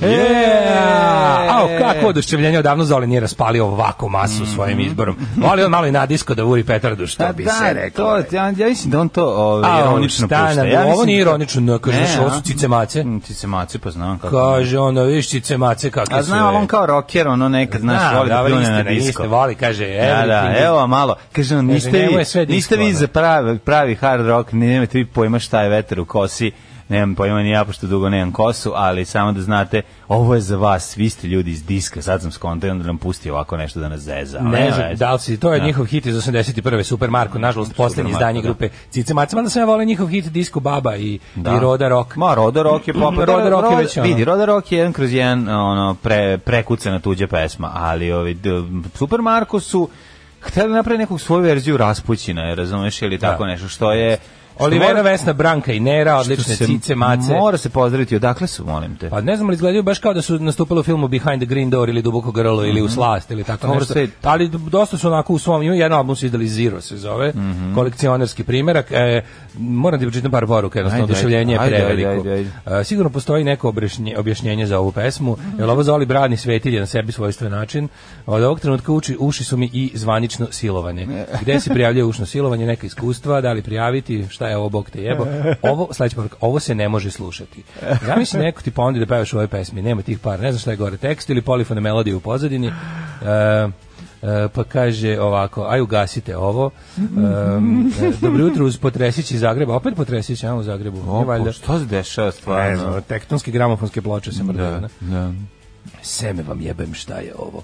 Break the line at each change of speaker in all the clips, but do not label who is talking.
Yeah! Ao, kako oduševljenje odavno Zoli nije raspalio ovako masu mm. svojim izborom. Voli on malo i na disko
da
uri petardu, što pa bi da, se reklo.
To, ja, mislim da on to ironično pušta. Ja
ovo nije da- ironično, ne, kaže, ne, ovo su cicemace.
Mm, mace, pa znam
kako. Kaže, ono, vidiš mace
kakve su. A znam, on e. kao rocker, ono nekad, znaš, voli da, da pljune na disko.
Voli, kaže, da, evo malo. Kaže, on, niste vi, niste vi za pravi, pravi hard rock, nemate vi pojma šta je veter u kosi nemam pojma ni ja, pošto dugo nemam kosu, ali samo da znate, ovo je za vas, vi ste ljudi iz diska, sad sam skontao da nam pusti ovako nešto da nas zeza.
Ne, ne da li si, to je da. njihov hit iz 81. Supermarko, mm, nažalost, poslednje izdanje da. grupe Cice Marca, mada sam ja volio njihov hit disku Baba i, da. i Roda Rock.
Ma, Roda Rock je mm, pop,
Roda Rock je već ono.
Vidi, Roda Rock je jedan kroz jedan ono, pre, prekucana tuđa pesma, ali ovi, Supermarko su hteli da napraviti neku svoju verziju raspućina, razumeš, ili tako da. nešto, što je
Olivera, mora, Vesna, Branka i Nera, odlične se, cice, mace.
Mora se pozdraviti, odakle su, molim te?
Pa ne znam, ali izgledaju baš kao da su nastupili u filmu Behind the Green Door ili Duboko grlo mm -hmm. ili U mhm. slast ili tako nešto. Se... Ali dosta su onako u svom, jedan album su izdali Zero se zove, mm -hmm. kolekcionarski primjerak. E, moram je da pročitam par poruka, jednostavno oduševljenje je preveliko. Ajde, ajde, ajde. E, sigurno postoji neko obrešnje, objašnjenje za ovu pesmu, mm -hmm. jer ovo Zoli Bradni svetilje na sebi svojstven način. Od ovog trenutka uči, uši su mi i zvanično silovanje. Gde se prijavljuje ušno silovanje, neka iskustva, da li prijaviti, šta šta je ovo, Bog te jebo. Ovo, sledeći poruka, ovo se ne može slušati. Ja mislim neko ti pondi da pevaš ove pesmi, nema tih par, ne znam šta je gore, tekst ili polifone melodije u pozadini. Uh, Uh, pa kaže ovako, aj ugasite ovo. Um, dobro jutro uz Potresići Zagreba, opet Potresići, ja u Zagrebu.
O, pa Što se dešava stvarno? Ne
tektonske gramofonske ploče se mrdaju. Da, da seme vam jebem šta je ovo.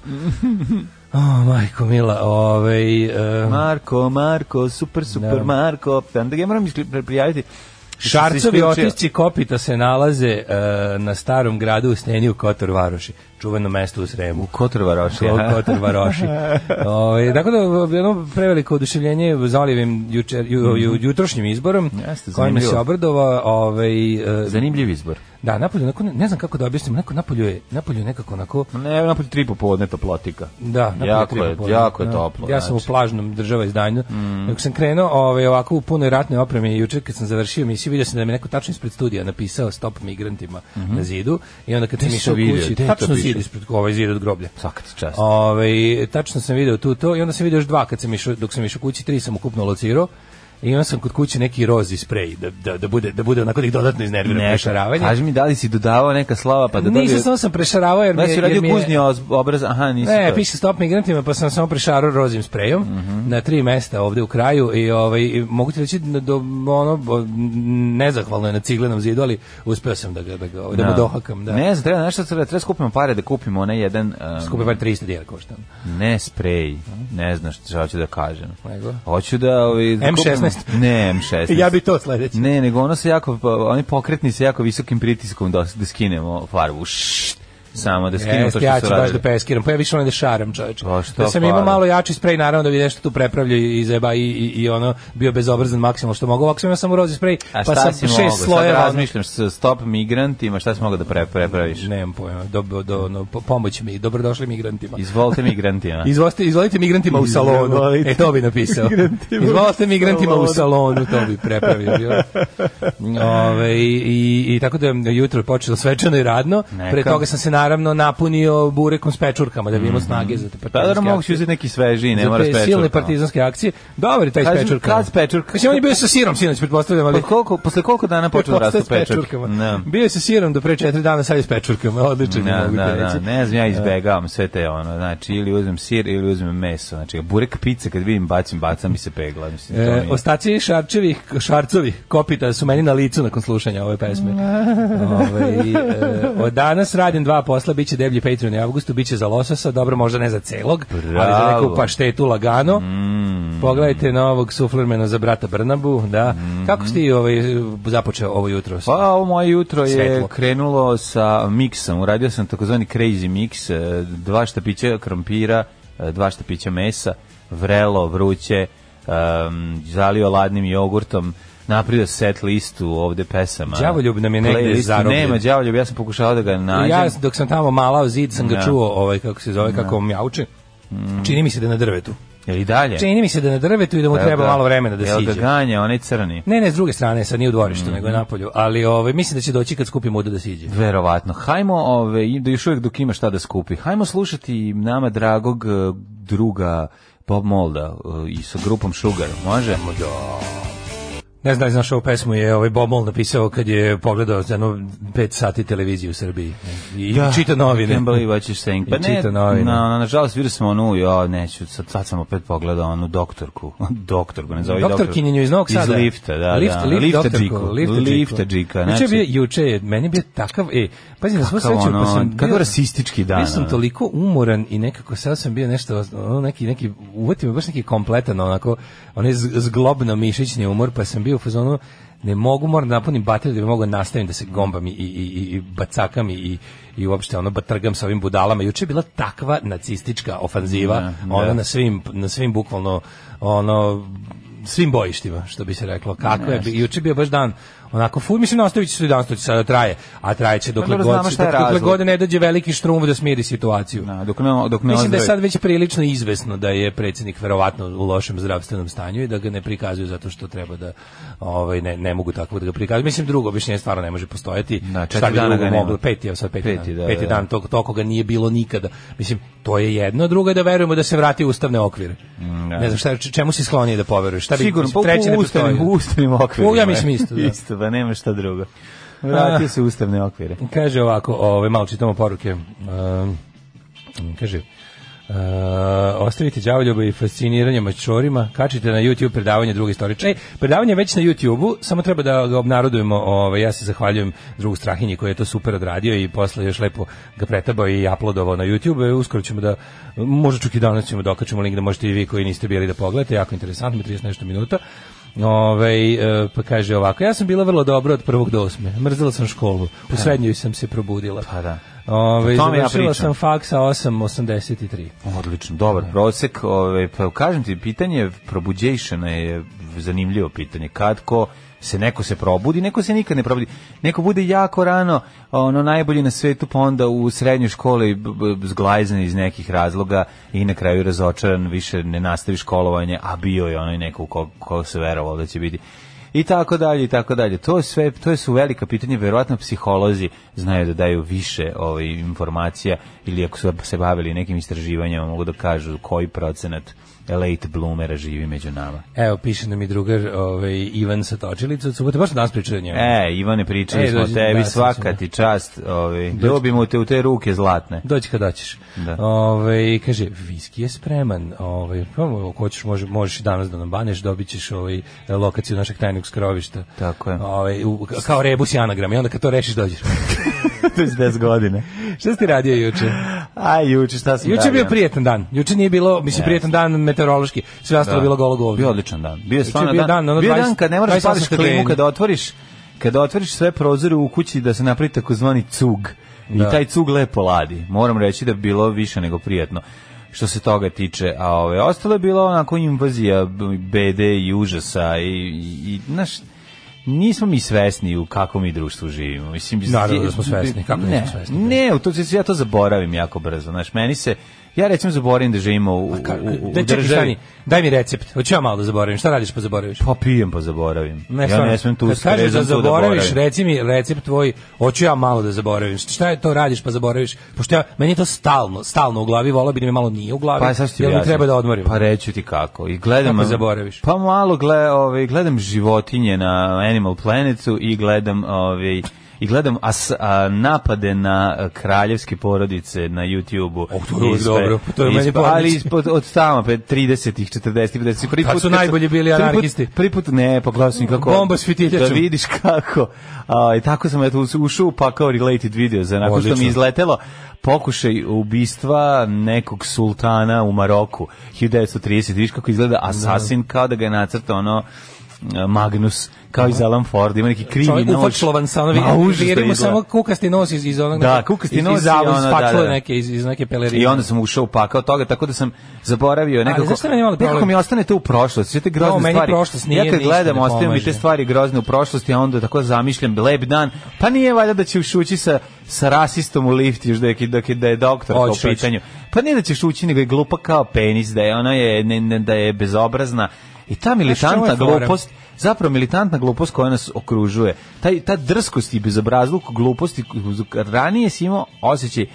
Oh, majko mila, ovaj...
Uh, Marko, Marko, super, super, da. Marko. Onda ga moram prijaviti.
Šarcovi otisci kopita se nalaze uh, na starom gradu u Snjenju u Kotor Varoši, čuveno mesto u Sremu.
U Kotor Varoši.
U Kotor Varoši. o, ovaj, tako da, ono preveliko oduševljenje zalijevim jučer, mhm. ju, jutrošnjim izborom, Jeste, kojim se obradova. Ovaj, uh,
zanimljiv izbor.
Da, napolju, onako, ne znam kako da objasnim, onako napolju je, napolju je nekako onako...
Ne, napolju tri popodne toplotika.
Da, napolju
jako tri popodne. jako je
da.
toplo.
Ja sam u znači. plažnom država izdanju. Mm. Dok sam krenuo ovaj, ovako u punoj ratnoj opremi i jučer kad sam završio misiju, vidio sam da mi neko tačno ispred studija napisao stop migrantima mm -hmm. na zidu i onda kad
sam
išao kući, tačno zid ispred ovaj zid od groblja. Svaka čast. Ovaj, tačno sam video tu to i onda sam video još dva kad sam išao, dok sam išao kući, tri sam ukupno locirao imao sam kod kuće neki rozi spray da, da, da, bude, da bude onako da ih dodatno iznervira
Neka. prešaravanje. Kaži mi da li si dodavao neka slava pa da
dobio... Nisam, samo sam prešaravao
jer... Da si radio je...
obraz, aha, nisi
Ne, to...
piše stop migrantima pa sam samo prešarao rozim sprejom uh mhm. -huh. na tri mesta ovde u kraju i ovaj, mogu ti reći da do, ono, nezahvalno je na ciglenom zidu, ali uspeo sam da ga, da ga, da no. mu
da.
dohakam.
Da. Ne znam, treba nešto, treba skupimo pare da kupimo onaj jedan... Um,
Skupi par 300 dijela
košta. Ne spray, ne znam šta hoću da kažem. Nego? Hoću da... Ovaj, da
M16
Ne, M16.
ja bi to sledeće.
Ne, nego ono se jako, pa, oni pokretni se jako visokim pritiskom da, da skinemo farbu. Ššt samo da skinem to što
ja ću baš da peskiram, pa ja više onaj da šaram čoveč. Pa da sam imao malo jači sprej, naravno da bi nešto tu prepravljao i zeba i, i, i ono bio bezobrazan maksimalno što mogu. Ovako sam imao samo rozi sprej, pa sam
šest
mogo? slojeva. Sad
razmišljam, stop migrantima, šta si mogao da pre, prepraviš?
Nemam pojma, do, do, do, no, pomoć mi, dobrodošli migrantima.
Izvolite migrantima.
izvolite, izvolite migrantima u salonu, e to bi napisao. izvolite migrantima u salonu, to bi prepravio. Ove, i, i, i tako da je jutro počelo svečano i radno, Neka. pre toga sam se na naravno napunio burekom s pečurkama da bi imao mhm. snage za te pa, partizanske.
Da, da, mogu uzeti neki sveži, ne mora s pečurkama. Silne
partizanske akcije. Dobar je taj Kažem,
s
pečurkama. Kad
s pečurkama?
Mislim, on je bio sa sirom sinoć, pretpostavljam, ali...
Pa koliko, posle koliko dana počeo da rastu pečurkama? No.
Da. Bio je sa sirom do pre četiri dana, sad je s pečurkama. Odlično, no, da, mogu da, reći. No,
ne znam, ja e. izbegavam sve te ono, znači, ili uzmem sir, ili uzmem meso. Znači, burek pice, kad vidim, bacim, bacam i se pegla. Mislim, e,
mi... Ostaci šarčevih, šarcovi, kopita su meni na licu nakon slušanja ove pesme. Ove, e, od danas radim dva posla, bit će deblji Patreon u avgustu, biće za lososa, dobro, možda ne za celog, Bravo. ali za neku paštetu lagano. Mm. Pogledajte ovog suflermena za brata Brnabu, da. Mm. Kako ste ovaj, započeo ovo jutro?
Pa, ovo moje jutro Svetlo. je krenulo sa miksom, uradio sam takozvani crazy mix, e, dva štapića krompira, e, dva štapića mesa, vrelo, vruće, um, zalio ladnim jogurtom, napravio set listu ovde pesama.
Đavoljub nam je negde zarobljen.
Nema Đavoljub, ja sam pokušao da ga nađem.
Ja dok sam tamo malao zid sam ga no. Da. čuo, ovaj kako se zove, no. Da. kako mjauče. Mm. Čini mi se da je na drvetu.
Je li dalje?
Čini mi se da je na drvetu i da mu da, treba ga, malo vremena da jel siđe. Jel ga
ganja, onaj crni?
Ne, ne, s druge strane, sad nije u dvorištu, mm. nego je napolju. Ali ovaj, mislim da će doći kad skupimo da siđe.
Verovatno. Hajmo, ove, ovaj, da još uvijek dok ima šta da skupi, hajmo slušati nama dragog eh, druga Bob Molda eh, i sa grupom Sugar, može? Da.
Ne znam da znaš ovu pesmu je ovaj Bobol napisao kad je pogledao za jedno 5 sati televiziju u Srbiji. I da, čita novine.
Can't believe what you're saying. Pa ne,
čita novine. Na, na, nažalost, vidio sam onu, ja neću, sad, sad sam opet pogledao onu doktorku. doktorku, ne zove doktorku. Doktorkinjenju
iz Novog Sada.
Iz lifta, da, lift, da. Lift, lift doktorku,
lift, lifta, lifta džika.
Znači, juče, je, znači- juče je, meni je bio takav, e, pazi, na svu sreću, ono, pa sam
Kakav rasistički
dan. Bio sam toliko umoran i nekako sad sam bio nešto, ono, neki, neki, uvatio baš neki kompletan, onako, onaj zglobno mišićni umor, pa sam bio bio u fazonu ne mogu, moram da napunim bateriju da bi mogao da nastavim da se gombam i, i, i, i bacakam i, i uopšte ono trgam sa ovim budalama. Juče je bila takva nacistička ofanziva, da, ona da. na svim, na svim bukvalno ono svim bojištima, što bi se reklo. Kako je, juče bio baš dan Onako, ful, mislim, nastavit će se danas, to će sada traje, a traje će pa dokle god, dokle god ne dođe veliki štrum da smiri situaciju. Na, da, dok ne, dok ne mislim da je sad već prilično izvesno da je predsjednik verovatno u lošem zdravstvenom stanju i da ga ne prikazuju zato što treba da ovaj, ne, ne mogu tako da ga prikazuju. Mislim, drugo objašnjenje stvarno ne može postojati. Na, da, Šta dana ga moglo? Peti, evo sad peti, peti dan. Da, peti da, dan, to, to koga nije bilo nikada. Mislim, to je jedno, drugo je da verujemo da se vrati u ustavne okvire. Mm, ne znam šta, čemu si sklonije da poveruješ?
Šta bi, Sigurno, treći pa ne postoji. U ustavnim okvirima. Ja mislim isto, da. isto toga, da nema šta drugo. Ah. Vratio se ustavne okvire.
Kaže ovako, ove, ovaj, malo čitamo poruke. Um, kaže, Uh, ostavite đavoljube i fasciniranje mačorima, kačite na YouTube predavanje druge istoričara. E, e, predavanje već na YouTube-u, samo treba da ga obnarodujemo. Ove, ovaj, ja se zahvaljujem drugu Strahinji koji je to super odradio i posle još lepo ga pretabao i uploadovao na YouTube. E, uskoro ćemo da možda čuk i danas ćemo da dokačemo link da možete i vi koji niste bili da pogledate, jako interesantno, 30 nešto minuta. Ove, e, pa kaže ovako, ja sam bila vrlo dobro od prvog do osme, mrzila sam školu, u da. srednjoj sam se probudila.
Pa da.
Ove, završila ja sam faksa 8.83.
Odlično, dobar prosek. Ove, pa kažem ti, pitanje probuđejšena je zanimljivo pitanje. Kad ko se neko se probudi, neko se nikad ne probudi. Neko bude jako rano, ono najbolji na svetu, pa onda u srednjoj školi zglajzan iz nekih razloga i na kraju razočaran, više ne nastavi školovanje, a bio je onaj neko ko, ko se verovao da će biti i tako dalje i tako dalje. To sve to su velika pitanja, verovatno psiholozi znaju da daju više ovaj informacija ili ako su se bavili nekim istraživanjima mogu da kažu koji procenat late bloomera živi među nama.
Evo, piše nam i drugar ovaj, Ivan sa Točilicu, subote, baš nas o njemu.
E, Ivane, pričali e, smo o tebi, da, svaka ti čast, ovaj, ljubimo te u te ruke zlatne.
Dođi kad ćeš. Da. Ovaj, kaže, viski je spreman, ovaj, ako pa, hoćeš, može, možeš i danas da nam baneš, dobit ćeš ovaj, lokaciju našeg tajnog skrovišta.
Tako je.
Ovaj, u, kao rebus i anagram, i onda kad to rešiš, dođeš.
to je 10 godine.
Šta si ti radio juče?
A, juče, šta sam
Juče je bio prijetan dan. Juče nije bilo, mislim, yes. prijetan dan meteorološki. Sve ostalo da. bilo golo govno.
Bio odličan dan. Bio je znači, stvarno dan. dan 20, dan kad ne moraš pališ klimu, kada otvoriš kada otvoriš sve prozore u kući da se napravi takozvani cug. Da. I taj cug lepo ladi. Moram reći da je bilo više nego prijatno što se toga tiče, a ove ostalo je bilo onako invazija BD i užasa i, i, i naš, nismo mi svesni u kakvom mi društvu živimo.
Mislim, Naravno da smo
svesni, kako ne, nismo svesni. Ne, u to, ja to zaboravim jako brzo, znaš, meni se Ja recimo zaboravim da živimo u, u, u, u da,
čekaj, državi. Daj mi recept. Hoću ja malo da zaboravim. Šta radiš pa zaboraviš?
Pa pijem pa zaboravim. Ne, ja ne smem tu Kad kažeš da, da zaboraviš,
reci mi recept tvoj. Hoću ja malo da zaboravim. Šta je to radiš pa zaboraviš? Pošto ja, meni je to stalno, stalno u glavi, vola bi da mi malo nije u glavi. Pa sad ti treba da odmorim.
Pa reći ti kako. I gledam
kako zaboraviš.
Pa malo gle, ovaj, gledam životinje na Animal Planetu i gledam ovaj i gledam as, a, napade na kraljevske porodice na YouTubeu.
Oh, to je uvijek dobro, to je meni ispa, Ali
ispod, od tamo, 30-ih,
40 50 Prvi put, su najbolji bili anarhisti. Prvi
put, ne, pogledao sam kako...
Bomba s fitiljačom.
Da vidiš kako. A, I tako sam eto, ušao pa kao related video, za nakon što mi izletelo pokušaj ubistva nekog sultana u Maroku 1930 viš kako izgleda da. asasin kao da ga je nacrtao ono Magnus, kao i Alan Ford, ima neki krivi Čovjek,
nož. Čovjek ufačlovan sa ono, vidimo da samo kukasti nos iz, iz onog...
Da, kukasti iz, nos
iz, ono, da, da. Neke, iz, iz neke
pelerine. I onda sam ušao upakao toga, tako da sam zaboravio.
Nekako, Ali zašto ne imali problem?
Nekako mi ostane to u prošlosti, sve te da, grozne no, meni stvari.
Prošlost,
nije, ja kad gledam, da ostaju mi te stvari grozne u prošlosti, a onda tako zamišljam lep dan, pa nije valjda da će ušući sa, sa rasistom u lift još da je, da je, da je doktor Oči, po pitanju. Pa nije da ćeš ući, nego je glupa kao penis, da je ona je, ne, ne, da je bezobrazna, I ta militantna glupost, zapravo militantna glupost koja nas okružuje, taj, ta drskost i bezobrazluk gluposti, ranije si imao osjećaj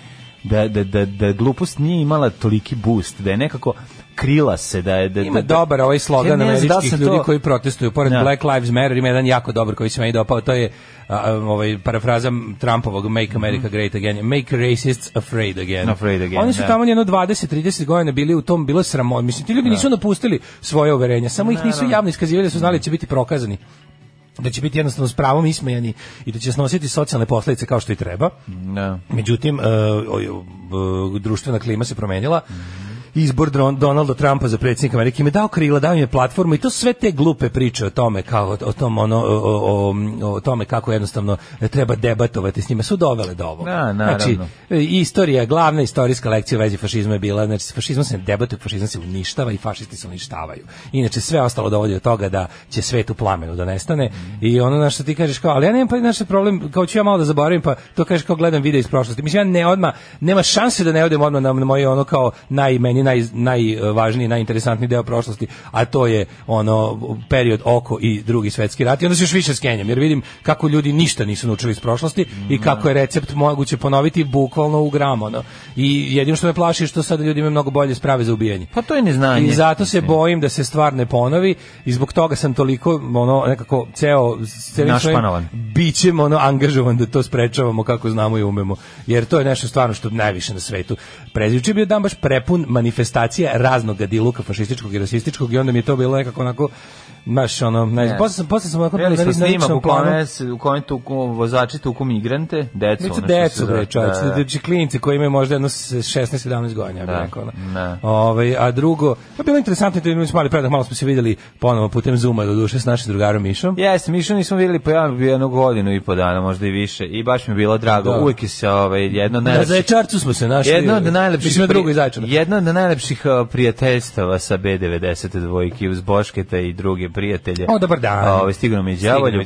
da, da, da, da glupost nije imala toliki boost, da je nekako krila se da je da,
ima da, da, dobar ovaj slogan ja američkih da ljudi to... koji protestuju pored ja. Da. Black Lives Matter ima jedan jako dobar koji se meni dopao to je a, ovaj parafraza Trumpovog Make America mm. Great Again Make Racists Afraid Again, afraid again oni su da. tamo jedno 20 30 godina bili u tom bilo sramo mislim ti ljudi da. nisu napustili svoje uverenja samo ih nisu javno iskazivali da su znali da će biti prokazani da će biti jednostavno s pravom ismejani i da će snositi socijalne posledice kao što i treba. No. Da. Međutim, e, o, o, društvena klima se promenila. Mm izbor Donalda Trumpa za predsjednika Amerike, im je dao krila, dao im je platformu i to sve te glupe priče o tome kao o tom ono o, o, o tome kako jednostavno treba debatovati s njima su dovele do ovoga.
Da, na, znači,
istorija, glavna istorijska lekcija u vezi fašizma je bila, znači fašizmom se ne debatuje, fašizam se uništava i fašisti se uništavaju. Inače sve ostalo dovodi do toga da će svet u plamenu da nestane mm. i ono na što ti kažeš kao, ali ja nemam pa naš problem, kao ću ja malo da zaboravim, pa to kažeš kao gledam video iz prošlosti. Mislim ja ne odma nema šanse da ne odem odma na moje ono kao najmeni meni naj, najvažniji, najinteresantniji deo prošlosti, a to je ono period oko i drugi svetski rat. I onda se još više skenjam, jer vidim kako ljudi ništa nisu naučili iz prošlosti i kako je recept moguće ponoviti bukvalno u gram. Ono. I jedino što me plaši je što sada ljudi imaju mnogo bolje sprave za ubijanje.
Pa to je neznanje.
I zato se bojim da se stvar ne ponovi i zbog toga sam toliko ono nekako ceo celim svojim bićem ono angažovan da to sprečavamo kako znamo i umemo. Jer to je nešto stvarno što najviše na svetu. Prezjuče bio dan baš prepun mani manifestacija raznog diluka fašističkog i rasističkog i onda mi je to bilo nekako onako Baš ono, ne, posle, posle sam onako...
Da smo snimak u kome, u kome tu vozači tuku migrante, decu. Micu,
decu, bre, čovječ, da, da. da. Znači klinci koji imaju možda jedno 16-17 godina, da, rekao, ono. Da. Ove, ovaj, a drugo, pa bilo interesantno, to imali smo mali predak, malo smo se vidjeli ponovo putem Zuma do duše s našim drugarom Mišom.
Jeste, Mišom nismo videli po pa jednu, jednu godinu i po dana, možda i više, i baš mi je bilo drago, da. uvijek je se ovaj, jedno najlepših...
Da, zaječarcu smo se našli.
Jedno od najlepših,
pri... drugo
jedno od najlepših uh, prijateljstava sa B92 i uz Bošketa i drugi prijatelje,
O, dobar dan.
Ove, stigno me đavolju.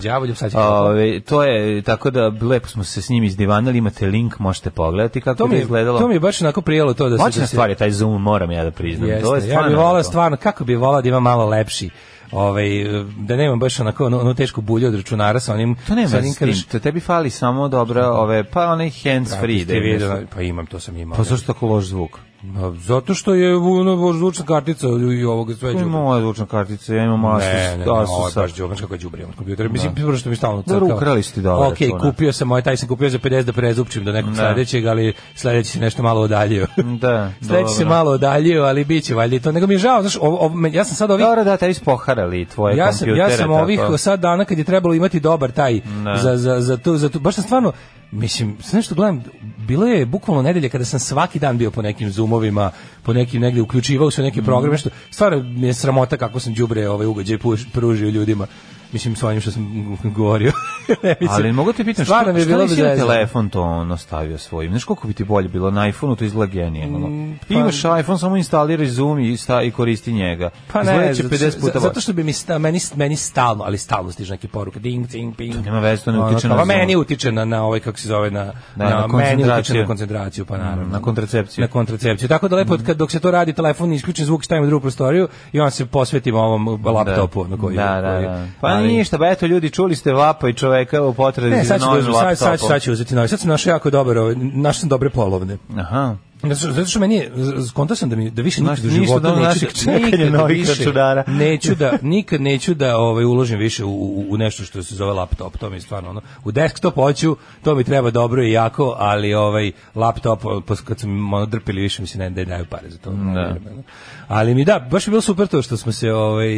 Ove, to je, tako da, lepo smo se s njim izdivanili, imate link, možete pogledati kako to mi, je izgledalo.
To mi je baš onako prijelo to da se...
Da
Moćna
stvar je taj Zoom, moram ja da priznam. Jeste, to je
stvarno, ja
bih
volao stvarno, kako bih volao da ima malo lepši ovaj da nemam baš onako onu, onu teško bulju od računara sa onim to
nema sa onim krš... tebi fali samo dobra ove pa onaj hands free da vidio
pa imam to sam imao
pa zašto tako loš zvuk
Zato što je ono zvučna kartica i ovoga
sve đubre.
Moja
zvučna kartica, ja imam
Asus, ne, ne, Asus. Ovo je baš đubre, kako đubre imam kompjuter. Mislim da. prvo što mi stalno da,
crkava. Dobro, ukrali ste da.
Okej, okay, kupio sam moj ovaj, taj sam kupio za 50 da prezupčim do nekog ne. Da. sledećeg, ali sledeći se nešto malo odaljio.
Da.
sledeći se malo odaljio, ali biće valjda to. Nego mi je žao, znaš, ov, ov, ja sam sad ovih
Dobro da te ispoharali tvoje ja sam,
kompjutere. Ja sam ovih sad dana kad je trebalo imati dobar taj ne. za za za tu, za tu, baš sam stvarno mislim, znaš što gledam, bilo je bukvalno nedelje kada sam svaki dan bio po nekim zoomovima, po nekim negde uključivao sve neke programe, mm. što stvarno mi je sramota kako sam đubre ovaj ugođaj pružio ljudima. Mislim, s ovim što sam govorio. ne, mislim,
Ali mogu te pitam, što, je bilo što telefon to ono stavio svojim? Znaš koliko bi ti bolje bilo na iPhoneu to izgleda genijalno. Mm, pa, Imaš iPhone, samo instaliraj Zoom i, sta, i koristi njega.
Pa ne, da zato, 50 puta zato što bi mi sta, meni, meni stalno, ali stalno stiže neke poruke, ding, ding, ping. nema
veze, to ne utiče na
pa meni utiče na, na ovaj, kako se zove, na, da, na, na meni na koncentraciju, pa mm, naravno. Na
kontracepciju. Na
kontracepciju. Tako da lepo, mm. kad, dok se to radi, telefon isključen zvuk, stavim u drugu prostoriju i on se posvetim ovom laptopu. Da, na
koji, da, da, da. Pa, pa
ništa, ba pa eto ljudi, čuli ste vapa i čoveka u potrazi e, za sad ću, za sad, sad, sad, sad ću uzeti novi. Sad sam našao jako dobro, ovaj- našao sam dobre polovne.
Aha.
Zato što meni je, skontao sam da, mi, da više nikad Znaš, u životu da neću, da, nikad, više, neću da, nikad neću da ovaj, uložim više u, u, nešto što se zove laptop, to mi je stvarno ono, u desktop hoću, to mi treba dobro i jako, ali ovaj laptop, pa kad sam ono drpili više, mi se ne daju pare za to. Da. Ali mi da, baš je bilo super to što smo se ovaj,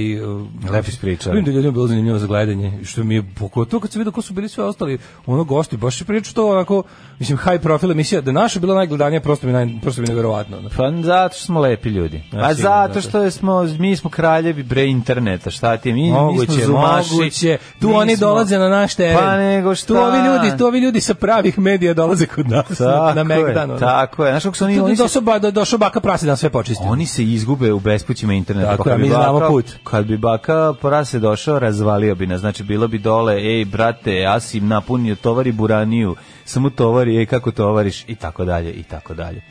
lepo ispričali.
Vidim da ljudima bilo zanimljivo za gledanje, što mi je, to kad se vidio ko su bili sve ostali, ono gosti, baš je pričao to onako, mislim high profile emisija da naša bila najgledanija prosto mi naj prosto mi neverovatno.
Da. Pa zato što smo lepi ljudi. A zato što smo mi smo kraljevi bre interneta, šta ti mi,
moguće, mi smo zumaši, moguće. Tu mi oni dolaze na naš teren.
Pa nego šta?
Tu ovi ljudi, tu ovi ljudi sa pravih medija dolaze kod nas tako na, na Megdanu.
tako je. Znaš
kako su oni, tu,
oni
došao ba, došao baka prase da sve počisti.
Oni se izgube u bespućima interneta. Pa tako,
pa kad mi znamo put.
Kad bi baka prase došao, razvalio bi nas. Znači bilo bi dole, ej brate, Asim napunio tovari buraniju samo tovari, ej, kako tovariš, i tako dalje, i tako dalje.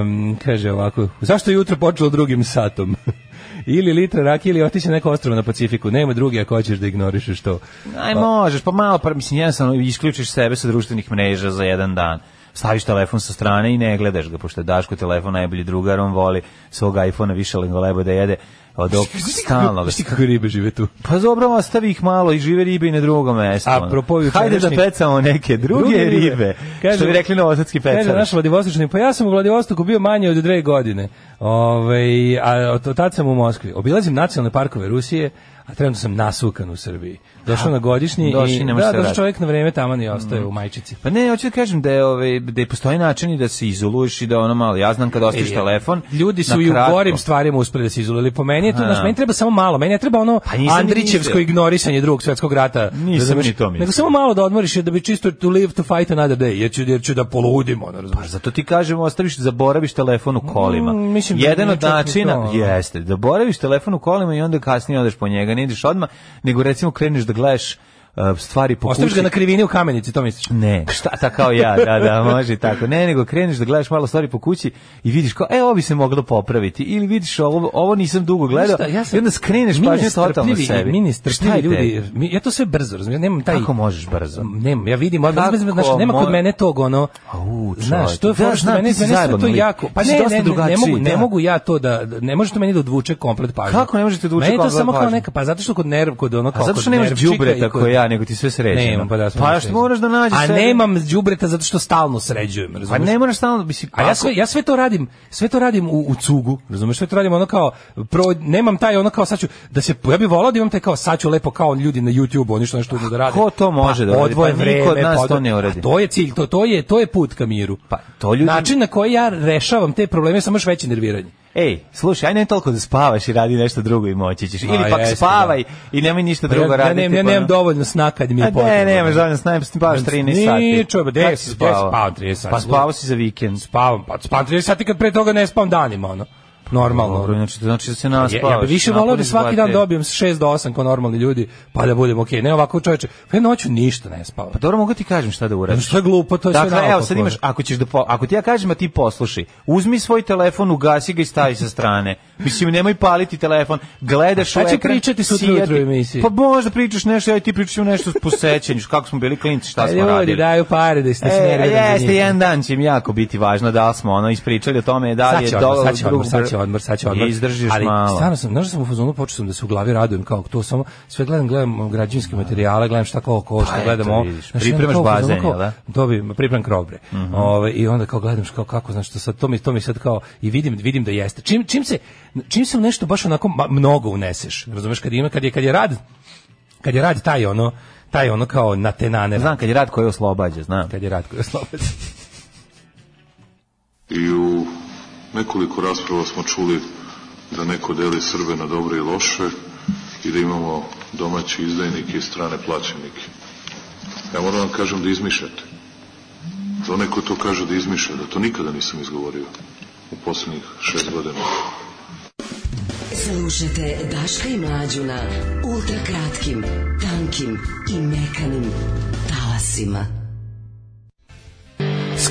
Um, kaže ovako, zašto je jutro počelo drugim satom? ili litra rakije ili otići na neko ostrovo na Pacifiku. Nema drugi ako hoćeš da ignorišeš to.
Aj, možeš, pa malo, pa, mislim, jednostavno isključiš sebe sa društvenih mreža za jedan dan. Staviš telefon sa strane i ne gledaš ga, pošto je Daško telefon najbolji drugar, on voli svog iPhona više lebo da jede
od ovog stalnog. kako ribe žive tu?
Pa dobro, ostavi ih malo i žive ribe i na drugom mestu. A propovi Hajde da pecamo neke druge, druge ribe. ribe. Kaže, što bi rekli novosadski pecar. Kaže
naš Vladivostočni, pa ja sam u Vladivostoku bio manje od dve godine. ovaj a od tad sam u Moskvi. Obilazim nacionalne parkove Rusije, a trenutno sam nasukan u Srbiji. Došao na godišnji
Došli, i da,
došao čovjek na vrijeme taman i ostaje mm. u majčici.
Pa ne, hoću da kažem da je ovaj da postoji način i da se izoluješ i da ono malo ja znam kad ostaviš e, telefon.
Ljudi su i u gorim stvarima uspeli da se izoluju. Po meni je to, znaš, meni treba samo malo. Meni je treba ono pa Andrićevsko ignorisanje drugog svetskog rata. Da nisam
da ni to
mi. Nego samo malo da odmoriš da bi čisto to live to fight another day. Jer ću, jer ću da poludimo, ono,
Pa zato ti kažem, ostaviš zaboraviš telefon u kolima. Mm, mislim, da Jedan od načina jeste da boraviš telefon u kolima i onda kasnije odeš po njega ga ne ideš odmah, nego recimo kreneš da gledaš Uh, stvari pokušaš. Ostaviš ga
na krivini u kamenici, to misliš?
Ne, šta ta kao ja, da, da, može tako. Ne, nego kreneš da gledaš malo stvari po kući i vidiš kao, e, ovo bi se moglo popraviti ili vidiš ovo, ovo nisam dugo gledao. Šta, ja sam, I onda skreneš
pažnju totalno sebi. Ministar, šta ljudi, Mi, ja to sve brzo, razumiješ, nemam taj
Kako možeš brzo?
Nemam, ja vidim, odmah, znaš, nema kod mene tog ono. Au, znaš, to je da, znam, mene, mene to jako. Pa ne, ne, ne, mogu, ne da. mogu ja to da ne možete meni da odvuče komplet pažnju.
Kako ne
možete
da odvuče komplet
pažnju? Meni to samo kao neka, pa zato što kod nerv, kod ono kao.
Zato što nemaš đubre tako ja da, nego ti sve sređeno. Nemam,
pa da, pa što moraš da nađeš A sređen. nemam đubreta zato što stalno sređujem, pa razumeš? A
ne moraš stalno, mislim,
a ja sve, ja sve to radim, sve to radim u, u cugu, razumeš? Sve to radim ono kao pro, nemam taj ono kao saću da se ja bih voleo da imam taj kao saću lepo kao ljudi na YouTube-u, oni što nešto
da
rade. Ko to
može pa, da
radi? Pa niko od nas pa, to ne uradi. To je cilj, to
to
je to je put ka miru. Pa to ljudi Način na koji ja rešavam te probleme samo još veće nerviranje
ej, slušaj, aj ne toliko da spavaš i radi nešto drugo i moći ćeš. Ili pak jeste, spavaj da. i nemoj ništa drugo ja, raditi.
Ja,
nemam,
ja pa nemam dovoljno sna kad mi je
potrebno. Ne, nemaš dovoljno sna, ne pa spavaš 13 sati. Ni
čuva, gde
si
spavao? 30 pa
sati. Pa spavao si za vikend.
Spavam, pa spavam 30 sati kad pre toga ne spavam danima, ono normalno. Dobro,
znači, znači
da
se nas Ja,
ja bi više voleo da svaki dan dobijem 6 do 8 kao normalni ljudi, pa da budem okej. Okay. Ne ovako čoveče, pa noću ništa ne spavam.
Pa dobro, mogu ti kažem šta da uradiš. Što je
glupo, to je dakle,
sve Dakle, evo sad imaš, ako ćeš da po, ako ti ja kažem, a da ti poslušaj, uzmi svoj telefon, ugasi ga i stavi sa strane. Mislim, nemoj paliti telefon, gledaš u
ekran. Šta ćeš pričati
sutra ujutru emisiji?
Pa možda pričaš nešto, aj ti pričam nešto po sećanju, kako smo bili klinci, šta smo radili. Ljudi daju
pare da ste se nervirali.
Da jeste, jedan dan će im jako biti važno da smo ono ispričali o tome da li je do
odmor, sad će odmor. E, izdržiš ali,
malo. stvarno sam, znaš da sam u fazonu, počeo sam da se u glavi radujem, kao to samo, sve gledam, gledam um, građevinske materijale, gledam šta kao košta, pa, gledam ovo.
Pripremaš bazen, jel da?
Dobim, pripremam krobre. Uh mhm. -huh. Ove, I onda kao gledam kao kako, znaš, to, sad, to, mi, to mi sad kao, i vidim, vidim da jeste. Čim, čim, se, čim se nešto baš onako mnogo uneseš, razumeš, kad, ima, kad, je, kad je rad, kad je rad taj ono, taj ono kao na tenane.
Znam kad je rad koji oslobađa, znam.
Kad je rad koji
oslobađa. you Nekoliko rasprava smo čuli da neko deli Srbe na dobre i loše i da imamo domaći izdajnike i strane plaćenike. Ja moram vam kažem da izmišljate. To da neko to kaže da izmišlja, da to nikada nisam izgovorio u poslednjih šest godina. Slušajte Daška i Mlađu na ultrakratkim,
tankim i mekanim talasima.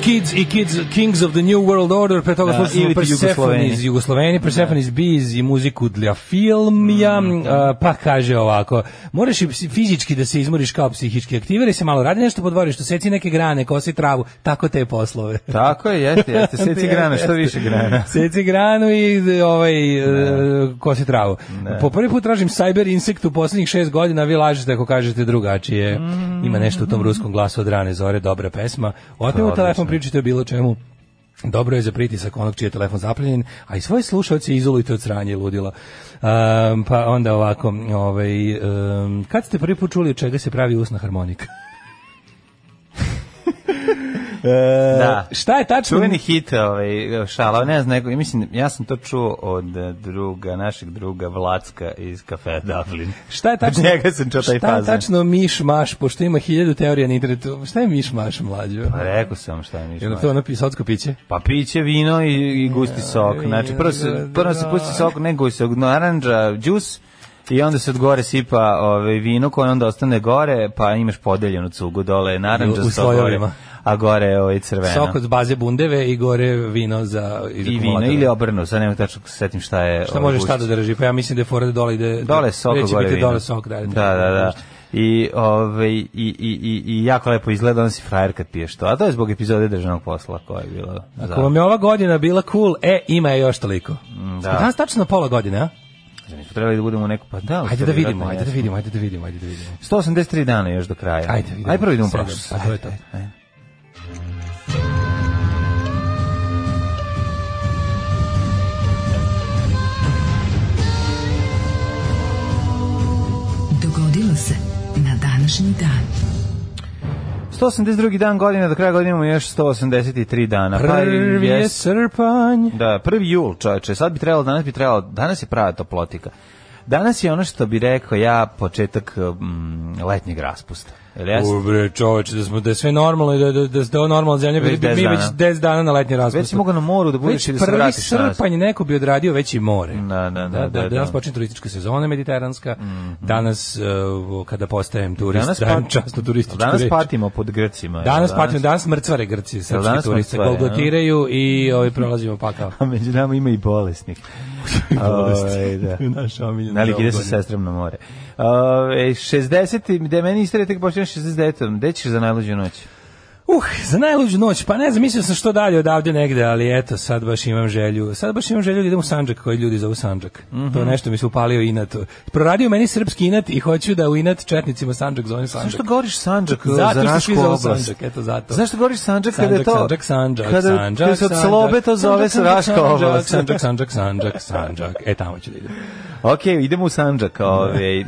Kids i Kids Kings of the New World Order, pre toga da, slušali Persephone iz Jugoslovenije, da. Persephone iz Biz i muziku dla filmija, mm, mm da. pa kaže ovako, moraš i fizički da se izmoriš kao psihički aktiviraj se malo, radi nešto po dvorištu, seci neke grane, kosi travu, tako te poslove.
Tako je, jeste, jeste, seci grane, što više grana.
seci granu i ovaj, e, da. kosi travu. Da. Po prvi put tražim cyber insekt u poslednjih šest godina, vi lažete ako kažete drugačije. Mm. Ima nešto u tom ruskom glasu od rane zore, dobra pesma. Otmemo telefon pričate o bilo čemu, Dobro je za pritisak onog čiji je telefon zaplenjen, a i svoje slušalce izolujte od sranje ludila. Um, pa onda ovako, ovaj, um, kad ste prvi put čuli od čega se pravi usna harmonika?
E, da. Šta je tačno? Čuveni hit, ovaj, šala, ne znam, neko, mislim, ja sam to čuo od druga, našeg druga Vlacka iz kafe Dublin.
Šta je tačno? Njega sam
čuo taj Šta je tačno miš maš, pošto ima hiljadu teorija na internetu, šta je miš maš mlađo?
Pa rekao sam šta je miš maš. Je to ono pisotsko piće?
Pa piće, vino i, i gusti sok. Znači, prvo se, prvo se pusti sok, nego se naranđa, džus, I onda se od gore sipa ovaj vino koje onda ostane gore, pa imaš podeljenu cugu dole narandžasto gore. A gore je ovaj crveno.
Sok
od
baze bundeve i gore vino za
iz
I
vino ili obrno, sad nema tačno setim šta je.
Šta ovaj može šta da drži? Pa ja mislim da je fora
da
dole ide.
Dole sok gore. Biti dole sok da. Da, da, da. i, ove, ovaj, i, i, i, jako lepo izgleda, on si frajer kad piješ to. A to je zbog epizode državnog posla koja
je
bila.
Ako vam je ova godina bila cool, e, ima je još toliko. Mm,
da.
Danas tačno pola godine, a?
Zar znači, nismo trebali da budemo neko pa da.
Ajde da, da, da vidimo, ajde da vidimo, ajde da vidimo, ajde da vidimo.
183 dana još do kraja.
Ajde, da vidimo.
Ajde prvo idemo prošlost. Pa to je to. Ajde. Dogodilo se na današnji dan. 182. dan godine, do kraja godine imamo još 183 dana.
Pa prvi pa je srpanj.
Da, prvi jul, čoveče. Sad bi trebalo, danas bi trebalo, danas je prava toplotika. Danas je ono što bi rekao ja početak mm, letnjeg
raspusta. Ubre, čoveče, da smo da sve normalno i da da da, da ovo normalna zemlja bi mi već 10 dana na letnji raspust.
Već si mogao na moru da budeš ili da se vratiš.
Prvi srpanj neko bi odradio veći i more.
na, da, na, da, da. Da, da, da,
danas počinje turistička sezona mediteranska. Mhm. Danas e, kada postajem turist, danas dajem pa- časno turističku
Danas patimo pod Grcima.
Danas patimo, danas mrcvare Grci, srpski turisti, golgotiraju i ovaj prolazimo pakao.
A među nama ima i bolesnik. Ove, ovaj, da. Naša omiljena. Nalik ide sa sestrom na more. Ove, ovaj, 60, gde meni istorija tek počinja 69. Gde ćeš za najluđu noć?
Uh, za najluđu noć, pa ne znam, mislio sam što dalje odavde negde, ali eto, sad baš imam želju. Sad baš imam želju da idem u Sanđak, koji ljudi zovu Sanđak. Mm -hmm. To mhm. nešto mi se upalio inat. Proradio meni srpski inat i hoću da u inat četnicima Sanđak zovem Sanđak.
Zašto govoriš Sanđak zato za našu oblast? Sanđak, eto
zato. Zašto govoriš Sanđak, sanđak kada je to... Sanđak, Sanđak, kada, Sanđak, kada se
od slobe to zove Raška oblast. Sanđak, Sanđak, Sanđak, Sanđak. E, tamo ću da idem. Ok, idemo u Sanđak. Ove,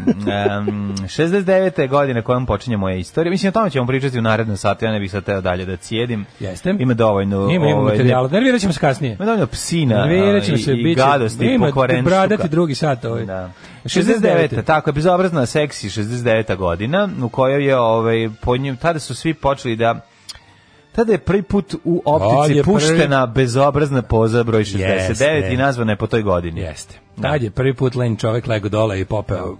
um, 69. godine kojom počinje moja istorija. Mislim, o tome ćemo pričati u narednom satu, ja ne bih sad teo dalje da cijedim.
Jeste.
Ima dovoljno...
Ima, ima ovaj, materijala. Nervirat ćemo
se kasnije. Ima dovoljno
psina i, se, i gadosti i
pokvarenštuka.
Ima bradati
drugi sat ovaj. Da. 69. 69. Tako je, bezobrazna seksi 69. godina u kojoj je, ovaj, po njim, tada su svi počeli da Tada je prvi put u optici puštena prvi... bezobrazna poza broj 69 Jeste. i nazvana je po toj godini.
Jeste. Da. Tad je prvi put len čovek lego dole i popeo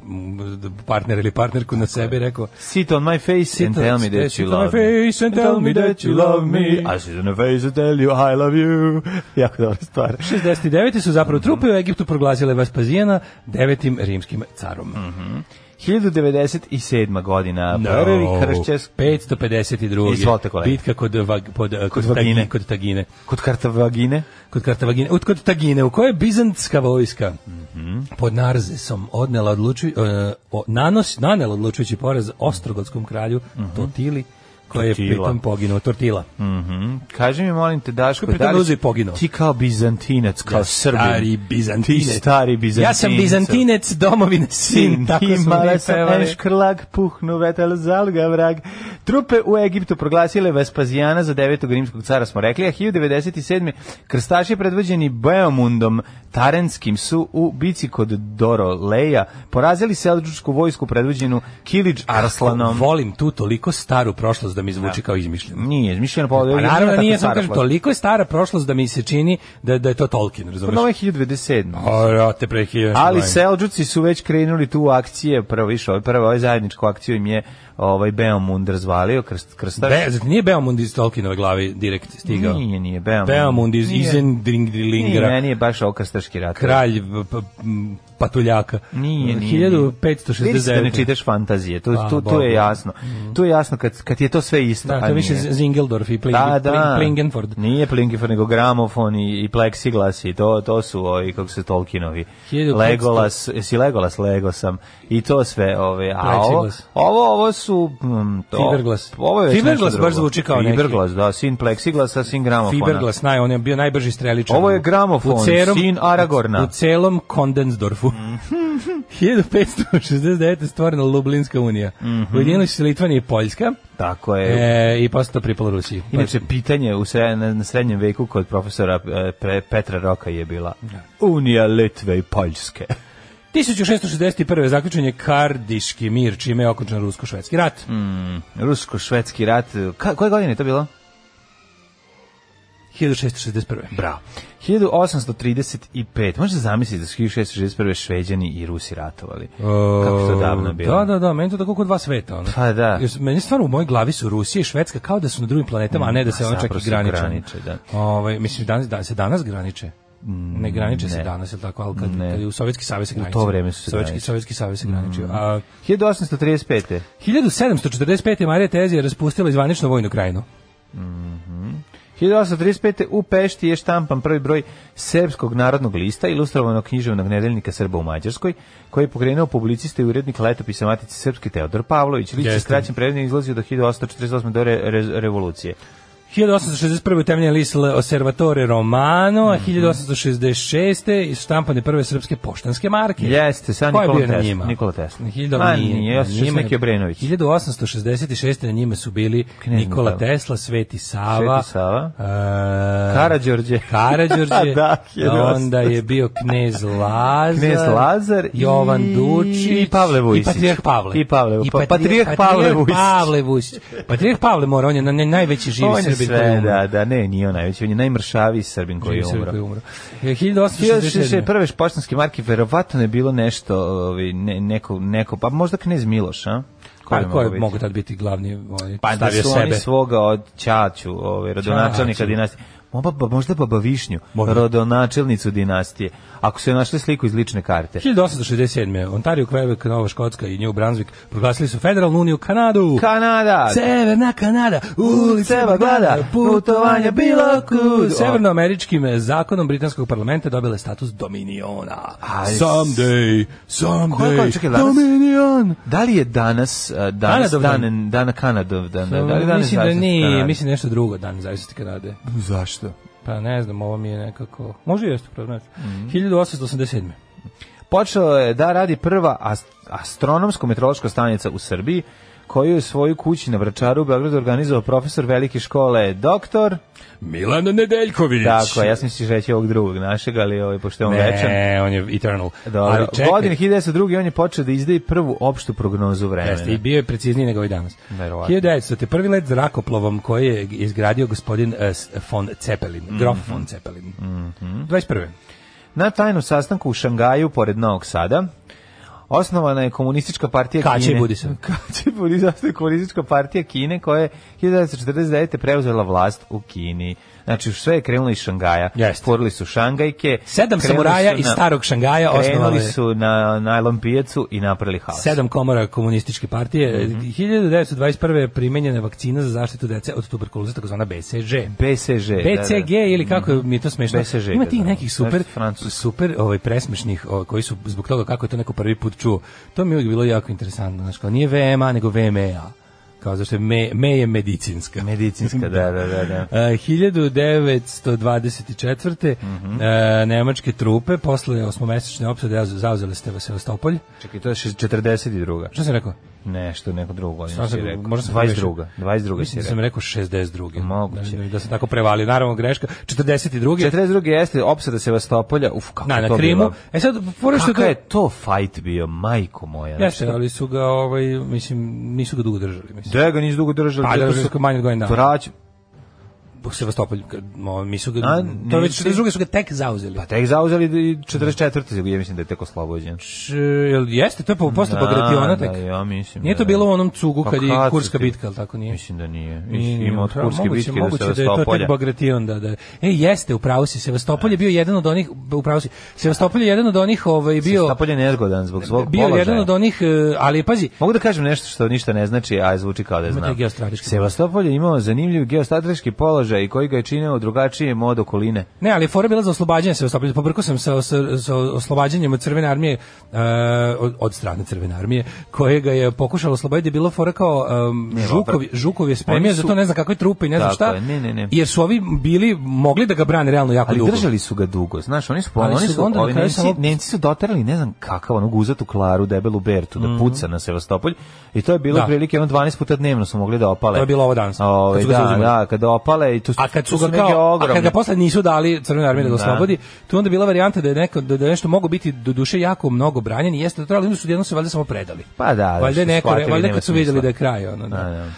partner ili partnerku na sebe i rekao
Sit on my face sit and tell me that you love me. Sit on my face and tell me that you love me. I sit on my face and tell you I love you. jako dobra stvar.
69. su zapravo trupe u Egiptu proglasile Vaspazijana devetim rimskim carom. Mhm. Mm
1097. godina. No. Prvi kršćas...
552. Izvolite kolega. Bitka kod, vag, pod, eh, kod, kod, vagine.
kod
Tagine. Kod
Kartavagine?
Kod Kartavagine. Od kod Tagine, u kojoj je bizantska vojska mm -hmm. pod Narzesom odnela odlučuj, uh, nanos, nanela odlučujući porez Ostrogodskom kralju mm -hmm. Totili koji je pritom poginuo, Tortila.
Mm -hmm. Kaži mi, molim te, Daško,
da li
poginuo? ti kao bizantinac, kao ja, da,
srbin? Stari bizantinec.
Ti stari bizantinec. Ja sam bizantinec, domovine sin, sin tako
smo
mi pevali. puhnu, vetel, zalga, vrag. Trupe u Egiptu proglasile Vespazijana za devetog rimskog cara, smo rekli, a 1097. krstaši predvođeni Beomundom Tarenskim su u bici kod Doroleja porazili selđučku vojsku predvođenu Kilić Arslanom.
Volim tu toliko staru prošlost da mi zvuči da. kao izmišljeno. Nije
izmišljeno, pa, pa
ovdje naravno da
nije, sam
kažem, toliko je stara prošlost da mi se čini da, da je to Tolkien, pa razumeš? Pa ovo je
1027.
te pre
Ali Selđuci su već krenuli tu akcije, prvo više, prvo ovaj zajedničku akciju im je ovaj Beomund razvalio krst, krstaš.
Be, nije Beomund iz Tolkienove glave direkt stigao.
Nije, nije Beomund. Beomund
iz Izendringlingra.
Nije, nije baš okrstaški rat.
Kralj patuljaka.
Nije, nije.
1569. Vidiš da
ne čitaš fantazije, tu, tu, tu je pa, jasno. Tu je jasno kad, kad je to sve isto. Da, to
je više Zingeldorf i Pling, da, da. Plingenford.
Nije Plingenford, nego gramofon i, i plexiglas i to, to su ovi, kako se Tolkienovi. Legolas, si Legolas, Lego sam. I to sve, ove, a ovo, ovo, ovo su
mm, to. Fiberglas.
Ovo je Fiberglas baš zvuči kao neki. Fiberglas, da, sin pleksiglasa, sin gramofona.
Fiberglas, naj, on je bio najbrži streličar.
Ovo je gramofon, u sin Aragorna.
U celom Kondensdorfu. Mm. 1569 je stvorena Lublinska unija. Mm -hmm. Ujedinili su se Litvanija i Poljska.
Tako je.
E, I posle to pripalo Rusiji.
Inače, pitanje u sre, na, srednjem veku kod profesora e, pre, Petra Roka je bila da. Unija Litve i Poljske.
1661. zaključen je Kardiški mir, čime je okončan Rusko-švedski rat.
Mm, Rusko-švedski rat, Ka, koje godine je to bilo?
1661.
Bravo. 1835. Možete zamisliti da su 1661. Šveđani i Rusi ratovali.
O, Kako to davno bilo. Da, da, da, meni to tako kod dva sveta. Ono. Pa
da.
meni stvarno u mojoj glavi su Rusija i Švedska kao da su na drugim planetama, mm, a ne da se ona čak i graniče. graniče da. Ove, ovaj, mislim, danas, da, se danas graniče. Mm, ne graniče se danas, je tako, ali kad, kad je u Sovjetski savez se
graničio. U to vrijeme su se Sovjetski,
Sovjetski savez se mm. graničio. A,
1835.
1745. Marija Tezija raspustila izvanično vojnu krajinu. Mhm.
1835. u Pešti je štampan prvi broj Srpskog narodnog lista, ilustrovanog književnog nedeljnika Srba u Mađarskoj, koji je pokrenuo publicista i urednik letopisa Matice Srpske Teodor Pavlović. Lič je skraćen prednje izlazio do 1848. do re, re, revolucije.
1861. utemljen list Osservatore Romano, a mm -hmm. 1866. isštampane prve srpske poštanske marke.
Jeste, sa Nikola Tesla. Njima?
Nikola Tesla. Nikola
Tesla. Obrenović.
1866. na njima su bili Knez Nikola Mihajlo. Tesla, Sveti Sava,
Sveti Sava. Uh, Karađorđe.
Karađorđe. da, onda je bio knez Lazar,
knez Lazar
Jovan i... Dučić
i Pavle Vujsić.
I Patrijah Pavle. I
Pavle, I pa Patrijah Pavle Vujsić.
Patrijah Pavle mora, on je na, najveći živi Srbi Srbin sve, koji
umro. Da, da, ne, nije on najveći, on je najmršaviji Srbin koji je umro. Koji je umro. 1861. Prve špaštanske marke, verovatno je bilo nešto, ovi, ovaj, ne, neko, neko, pa možda knez Miloš, a?
Ko pa, je, ko mogu tad biti glavni? Ovaj,
pa da su sebe. oni svoga od Ćaću, ovaj, rodonačelnika dinastije Možda, možda baba Višnju, možda. rodonačelnicu dinastije. Ako se joj našli sliku iz lične karte.
1867. Ontario, Quebec, Nova Škotska i New Brunswick proglasili su Federalnu uniju Kanadu.
Kanada!
Severna Kanada! Ulica Bagdada! Putovanja bilo kud! Severnoameričkim zakonom Britanskog parlamenta dobile status Dominiona.
Aj, someday, someday, ko, ko, čekaj, danas, Dominion! Da li je danas, danas dan, dan,
Kanada? dan? Da li danas mislim da nije, mislim da nešto drugo dan zavisnosti Kanade.
Zašto?
Pa ne znam, ovo mi je nekako... Može jeste pravo, znači. Mm -hmm. 1887.
Počela je da radi prva astronomsko-meteorološka stanica u Srbiji, koju je svoju kući na Vračaru u Beogradu organizovao profesor velike škole, doktor...
Milan Nedeljković.
Tako, ja sam si reći ovog drugog našeg, ali ovaj, pošto je
on
ne, večan.
Ne, on je eternal. Dobro,
ali čekaj. Godine 1902. on je počeo da izdaje prvu opštu prognozu vremena. Jeste,
i bio je precizniji nego i danas. Verovatno. 1900. prvi let zrakoplovom koji je izgradio gospodin eh, von Zeppelin, mm grof mhm. von Zeppelin. Mm -hmm.
21. Na tajnom sastanku u Šangaju, pored Novog Sada, osnovana je komunistička partija
Kači Kine.
Kači Budisa.
Kači
Budisa je komunistička partija Kine koja je 1949. preuzela vlast u Kini. Znači, sve je krenulo iz Šangaja. Yes. Stvorili su Šangajke.
Sedam samuraja iz starog Šangaja
osnovali. su na najlon pijacu i napravili haos.
Sedam komora komunističke partije. Mm -hmm. 1921. je primenjena vakcina za zaštitu dece od tuberkuloze, takozvana BCG.
BCG,
BCG da, da. ili kako mm -hmm. mi to smešno. BCG, Ima da, tih da. nekih super, znači, super ovaj, presmešnih ovaj, koji su zbog toga kako je to neko prvi put čuo. To mi je bilo jako interesantno. Znači, nije VMA, nego VMA. E kao zašto je me, me je medicinska.
Medicinska, da, da, da. da.
1924. Mm -hmm. a, nemačke trupe posle osmomesečne opsade zauzele ste Sevastopolj.
Čekaj, to je 42. Šta
se rekao?
Nešto, neko drugo godinu. Sam sam rekao, možda
sam
22. 22.
Mislim da sam rekao 62.
Moguće.
Da, da, da se tako prevali. Naravno, greška. 42.
42. jeste opsada Sevastopolja. Uf, kako na, na
to Krimu.
bilo.
E sad,
pore što je to fight bio, majko moja.
Jeste, znači ali su ga, ovaj, mislim, nisu ga dugo držali. Mislim.
Da ga nisu dugo držali.
Pa, da, da, da, da, da, da, da, Sevastopolj, mi su ga, A, to već su, druge su ga tek zauzeli.
Pa tek zauzeli i 44. ja mislim da je tek oslobođen. Č,
jel jeste, to je po, posle Bagrationa da, da, tek? Da, ja
mislim. Nije da
to bilo u onom cugu pa kad je Kurska bitka, ali tako nije?
Mislim da nije.
Mislim, nije, ima od Kurske bitke do Sevastopolja. Moguće da je to tek Bagration, da, da. E, jeste, upravo si, Sevastopol je bio jedan od onih, upravo si, Sevastopol je jedan od onih, ovaj, bio... Sevastopol
je nezgodan zbog svog
Bio
položaja.
jedan od onih, eh, ali pazi...
Mogu da kažem nešto što ništa ne znači, a zvuči kao da
zna.
Sevastopol je imao zanimljiv geostrateški položaj sadržaj koji ga je činio drugačije mod okoline.
Ne, ali fora bila za oslobađanje se oslobađanje. Pobrkao sam se sa oslobađanjem od crvene armije uh, od, od strane crvene armije kojega je pokušalo osloboditi bilo fora kao um, ne, Žukov, Žukov je spremio su, za ne znam kakve trupe i ne znam šta. Je, ne, ne, ne. Jer su ovi bili mogli da ga brane realno jako ali dugo.
Ali držali su ga dugo. Znaš, oni su oni su, su onda ovi Nemci, samo... Nemci su doterali ne znam kakav onog uzatu Klaru debelu Bertu da mm -hmm. puca na Sevastopolj i to je bilo da. prilike jedno 12 puta dnevno su mogli da opale.
To je bilo
ovo
danas.
Ove, ovaj,
kad da,
da, kada opale
i to su, a kad su, su ga kao, a kad ga posle nisu dali crvenoj armiji da ga da. oslobodi, tu onda bila varijanta da je neko da, da nešto mogu biti do duše jako mnogo branjeni, jeste da trebali, oni su jedno se valjda samo predali.
Pa da, da valjda
neko, valjda kad su videli da je kraj ono, da. da a, da.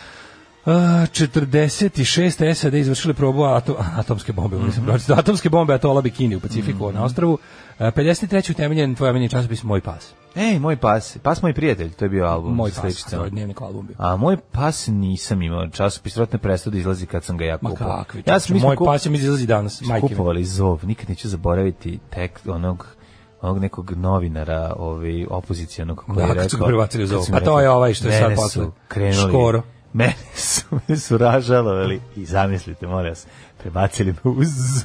Uh, 46. SAD izvršile probu atom, atomske bombe, mm -hmm. atomske bombe Atola Bikini u Pacifiku mm -hmm. na ostrvu. Uh, 53. utemeljen tvoj meni časopis Moj pas.
Ej, moj pas, pas moj prijatelj, to je bio album.
Moj pas,
to je
dnevnik album bio.
A
moj
pas nisam imao, časopis ratne presto da izlazi kad sam ga ja kupao. Ma kakvi,
ja sam, moj kup... pas je mi da izlazi danas,
majke. Kupovali zov, nikad neću zaboraviti tekst onog onog nekog novinara, ovaj opozicionog koji da, je rekao. Da, kad su ga
prebacili zov.
Pa to
je ovaj što je sad
posle. Krenuli, Škoro Mene su, mene su ražalovali i zamislite, molim vas, prebacili me u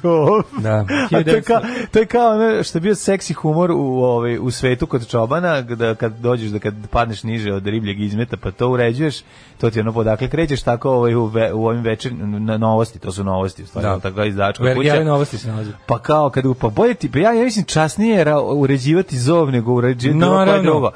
zov. Da. to je kao, to je kao ono što je bio seksi humor u, ovaj, u svetu kod čobana, da kad dođeš, da kad padneš niže od ribljeg izmeta, pa to uređuješ, to ti ono podakle krećeš, tako ovaj, u, ve, u ovim večer, na novosti, to su novosti, u stvari, da. tako izdačka Ver, kuća. Ja
novosti se nalazi.
Pa kao, kad, pa bolje ti, pa ja, ja mislim časnije uređivati zov nego uređivati no, drugo.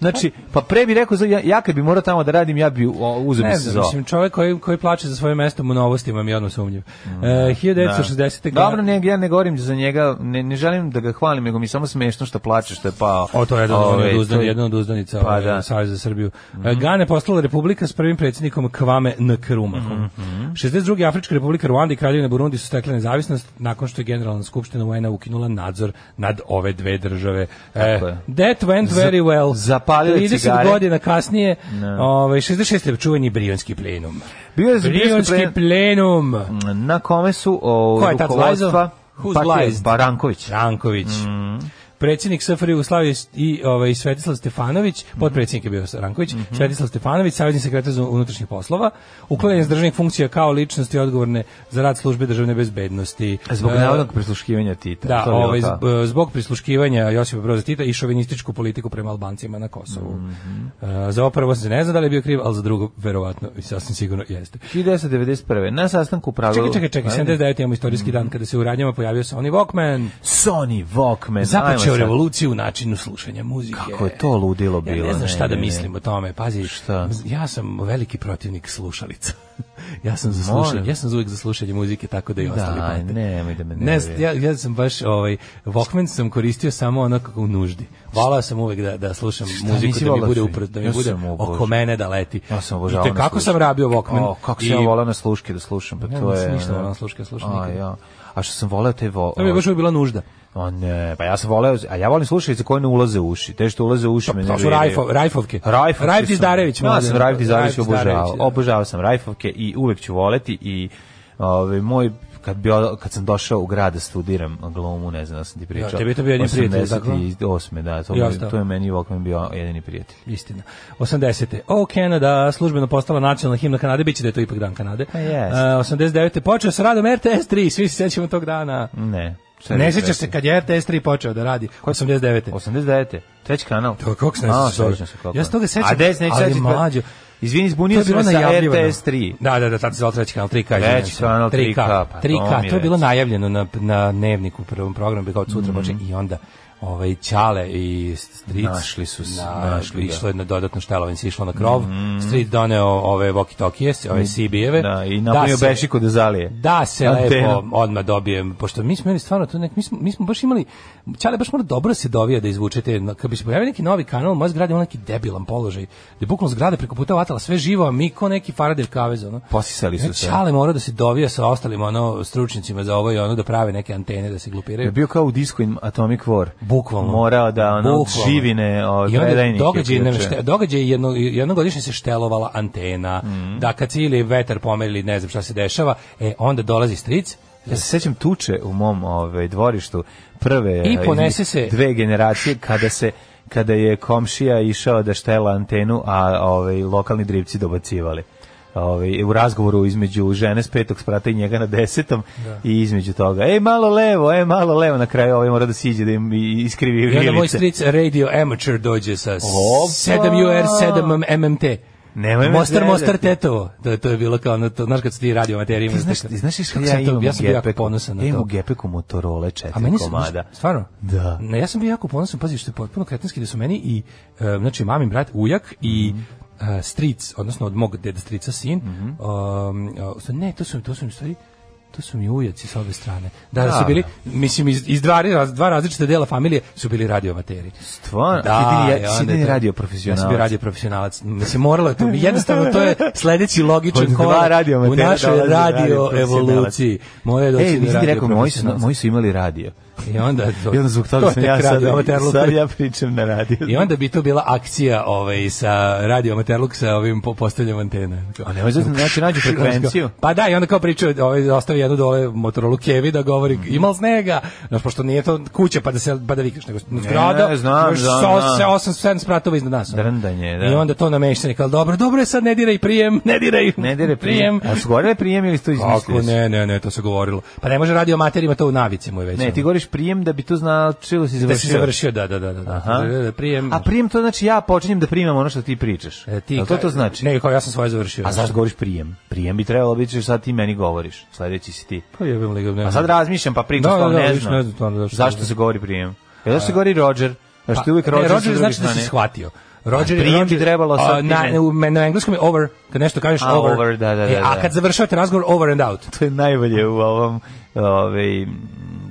Znači, pa pre bi rekao, ja, ja kad bi morao tamo da radim, ja bi uzeo
se
za... Mislim,
čovjek koji, koji plače za svoje mesto mu novostima mi odno sumnjiv. Mm. E, 1960.
Da. Dobro, ne, ja ne govorim za njega, ne, ne želim da ga hvalim, nego mi samo smešno što plače, što je pao.
O, to
je
jedan, ove, od, ovaj, uzdan, to... jedan od uzdanica pa, ovaj, da. Savjeza za Srbiju. Mm -hmm. E, Gana je postala republika s prvim predsjednikom Kvame Nkrumah. Mm -hmm. 62. Afrička republika Ruanda i Kraljevina Burundi su stekle nezavisnost nakon što je Generalna skupština UN-a ukinula nadzor nad ove dve države. E, that went very well.
Za, palile 30
cigare. 30 godina kasnije, no. Da. ovaj 66. čuveni Brionski plenum.
Bio
je Brionski
plenum. Na kome su o,
Ko je rukovodstva? Who's Partije,
Baranković.
Ranković. Mm predsjednik SFRJ Jugoslavije i ovaj Svetislav Stefanović, mhm. potpredsjednik je bio Ranković, mm -hmm. Svetislav Stefanović, savezni sekretar za unutrašnje poslova, uklanjanje iz mhm. državnih funkcija kao ličnosti odgovorne za rad službe državne bezbednosti.
Zbog uh, navodnog prisluškivanja Tita.
Da, ovaj, e, zbog prisluškivanja Josipa Broza Tita i šovinističku politiku prema Albancima na Kosovu. Mm -hmm. uh, za opravo se ne zna da li je bio kriv, ali za drugo verovatno i sasvim sigurno jeste.
1991. Na sastanku pravilu...
Čekaj, čekaj, čekaj, 79. imamo istorijski dan mhm. kada se u Ranjama pojavio Sony Walkman.
Sony Walkman. Započeo
priča o revoluciji u načinu slušanja muzike.
Kako je to ludilo bilo.
Ja ne znam šta da ne, da mislim ne. o tome. Pazi, šta? ja sam veliki protivnik slušalica. ja sam za slušanje, ja sam uvek za slušanje muzike tako da i da, ostali. Da, pate.
ne, da me
ne. ne ja, ja sam baš ovaj Walkman sam koristio samo ono kako u nuždi. Volao sam uvek da da slušam šta, muziku da mi da bude upred, da mi ja bude oko mene da leti. Ja
sam
obožavao. Te kako sam rabio Walkman? O,
kako sam ja volao na sluške da slušam, pa to je. Ja nisam ništa volao na sluške
slušam nikad
a što sam voleo te vo... Da je
baš bila nužda.
On, pa ja sam voleo, a ja volim slušalice koje ne ulaze u uši. Te što ulaze u uši
to, pa, me to su rajfo, rajfovke.
Rajfovke. Rajf
Dizdarević.
Ja sam da- Rajf Dizdarević obožavao. Da. Obožavao sam rajfovke i uvek ću voleti i Ove, ovaj, moj kad, bio kad sam došao u grad da studiram glomu, ne znam da sam ti da, pričao. Ja,
tebi je to bio jedan prijatelj, 88,
da, to, ja, to je meni Walkman bio jedini prijatelj.
Istina. 80. O Kanada, službeno postala nacionalna himna Kanade, bit će da je to ipak dan Kanade. A, yes. Uh, 89. počeo sa radom RTS 3, svi se sećamo tog dana.
Ne.
Ne sjećaš se kad je RTS 3 počeo da radi? 89.
89. Treći kanal.
To kako se ne sjećaš?
Ja se toga sećam. A des neću ali mlađo. Izvini, zbunio sam
sa RTS3. Da, da, da, tad se zvao treći kanal 3K. Treći kanal
3K. 3K,
3K. to je bilo najavljeno na, na dnevniku u prvom programu, kao sutra mm -hmm. počne i onda ovaj Ćale i Stric našli
su
se, na, našli da, išlo da. je na dodatno štelovanje, se išlo na krov. Mm Stric doneo ove walkie talkies, ove mhm. CB-eve.
Da, i napravio da bešiku da zalije.
Da se Antena. lepo odma dobijem, pošto mi smo imali stvarno tu nek mi smo, mi smo baš imali Ćale baš mora dobro se dovija da izvučete, kad bi se pojavio neki novi kanal, moja zgrada ima neki debilan položaj, da bukvalno zgrada preko puta vatala sve živo, a mi ko neki Faradiv kavez, ono.
Posisali su e, se. Ćale
mora da se dovija sa ostalim ono stručnjacima za ovo i ono da prave neke antene da se glupiraju.
Da bio kao u disku Atomic
War bukvalno
morao da ono bukvalno. živine od I onda
događaj, događaj jedno, jednogodišnje se štelovala antena, mm -hmm. da kad ili vetar pomerili, ne znam šta se dešava, e, onda dolazi stric, ja se
sećam tuče u mom ovaj dvorištu prve I ponese se dve generacije kada se kada je komšija išao da štela antenu, a ovaj lokalni drivci dobacivali ovaj, u razgovoru između žene s petog sprata i njega na desetom da. i između toga, ej malo levo, ej malo levo, na kraju ovaj mora da siđe da im iskrivi
grilice. I onda moj stric Radio Amateur dođe sa Opa. 7UR, 7 MMT. Nemoj Mostar, Mostar Tetovo. To, to je bilo kao, ono, to,
znaš
kad se ti radio materiju. Ti
znaš, ti znaš kako ja, to, ja sam bio jako ponosan na to. Ja imam u gepeku Motorola četiri meni sam, komada.
Stvarno? Da. Ne, ja sam bio jako ponosan, pazi, što je potpuno kretinski, da su meni i, uh, znači, mamin brat, ujak i mm Eh, stric, odnosno od mog deda strica sin. Mm -hmm. um, eh, ne, to su, to su mi stvari to su mi ujaci s obe strane. Da, da su bili, da. mislim, iz, iz dva, dva različita dela familije su bili radiomateri.
Stvarno? Da, si ti, si ti radio profesionalac. Ja sam bio
radio profesionalac. Mislim, moralo je to. Jednostavno, to je sledeći logičan korak u našoj radio, radio evoluciji.
Moje je doći e, radio, radio profesionalac. Moji su imali radio.
I onda to,
I onda zbog toga to sam ja sad, sad ja pričam na radiju.
I onda bi to bila akcija ovaj, sa radio Amaterluk sa ovim postavljanjem antena. A
ne možete znači da nađu frekvenciju?
Pa da, i onda kao pričaju, ovaj, ostavi jednu dole Motorola Kevi da govori, mm -hmm. imal snega, znaš, pošto nije to kuća pa da se pa da vikneš, nego zgrada, ne,
znam, još
znam, sa, sa osam, sedam spratova iznad nas.
Drndanje, da.
I onda to namešteni, kao dobro, dobro je sad, ne diraj prijem, ne diraj,
ne diraj prijem. A su prijem ili su to izmislili? Kako,
ne, ne, ne, to se govorilo. Pa ne može radio amaterima to u navici je
već. Ne, ti govoriš prijem da bi to značilo da da si završio. Da si završio,
da, da, da, da. da. Aha. da prijem. A prijem to znači ja počinjem da primam ono što ti pričaš. E, ti, to to znači?
Ne, kao ja sam svoje završio. A zašto govoriš prijem? Prijem bi trebalo biti sad ti meni govoriš. Sledeći si ti. Pa
jebem li ne.
A sad razmišljam pa pričam da, što da, ne znam. Ne znam zašto se govori prijem? Jel se govori Roger? Pa, što uvijek Roger,
ne, Roger znači da si shvatio. Roger,
prijem Roger, bi trebalo sa
na, na, na engleskom je over, kad nešto kažeš a, over. over
da, da, e, da, e, a
kad završavate razgovor over and out.
To je najbolje u ovom ovaj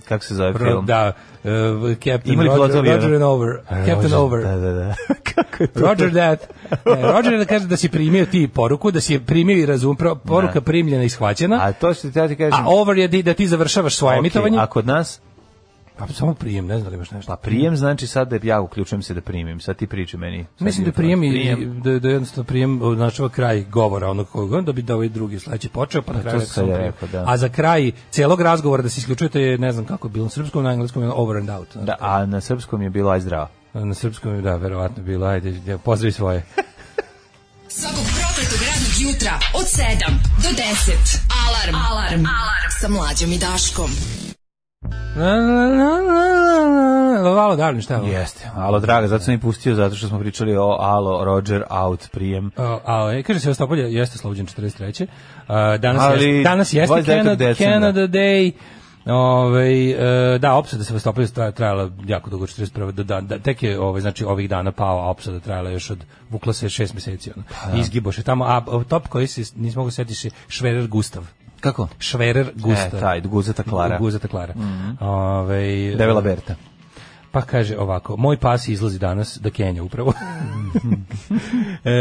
kako se zove Pro, film?
Da, uh, Captain Roger, Roger, Roger da. and Over. Captain Roger, Over.
Da, da, da.
kako je to? Roger that. e, Roger da kaže da si primio ti poruku, da si je primio i razum, poruka da. primljena i shvaćena. A
to što ti ja ti kažem.
A Over je da ti završavaš svoje okay, emitovanje.
A kod nas
Pa samo prijem, ne znam da li imaš nešto.
Pa prijem znači sad da ja uključujem se da primim, sad ti priči meni.
Mislim da prijem, i, prijem. Da, da jednostavno prijem označava ovaj kraj govora onog koga, da bi da ovaj drugi sledeći počeo, pa na pa kraju sam rekao, da. A za kraj celog razgovora da se isključujete je, ne znam kako je bilo, na srpskom, na engleskom je over and out. Da,
a na srpskom je bilo aj zdravo.
Na srpskom je, da, verovatno bilo, ajde, pozdravi svoje.
Svakog prokletog radnog jutra od 7 do 10. Alarm. Alarm. Alarm. Sa mlađom i Daškom. Na, na,
na, na, Alo Darlin, šta je ovo?
Jeste, Alo Draga, zato sam i pustio, zato što smo pričali o Alo Roger Out prijem. Alo,
a, e, kaže se Ostapolje, jeste slobođen 43. Uh, danas, Ali, jeste, danas jeste Canada, Canada Day. Ove, ovaj, da, opsada se Sevastopolja trajala jako dugo, 41. Do dan, da, tek je ove, ovaj, znači, ovih dana pao, a opsada trajala još od, vukla se šest meseci. Ono. Pa, da. Izgiboše tamo, a top koji se, nismo mogu sjetiti, Šverer Gustav. Kako? Schwerer Gusta.
E, taj,
Guzeta Klara. Guzeta Klara. Mm -hmm.
Ove, Devela Berta.
Pa kaže ovako, moj pas izlazi danas da Kenja upravo. e,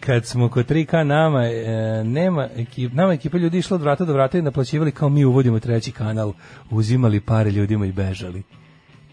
kad smo kod 3K nama, e, nema ekip, nama ekipa ljudi išla od vrata do vrata i naplaćivali kao mi uvodimo treći kanal, uzimali pare ljudima i bežali.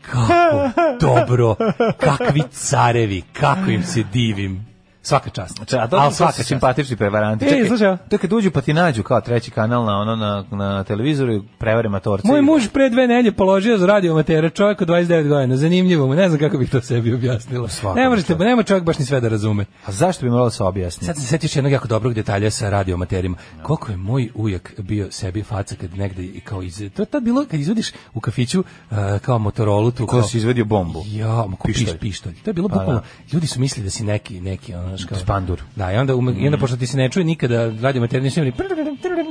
Kako dobro, kakvi carevi, kako im se divim.
Svaka čast. Znači, a
to Ali svaka simpatični prevaranti.
E, Čekaj, to
kad
uđu pa ti nađu kao treći kanal na ono na, na televizoru i prevare matorce.
Moj muž pre dve nelje položio za radio amatera, čovjek od 29 godina. Zanimljivo mu, ne znam kako bih to sebi objasnila. Svaka ne možete, nema čovjek baš ni sve da razume.
A zašto bi moralo se objasniti? Sad
se setiš jednog jako dobrog detalja sa radio amaterima. No. Koliko je moj ujak bio sebi faca kad negde i kao iz to je bilo kad izvodiš u kafiću uh, kao Motorola tu
Ko kao
si
izvadio bombu.
Ja, pištolj. pištolj. To je bilo pa da. bukvalno. Ljudi su mislili da si neki neki ono,
znaš kao. Spandur.
Da, i onda, ume, i onda mm. pošto ti se ne čuje nikada, radio materni su imali,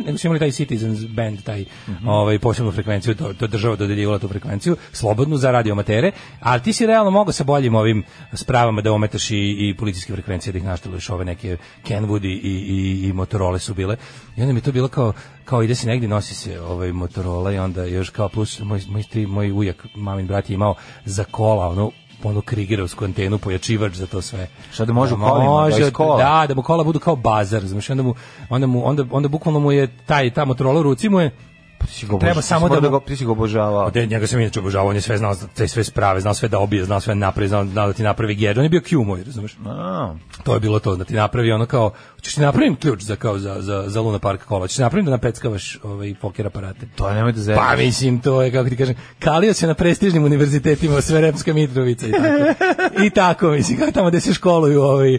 nego su imali taj Citizens band, taj mm -hmm. ovaj, posebnu frekvenciju, to, to država dodeljivala tu frekvenciju, slobodnu za radio matere, ali ti si realno mogao sa boljim ovim spravama da ometaš i, i policijske frekvencije, da ih našteluješ ove neke Kenwood i, i, i Motorola su bile. I onda mi to bilo kao, kao ide se negdje, nosi se ovaj Motorola i onda još kao plus moj, moj, tri moj ujak, mamin brat je imao za kola, ono, onu krigerovsku antenu, pojačivač za to sve.
Šta da može da, kolima, da
može, da, kola. da, da mu kola budu kao bazar, znači onda mu, onda mu, onda, onda bukvalno mu je taj, tamo trolo ruci mu je,
pa Go treba samo da, da ga go ga
obožavao. Da njega sam inače obožavao, on je sve znao, te sve sprave, znao sve da obije, znao sve da napravi, znao, znao da ti napravi gear. On je bio Q moj, razumeš? A. To je bilo to, da ti napravi ono kao Češ ti napravim ključ za kao za za za Luna Park kola. Češ napravim da napeckavaš ovaj poker aparate.
To nemoj da zezati.
Pa mislim to je kako ti kažem, kalio se na prestižnim univerzitetima Sveremska Mitrovica i tako. I tako mislim, kao tamo gde se školuju ovaj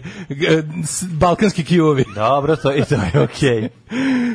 balkanski kivovi.
Dobro, to i to je okej. Okay.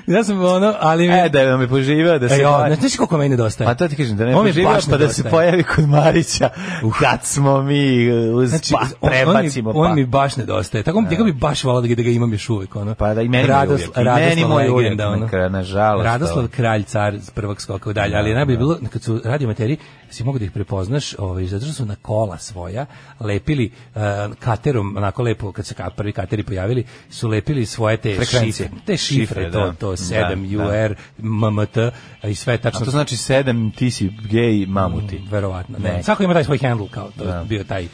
ja sam ono, ali mi...
E, da mi poživio, da e, se...
E, o, ne znaš koliko meni nedostaje?
Pa to ti kažem, da ne
poživio,
pa nedostaje. da se pojavi kod Marića. Uh. Kad smo mi uz znači,
pa,
prebacimo
on, on mi, pa. On mi baš nedostaje. Tako, ja. Da. bi baš volao da ga da imam još uvek
uvijek ono. Pa
da
i meni Rados, uvijek. I meni moj
uvijek, ono. nažalost. Radoslav kralj car prvog skoka dalje, ali da, najbolje da. bilo kad su radio materi, si mogu da ih prepoznaš, ovaj zato što su na kola svoja lepili uh, katerom, onako lepo kad se prvi kateri pojavili, su lepili svoje te Frekvencije. šifre, te šifre, šifre to, da. to 7 da, UR, da. MMT i sve tačno.
A to znači 7 ti si gej mamuti. Mm,
verovatno. Da. Ne. Svako ima taj svoj handle kao to da. bio taj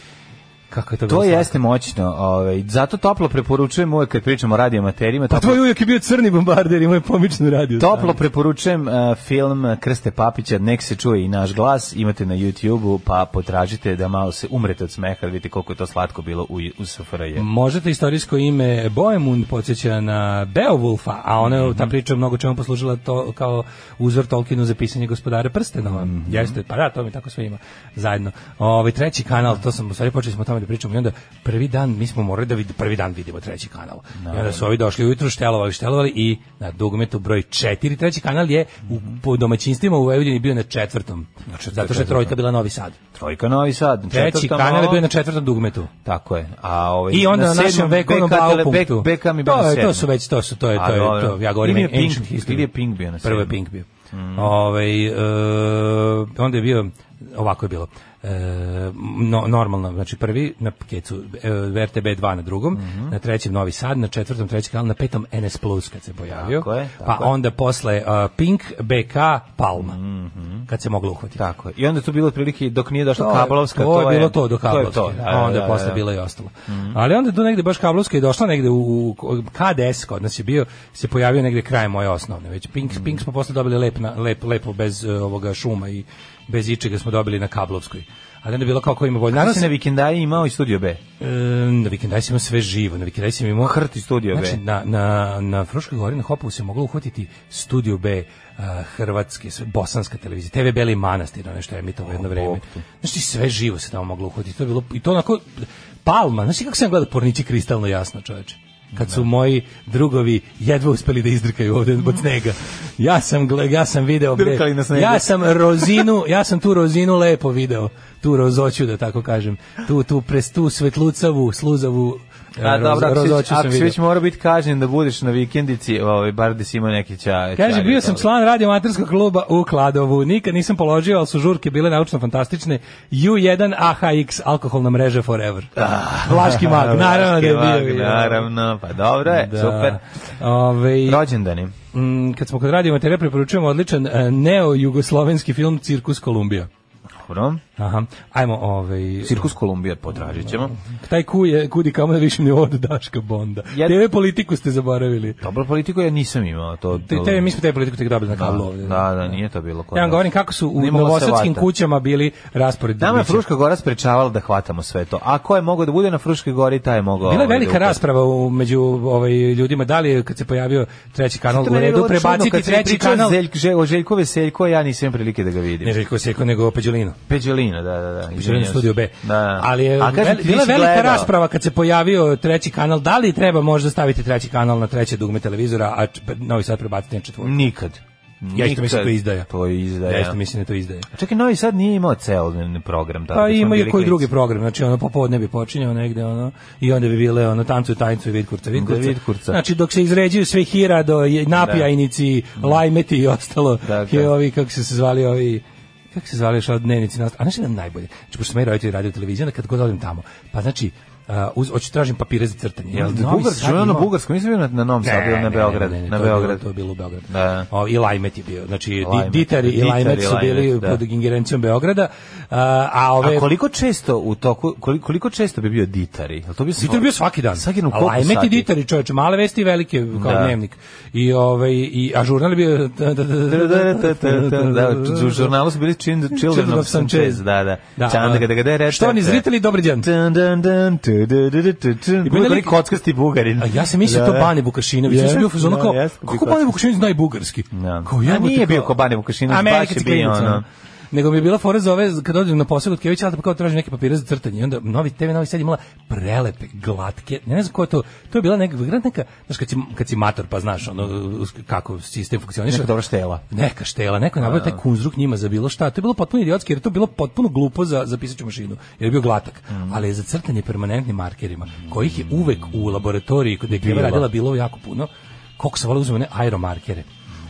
kako je to,
to jeste moćno. Ovaj zato toplo preporučujem uvek kad pričamo o radioamaterima,
pa toplo...
tvoj uvijek
je bio crni bombarder i moj pomično radio.
Toplo sami. preporučujem uh, film Krste Papića, nek se čuje i naš glas, imate na YouTubeu, pa potražite da malo se umrete od smeha, da vidite koliko je to slatko bilo u, u SFRJ.
Možete istorijsko ime Boemund podsjeća na Beowulfa, a ona mm -hmm. ta mhm. priča mnogo čemu poslužila to kao uzor Tolkienu za pisanje gospodare prstenova. Mm -hmm. Jeste, pa da, to mi tako sve ima zajedno. Ovaj treći kanal, to sam u stvari počeli smo tamo da pričamo i onda prvi dan mi smo morali da vid, prvi dan vidimo treći kanal. No, I onda su ovi došli ujutru, štelovali, štelovali i na dugmetu broj 4 treći kanal je u, mhm. po domaćinstvima u Vojvodini bio na četvrtom. Na četvrtom zato što je trojka bila Novi Sad.
Trojka Novi Sad.
Treći kanal je bio na četvrtom dugmetu.
Tako je. A ovaj I onda na, na našem vekovnom baupunktu. Bek,
mi bio to, na je, to su već to su to je to je to. to ja govorim ili je Pink,
ili je Pink bio na.
Prvo je Pink bio. Mm. Ovaj e, onda je bio ovako je bilo no, normalno, znači prvi na kecu e, RTB 2 na drugom, mm -hmm. na trećem Novi Sad, na četvrtom treći kanal, na petom NS Plus kad se pojavio.
Tako je,
pa tako pa je. onda posle uh, Pink, BK, Palma. Mm -hmm. Kad se moglo uhvatiti.
Tako je. I onda to bilo otprilike dok nije došla to, Kablovska,
to, to je bilo to do Kablovske. To je to. Da, a da, onda da, posle da, da. bilo i ostalo. Mm -hmm. Ali onda do negde baš Kablovska je došla negde u, u KDS kod nas je bio se pojavio negde kraj moje osnovne. Već Pink, mm -hmm. Pink smo posle dobili lep, na, lep lepo bez uh, ovoga šuma i bez ičega smo dobili na Kablovskoj. Ali onda je bilo kao ko ima bolje. Naravno
se na vikendaji imao i Studio B. E,
na vikendaji sam imao sve živo, na vikendaji sam imao
Hrt i Studio
znači, B. na, na, na Fruškoj gori, na Hopovu se moglo uhvatiti Studio B, uh, Hrvatske, bosanska televizija, TV Beli Manastir, ono što je emitovao jedno vreme. Znači sve živo se tamo moglo uhvatiti. To je bilo, I to onako, Palma, znači kako sam gledao Pornići kristalno jasno, čoveče kad su moji drugovi jedva uspeli da izdrkaju ovde od snega. Ja sam ja sam video bre, ja sam rozinu, ja sam tu rozinu lepo video, tu rozoću da tako kažem, tu tu pres tu svetlucavu, sluzavu
Da, dobro, ako si već morao biti kažnjen da budeš na vikendici, ovaj, bar da si imao neki čaj.
Kaže, bio sam član radiomaterskog kluba u Kladovu. Nikad nisam položio, ali su žurke bile naučno fantastične. U1 AHX, alkoholna mreža forever. Da. Vlaški mag, naravno da je bio.
Mag, naravno, pa dobro je, da. super. Ove, Rođendani. Mm,
kad smo kod radiomaterija preporučujemo odličan e, neo-jugoslovenski film Cirkus Kolumbija.
Dobro.
Aha. Ajmo ovaj
Cirkus Kolumbije
potražit ćemo.
Taj ku
je kudi kamo da više ne od Daška Bonda. Ja... TV politiku ste zaboravili.
Dobro politiku ja nisam imao to.
Te, te mi smo te politiku tek dobili na da, kablu
ovde. Da, da, nije to bilo kod.
Ja
vam
govorim kako su u novosadskim kućama bili rasporedi. Nama je
Fruška Gora sprečavala da hvatamo sve to. A ko je mogao da bude na Fruškoj Gori, taj je mogao.
Bila je ovaj, velika ovaj, rasprava u, među ovaj ljudima da li kad se pojavio treći kanal u redu prebaciti treći kanal.
Željko Željko Veseljko ja nisam prilike da ga
vidim. Ne Željko Veseljko nego Peđolino. Peđolino
Pičurina, da, da, da. Pičurina studio B.
Da, da, Ali je bila velika gledao. rasprava kad se pojavio treći kanal, da li treba možda staviti treći kanal na treće dugme televizora, a Novi Sad prebaciti na četvorku?
Nikad.
Ja isto mislim da to
izdaja.
To je izdaja. Ja isto mislim da to izdaja.
A čekaj, Novi Sad nije imao ceo program.
Pa da pa ima
i
koji drugi program, znači ono popodne bi počinjao negde, ono, i onda bi bile ono tancu, tajnicu i vidkurca, kurca, Da, vid Znači dok se izređuju sve hira do da. napijajnici, da. lajmeti i ostalo, da, da. i ovi, kako se zvali, ovi kako se zvali još dnevnici nastav, a znaš što je najbolje, znači pošto sam i roditelji radio televiziju, onda kad god odem tamo, pa znači Uh, uz hoću tražim papire za crtanje. Jel mm, da
bugarski, ono bugarsko, mislim na na Novom
Sadu, na Beogradu, na Beograd
To bilo
u Beogradu. Da. O, i Lajmet je bio. Znači Diter i Lajmet su bili da. pod ingerencijom Beograda. A, a ove
A koliko često u toku koliko, koliko često bi bio Ditari?
Jel to bi Ditar bio svaki dan. Svaki dan. Lajmet i Ditari, čoveče, male vesti i velike kao da. dnevnik. I ovaj i a žurnal bio da
u žurnalu su bili Children of Sanchez, da da.
da Čanda kada kada je Što oni zriteli dobar dan.
I bude oni kockasti bugarin.
A ja sam mislio da, to da. Bane Vukašinović. Ja sam bio u fazonu da, kao, kako Bane Vukašinović zna i bugarski?
Kao, ja nije bio kao
Bane Vukašinović, baš je bio ono. Nego mi je bila fora za ove, kad odem na posao kod Kevića, pa kao tražim neke papire za crtanje. I onda novi TV Novi Sad imala prelepe, glatke, ne znam ko je to, to je bila neka, neka, znaš, kad si, kad si mator, pa znaš, ono, kako sistem funkcioniše.
Neka dobra štela.
Neka štela, neko je nabavio taj kunzruk njima za bilo šta. To je bilo potpuno idiotski, jer je to bilo potpuno glupo za, za pisaću mašinu, jer je bio glatak. Mm. Ali je za crtanje permanentnim markerima, kojih je uvek u laboratoriji, kod je radila bilo jako puno, koliko se vole uzme one aeromarkere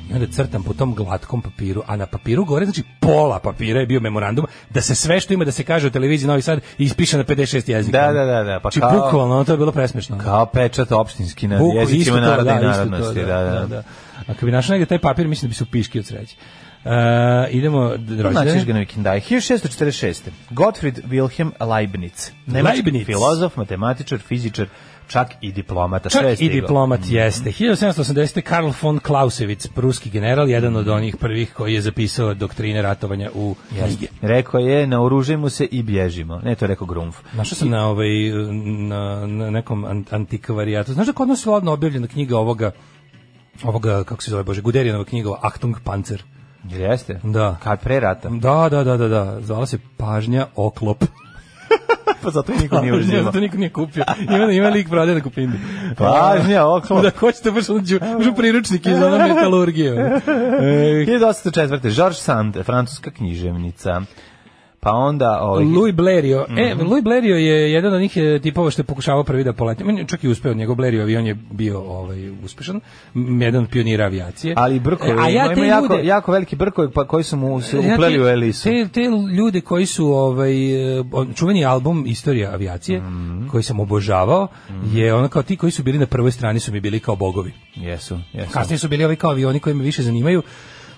I onda crtam po tom glatkom papiru, a na papiru gore, znači pola papira je bio memorandum, da se sve što ima da se kaže u televiziji Novi Sad ispiše na 56 jezika.
Da, da, da. da.
Pa Či kao, bukvalno, to je bilo presmešno.
Kao pečat opštinski na Buku, jezicima narodne da, narodnosti. To, da, da, da, da.
Ako bi našao negde taj papir, mislim da bi se upiški od sreće. Uh, idemo rođendan.
Naćiš ga na vikendaj. 1646. Gottfried Wilhelm Leibniz. Nemački Leibniz. filozof, matematičar, fizičar, čak i diplomata.
Čak i diplomat mm jeste. 1780. Karl von Clausewitz, pruski general, jedan od mhm. onih prvih koji je zapisao doktrine ratovanja u Lige.
Rekao je, naoružajmo se i bježimo. Ne, to je rekao Grunf.
Našao
sam
I... na, ovaj, na, na nekom antikvarijatu. Znaš da kod nas je odno objavljena knjiga ovoga, ovoga, kako se zove, Bože, Guderijanova knjiga, Achtung Panzer.
Jeste?
Da.
Kad pre rata? Da,
da, da, da, da. Zvala se Pažnja oklop.
pa zato niko nije uživao.
Zato niko nije kupio. Ima, ima lik prodaje na kupindu.
Pažnja, okolo.
Da hoćete pa, da, baš uđu, uđu priručnik iz ona metalurgije.
1804. E. George Sand, francuska književnica pa onda...
Ovaj... Louis Blerio. Mm -hmm. E, mhm. Louis Blerio je jedan od njih tipova što je pokušavao prvi da poleti. On je čak i uspeo, njegov Blerio avion je bio ovaj, uspešan, jedan od pionira avijacije.
Ali brkovi, e, A ja ima jako, ljude, jako veliki brkovi pa koji su mu se upleli ja te, u Elisu.
Te, te ljude koji su, ovaj, čuveni album Istorija avijacije, mm -hmm. koji sam obožavao, mm -hmm. je ono kao ti koji su bili na prvoj strani su mi bili kao bogovi.
Jesu, jesu. Kasnije
su bili ovi kao avioni koji me više zanimaju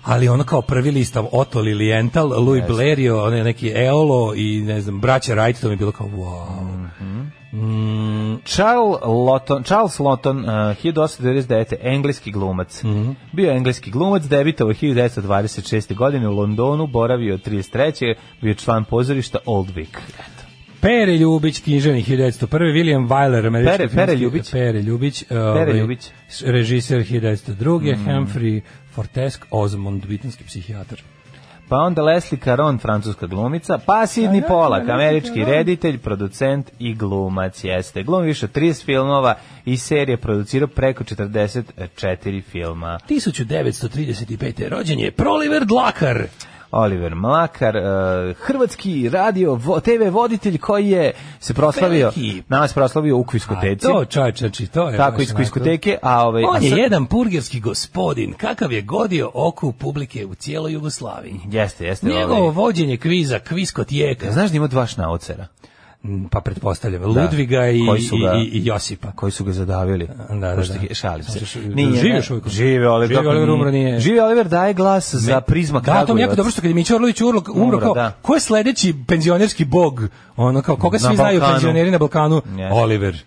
ali ono kao prvi listav Otto Lilienthal, Louis yes. Blerio, one neki Eolo i ne znam, braća Wright, to mi je bilo kao wow. Mm -hmm. Mm,
Charles Lotton, Charles Lotton uh, 1899. engleski glumac. Mm -hmm. Bio engleski glumac, debitovao 1926. godine u Londonu, boravio 33. bio član pozorišta Old Vic.
Eto. Pere Ljubić, književnik 1901. William Wyler, američki Pere, Pere Ljubić. Pere Ljubić, Pere ovaj, Ljubić. Ovaj, režiser 1902. Mm. Humphrey Fortesk Osmond, britanski psihijatar.
Pa onda Leslie Caron, francuska glumica, pa Sidney da, da, Pollack, da, američki reditelj, producent i glumac jeste. Glum više 30 filmova i serije producirao preko 44 filma.
1935. rođen je Proliver Dlakar.
Oliver Mlakar, uh, hrvatski radio, TV voditelj koji je se proslavio, nas proslavio u Kviskoteci. A
to čaj, čači, to je.
Tako, iz Kviskoteke. A ovaj,
On je sad... jedan purgerski gospodin, kakav je godio oku publike u cijeloj Jugoslaviji.
Jeste, jeste.
Njegovo ovaj... vođenje kviza, Kviskotijeka.
Znaš da ima dva šnaucera?
Mm, pa pretpostavljam da. Ludviga i, ga, i, i Josipa
koji su ga zadavili
da, da, da.
šalim se
nije, žive uvijek žive ali žive Oliver umro nije
žive Oliver daje glas Me, za prizma Kragujevac da to mi
jako dobro što kad je Mića Orlović umro, umro kao da. ko je sledeći penzionerski bog ono kao koga svi znaju penzioneri na Balkanu Oliver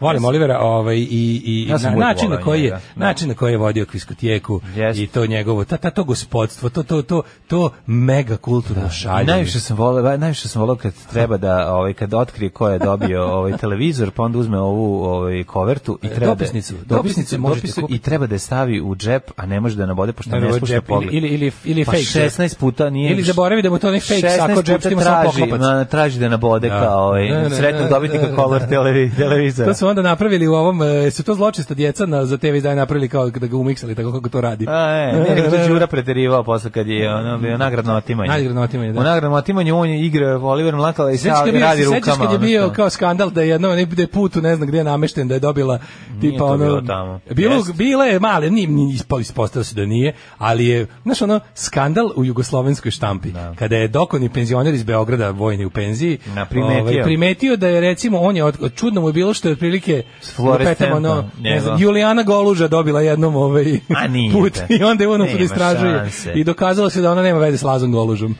Volim yes. Olivera ovaj, i, i ja na, način, na koji je, njega. Da. način na koji je vodio kviskotijeku yes. i to njegovo, ta, ta, to gospodstvo, to, to, to, to mega kulturno da. šaljenje.
Najviše sam volio, najviše sam volio kad treba da, ovaj, kad otkrije ko je dobio ovaj, televizor, pa onda uzme ovu ovaj, kovertu i e, treba
dopisnicu,
da, dopisnicu, dopisnicu i treba da je stavi u džep, a ne može da nabode, pošto da, ne, ne spušta pogled.
Ili, ili, ili
pa
fake
16 puta nije...
Ili zaboravi
da
mu to ne fake, ako
džep traži, na, traži da nabode da. kao, ovaj, sretno dobiti kao kolor televizora
onda napravili u ovom, se to zločista djeca na, za TV izdaje napravili kao da ga umiksali, tako kako to radi.
A, e, ne, je Đura preterivao posle kad je ono, bio nagradno
otimanje.
Nagradno otimanje, da. U nagradno
otimanje
on je igra Oliver Mlakala i
sad bio, radi rukama. Sećaš kad je bio kao skandal da je jedno, ne bude da put ne znam gdje namešten, da je dobila nije tipa ono... Bilo tamo. Bilo, bila male, ni nije ispostavio se da nije, ali je, znaš ono, skandal u jugoslovenskoj štampi. Da. Kada je dokoni penzioner iz Beograda, vojni u penziji,
Na primetio.
Ovaj, primetio da je recimo, on je, od, čudno mu je bilo što je otprilike lupetamo, no, ne Julijana Goluža dobila jednom ovaj put i onda je ono istražuje i dokazalo se da ona nema veze s Lazom Golužom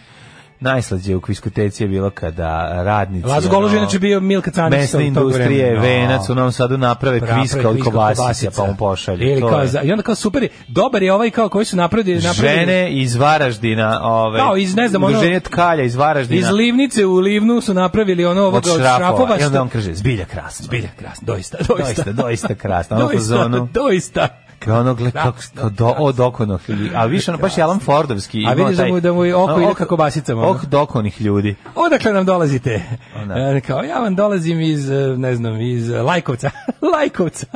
najslađe u kviskoteci je bilo kada radnici...
Lazo Golož
je
inače bio Milka u Canić. Mesne
industrije, vremena, venac, u Novom Sadu naprave kviska od kobasica, pa on pošalje. Ili
kao, I onda kao super, dobar je ovaj kao koji su napravili... napravili
Žene iz Varaždina, ove, kao iz, ne znam, ono, žene tkalja
iz
Varaždina.
Iz Livnice u Livnu su napravili ono ovog od što... I onda on kaže,
zbilja krasno. Zbilja krasno,
doista,
doista.
Doista,
doista krasno. doista,
doista
ono gled da, kako da, do da. od okonih ljudi. A više ono baš je Alan Fordovski.
A vidiš da mu da mu oko ide kako basicama.
Ok dokonih ljudi.
Odakle nam dolazite? Ona. E, kao ja vam dolazim iz e, ne znam iz e, Lajkovca. Lajkovca.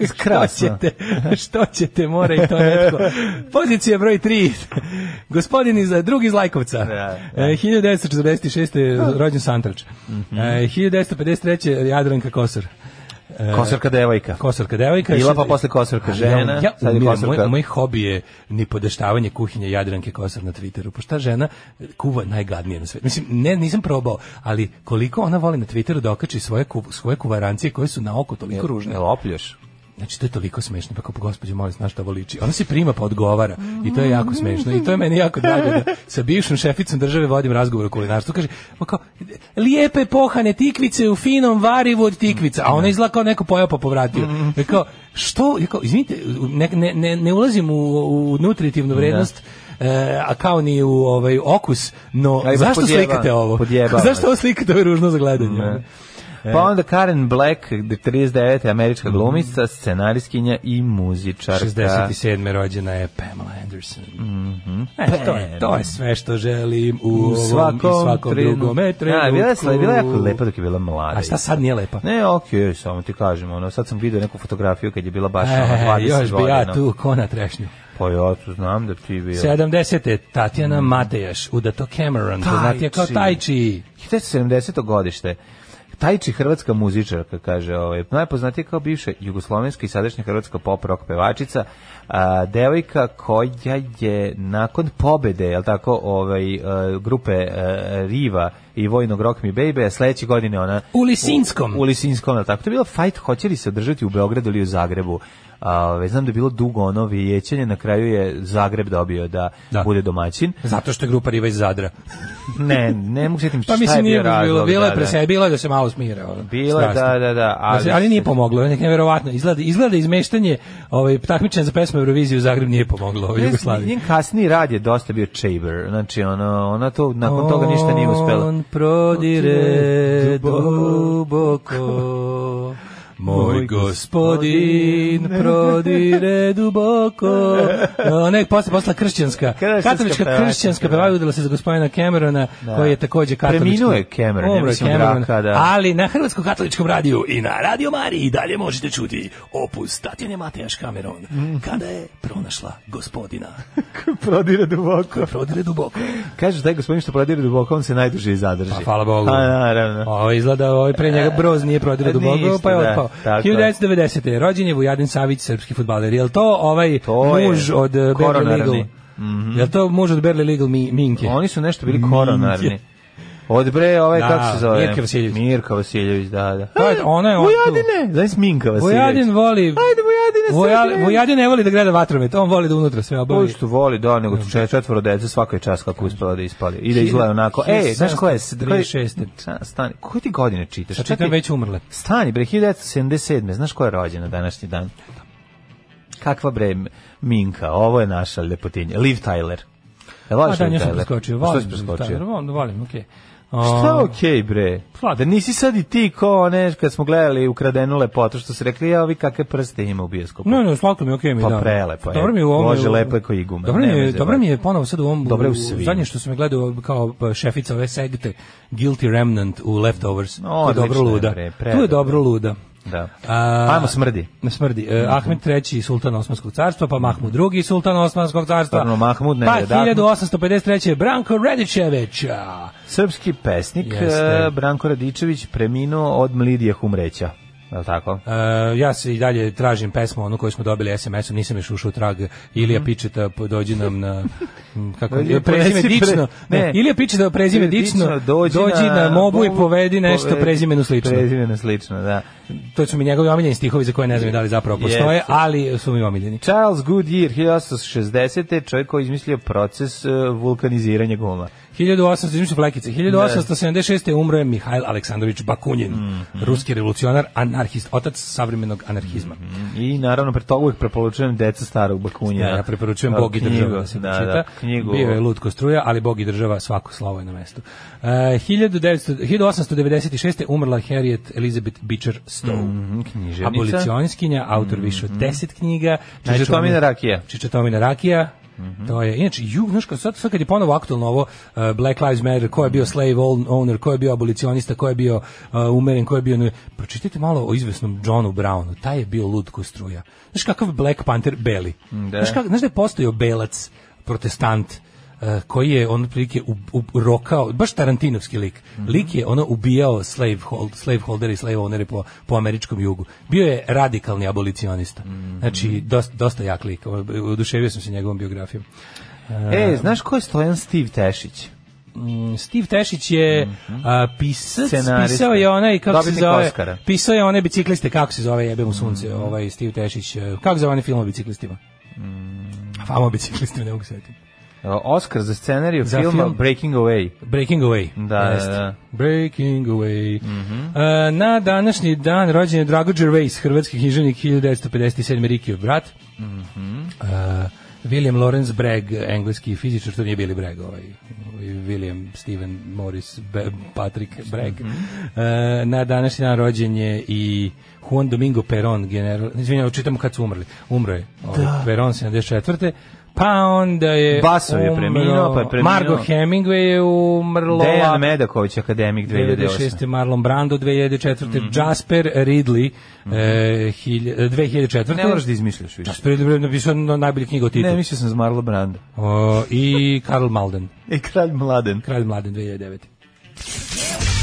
što ćete? Što ćete? Mora i to netko. Pozicija broj 3. Gospodin iz drugi iz Lajkovca. Da, da. 1946. rođen Santrač. Mm -hmm. 1953. Jadranka Kosor.
E, kosarka devojka.
Kosarka devojka.
Bila pa posle kosarka žena. Ja,
ja sad kosarka. Moj, moj hobi je ni podeštavanje kuhinje Jadranke Kosar na Twitteru. Pošto žena kuva najgadnije na svetu. Mislim, ne, nisam probao, ali koliko ona voli na Twitteru da okači svoje, svoje kuvarancije koje su na oko toliko ružne. Jel
opljaš?
Znači to je toliko smešno, pa kao pa gospođo molim na što ovo liči. Ona se prima pa odgovara i to je jako smešno i to je meni jako drago da sa bivšom šeficom države vodim razgovor o kulinarstvu. Kaže, ma kao, lijepe pohane tikvice u finom varivu od tikvica, a ona izla kao neko pojao pa povratio. Je kao, što, je kao, izvinite, ne, ne, ne, ne ulazim u, u nutritivnu vrednost, e, a kao ni u ovaj okus, no Aj, zašto podjeba, slikate ovo? Podjeba, zašto ovo slikate ovo ružno za gledanje?
Pa onda Karen Black, 39. američka mhm. glumica, scenariskinja i muzičarka.
67. rođena je Pamela Anderson. Mm -hmm. e, to, je, to je sve što želim u, u svakom, svakom drugom metru. trenutku.
Ja, da, bila je, bila je jako lepa dok je bila mlada.
A šta sad nije lepa?
Ne, okej, samo ti kažem. Ono, sad sam vidio neku fotografiju kad je bila baš e, 20 godina. Još bi
ja tu kona trešnju.
Pa
ja
tu znam da ti
bi... 70. Tatjana mm. Matejaš, udato Cameron, poznatija kao Tajči. 70.
godište. Tajči hrvatska muzičarka, kaže, ovaj, najpoznatija kao bivša jugoslovenska i sadašnja hrvatska pop rock pevačica, a, devojka koja je nakon pobede, jel tako, ovaj, a, e, grupe a, e, Riva i vojnog Rock mi Baby, sledeće godine ona...
U Lisinskom.
U, u Lisinskom, jel tako. To je bilo fight, hoće se održati u Beogradu ili u Zagrebu. Ove, ovaj, znam da je bilo dugo ono vijećenje, na kraju je Zagreb dobio da, da. bude domaćin.
Zato što
je
grupa Riva iz Zadra.
ne, ne mogu sjetiti pa šta pa, mislim, je bio razlog. Da, bilo, bilo je prese,
da. bilo je da se malo smire. Ono,
bilo je, da, da, da.
Ali,
da
se, ali nije pomoglo, nek neverovatno. Izgleda, izgleda izmeštanje ovaj, takmičenja za pesmu Euroviziju Zagreb nije pomoglo ovaj, Jugoslaviji.
Njen kasni rad je dosta bio Chaber. znači ono, ona to, nakon toga ništa nije uspela.
On prodire duboko Moj gospodin prodire duboko. Ona je posle posla kršćanska. Katolička kršćanska da. pevaju se za gospodina Camerona, da. koji je takođe katolički. Preminuo
je Cameron, ne Cameron
draka, da. Ali na Hrvatskom katoličkom radiju i na Radio Mariji dalje možete čuti opus Tatjane Matejaš Cameron. Mm. Kada je pronašla gospodina.
prodire duboko.
prodire
duboko. Kažeš da je gospodin što prodire duboko, on se najduže i zadrži.
Pa hvala Bogu. A, naravno. Ovo izgleda, ovo pre njega e, broz nije prodire e, duboko, pa je da. otpao. Tako 1990. rođen je Vujadin Savić, srpski futbaler. Je li to ovaj to muž je od eh, Berlin Legal? Mm -hmm. Je li to muž od Berlin Legal Minke?
Oni su nešto bili koronarni. Minke. Od ovaj da, kako se zove? Mirka Vasiljević. Mirka Vasiljević, da, da. Pa
to je, ona je
on Vojadine, znaš Minka
Vasiljević.
Vojadin
voli. Ajde, Vojadine. Vojal, Vojadin ne voli da gleda vatromet, on voli da unutra sve obavi.
što voli,
da,
nego četvoro dece svaka je čas kako uspela da ispali. I da izgleda onako. Ej, znaš ko je?
36.
Stani. Koje ti godine čitaš?
Šta čitam već umrle.
Stani, bre, 1977. Znaš ko je rođena današnji dan? Kakva bre Minka, ovo je naša lepotinja. Liv Tyler.
Ja voliš da, Liv Tyler? Da, nju sam preskočio. Pa volim volim,
okej. Šta okej, bre? Pa, da nisi sad i ti ko ne, kad smo gledali ukradenu lepotu, što se rekli, ja ovi kakve prste ima u bioskopu.
Ne, ne, slatko mi, okej mi,
pa da. Pa prelepo, dobro mi je u ovom... Može, lepo je koji gume. Dobro mi
je, dobro mi je ponovo sad u ovom... Dobro je u svim. Zadnje što sam je gledao kao pa, šefica ove segte, Guilty Remnant u Leftovers. No, odlično, dobro luda. Bre, tu je dobro luda.
Da. A, pa Ajmo smrdi.
Ne smrdi. E, Ahmed III, sultan Osmanskog carstva, pa Mahmud II, sultan Osmanskog carstva. Stvarno, Mahmud ne Pa 1853. Branko Radičević.
Srpski pesnik e, Jeste. Branko Radičević preminuo od mlidija umreća. Da tako?
E, ja se i dalje tražim pesmu, onu koju smo dobili SMS-om, nisam još ušao u trag. Ilija mm. Pičeta, dođi nam na... Kako, Ilija prezime dično. ne, ne, Ilija Pičeta, prezime dično, dođi, dođi na, na mobu i povedi nešto povedi, prezimenu slično.
Prezimenu slično, da.
To su mi njegovi omiljeni stihovi za koje ne znam da li zapravo postoje, yes. ali su mi omiljeni.
Charles Goodyear, 1860. čovjek koji izmislio proces e, vulkaniziranja guma.
1800 flekice. 1876. umro je Mihajl Aleksandrović Bakunin, mm -hmm. ruski revolucionar, anarhist, otac savremenog anarhizma. Mm
-hmm. I naravno pre toga uvijek preporučujem deca starog Bakunina. Da,
ja preporučujem Bog i država. Da, da, da knjigu. Bio je lutko struja, ali Bog i država svako slovo je na mestu. E, uh, 1896. umrla Harriet Elizabeth Beecher Stowe. Mm -hmm. Abolicioniskinja, autor mhm. više od 10 knjiga.
Čičetomina Rakija.
Čičetomina Rakija, -hmm. To je inače jug, znaš, sad, sad kad je ponovo aktualno ovo uh, Black Lives Matter, ko je bio slave owner, ko je bio abolicionista, ko je bio uh, umeren, ko je bio pročitajte malo o izvesnom Johnu Brownu. Taj je bio lud ko struja. Znaš kakav Black Panther beli. Da. Znaš, kak, znaš da je postojao belac protestant E, koji je on prilike u, u, rokao, baš Tarantinovski lik. Mm -hmm. Lik je ono ubijao slave, hold, slave holder i slave ownere po, po američkom jugu. Bio je radikalni abolicionista. Mm -hmm. Znači, dosta, dosta jak lik. Oduševio sam se njegovom biografijom. E,
e znaš ko je Stojan Steve Tešić?
Mm, Steve Tešić je mm -hmm. a, pisac, pisao je onaj kako Dobitnik se zove, Oscara. pisao je one bicikliste kako se zove jebemo sunce, mm -hmm. ovaj Steve Tešić, e, kako se zove onaj film o biciklistima? Mm. Famo biciklistima ne mogu setiti.
Oscar za scenariju za filma film? Breaking Away.
Breaking Away. Da, da, da. Breaking Away. Mm -hmm. uh, na današnji dan rođen je Drago Gervais, hrvatski književnik 1957. Rikijev brat. Mm -hmm. uh, William Lawrence Bragg, engleski fizičar, što nije bili Bragg, ovaj, ovaj, William Steven Morris Be Patrick Bragg. Mm -hmm. uh, na današnji dan rođen je i Juan Domingo Perón, general, izvinjavam, čitam kad su umrli. Umro je. Ovaj, da. Perón 74. Pa onda je
Basov je preminuo, pa je preminuo.
Margo Hemingway je umrlo.
Dejan Medaković, akademik 2008. 2006.
Marlon Brando 2004. Mm -hmm. Jasper Ridley mm -hmm. e, hilj, 2004. E,
ne moraš da izmišljaš
više. Jasper Ridley je napisao na najbolje knjigo titul.
Ne, mislio sam za Marlon Brando.
O, I Karl Malden.
I Kralj Mladen.
Kralj Mladen 2009.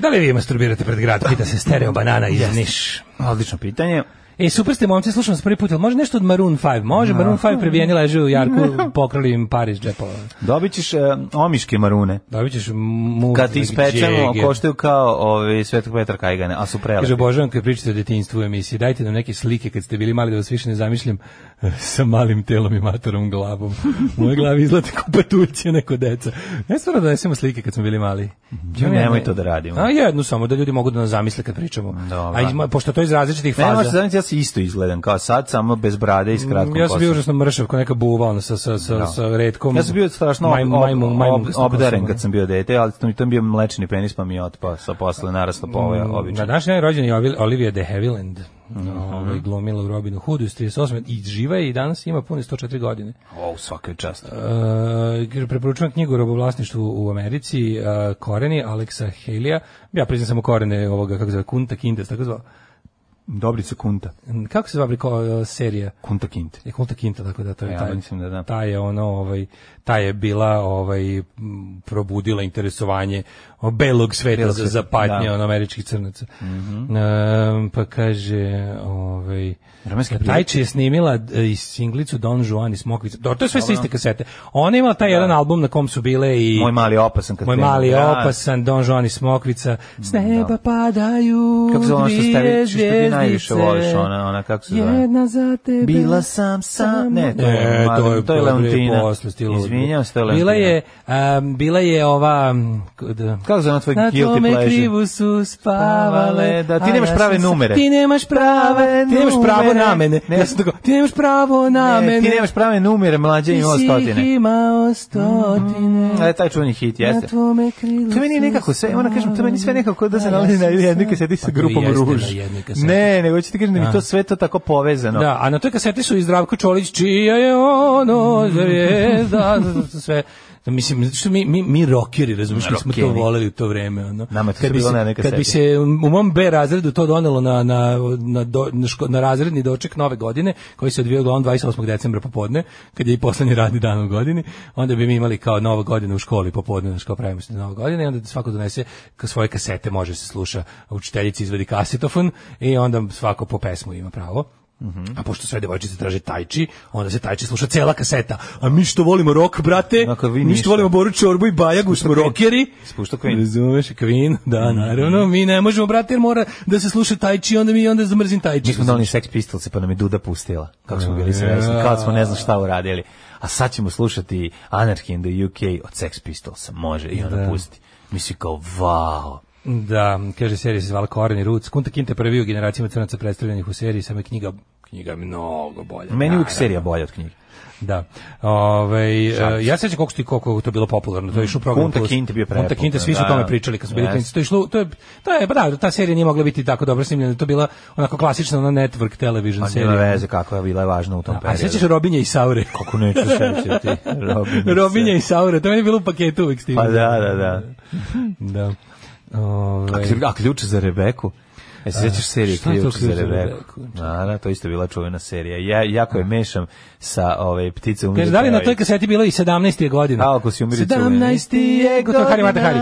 Da li vi masturbirate pred grad? Pita se stereo banana iz Niš.
Odlično pitanje.
E, super ste momci, slušam se prvi put, može nešto od Maroon 5? Može, da. Maroon 5 prebijeni leže u jarku, pokrali im par iz džepova.
Dobit ćeš uh, omiške marune.
Dobit ćeš
mu... Kad ti ispečemo, koštaju kao ove, Svetog Petra Kajgane, a su prelepe.
Kaže, Božan, kad pričate o detinjstvu u emisiji, dajte nam neke slike kad ste bili mali, da vas više ne zamišljam e, sa malim telom i matorom glavom. U mojoj glavi izlate ko petuljće neko deca. Ne stvarno donesemo slike kad smo bili mali.
Ja, nemoj to da radimo.
A jednu samo, da ljudi mogu da nas zamisle kad pričamo. Dobro. A, pošto to je iz različitih faza. Ne,
si isto izgledan kao sad, samo bez brade i s kratkom
kosom. Ja sam bio užasno mršav, kao neka buva, ono, sa, sa, sa, no. Da. sa redkom.
Ja sam bio strašno ob, ob, ob, obdaren kad sam bio dete, ali to mi tam bio mlečni penis, pa mi je otpao sa posle narasta povoja, mm, obično. Na
današnji dan je Olivia de Havilland. Mm -hmm. ovaj, glumila u Robinu Hoodu iz 38. I živa je i danas ima puno 104 godine.
O, svaka je
čast. E, preporučujem knjigu o robovlasništvu u Americi, e, Koreni, Aleksa Helija. Ja priznam samo Korene ovoga, kako zove,
Kunta
Kindes, tako zove.
Dobrica
Kunta. Kako se zove ko, e, serija?
Kunta Kinta.
E, Kunta Kinta, tako da to je ja, ta, mislim da da. Ta je ono, ovaj, ta je bila ovaj probudila interesovanje belog sveta belog za zapatnje da. on američkih crnaca. Mm -hmm. e, pa kaže, ovaj Tajči je snimila e, i singlicu Don Juan i Smokvica. Do, to je sve sa iste kasete. Ona imala taj da. jedan album na kom su bile i
Moj mali opasan kad
Moj mali da. opasan Don Juan i Smokvica. S da. neba padaju.
Kako se ono što ste najviše voliš ona, ona kako se zove? Jedna za
tebe. Bila sam sam. Ne, to je, e, to je, to je Leontina. Izvinjam se, to je Leontina. Bila je, um, bila je ova...
Kako zove na tvoj guilty pleasure? Na tome krivu su spavale. Da,
ti nemaš prave numere.
Ti nemaš prave
Ti nemaš pravo na mene. Ne. Ja sam
tako, ti nemaš pravo na
mene. Ti nemaš prave numere, mlađe imao stotine. Ti si ih
imao stotine. Mm, e, taj čuveni hit, jeste.
Na tvome krivu To meni nekako sve, ona kažem, to meni sve nekako da se nalazi na
jednoj kaseti sa pa grupom da, Ruž. Ne, Ne, nego ću ti kažem da mi da. to sve to tako povezano.
Da, a na toj kaseti su i Zdravko Čolić, čija je ono zvijezda, da, da, sve. Da, mislim, što mi, mi, mi rockeri, razumiješ, mi smo to voleli u to vreme. Ono. Nama
to kad bi
se, na Kad bi se u mom B razredu to donelo na, na, na, do, na, ško, na razredni doček nove godine, koji se odvijao uglavnom 28. decembra popodne, kad je i poslednji radni dan u godini, onda bi mi imali kao nova godina u školi popodne, znaš, kao pravimo se nove godine i onda svako donese ka svoje kasete, može se sluša, učiteljica izvedi kasetofon i onda svako po pesmu ima pravo. -hmm. A pošto sve devojčice traže tajči, onda se tajči sluša cela kaseta. A mi što volimo rok, brate, dakle, mi što volimo Boru Čorbu i Bajagu, smo rokeri.
Spušta Queen.
Razumeš, Queen, da, mhm. naravno. Mi ne možemo, brate, jer mora da se sluša tajči, onda mi onda zamrzim tajči.
Mi smo donali Sex Pistols, pa nam je Duda pustila. Kako smo bili srećni, kao da smo ne znam šta uradili. A sad ćemo slušati Anarchy in the UK od Sex Pistols. Može, i onda pusti. Mi Misli kao, vau. Wow.
Da, kaže serija se zvala Koren i Kunta Kinte prvi u generacijama crnaca predstavljenih u seriji, samo je knjiga, knjiga mnogo bolja.
Meni uvijek serija bolja od knjiga.
Da. Ove, ovaj, ja sećam koliko ti koliko to bilo popularno. To je išlo
program Kunta Kinte bio Kunta
Kinte svi su o tome da. pričali kad su bili yes. To je išlo to je to je pa da, ta serija nije mogla biti tako dobro snimljena. To je bila onako klasična ona network television pa serija. Pa
veze kako je bila važna u tom da, periodu.
A sećaš Robinje i Saure?
Kako neću sećati.
Robinje. Robinje i Saure, to je bilo u paketu uvek stiglo.
Pa da, da, da. da. Ovaj A ključ za Rebeku? E se sećaš serije Ključ za Rebeku? Ana, to isto bila čuvena serija. Ja jako je mešam sa ove ptice umiru. Kaže
da li na toj kaseti bilo i 17.
godina? A ako si umiru
17. je godina. To je Hari
Matahari.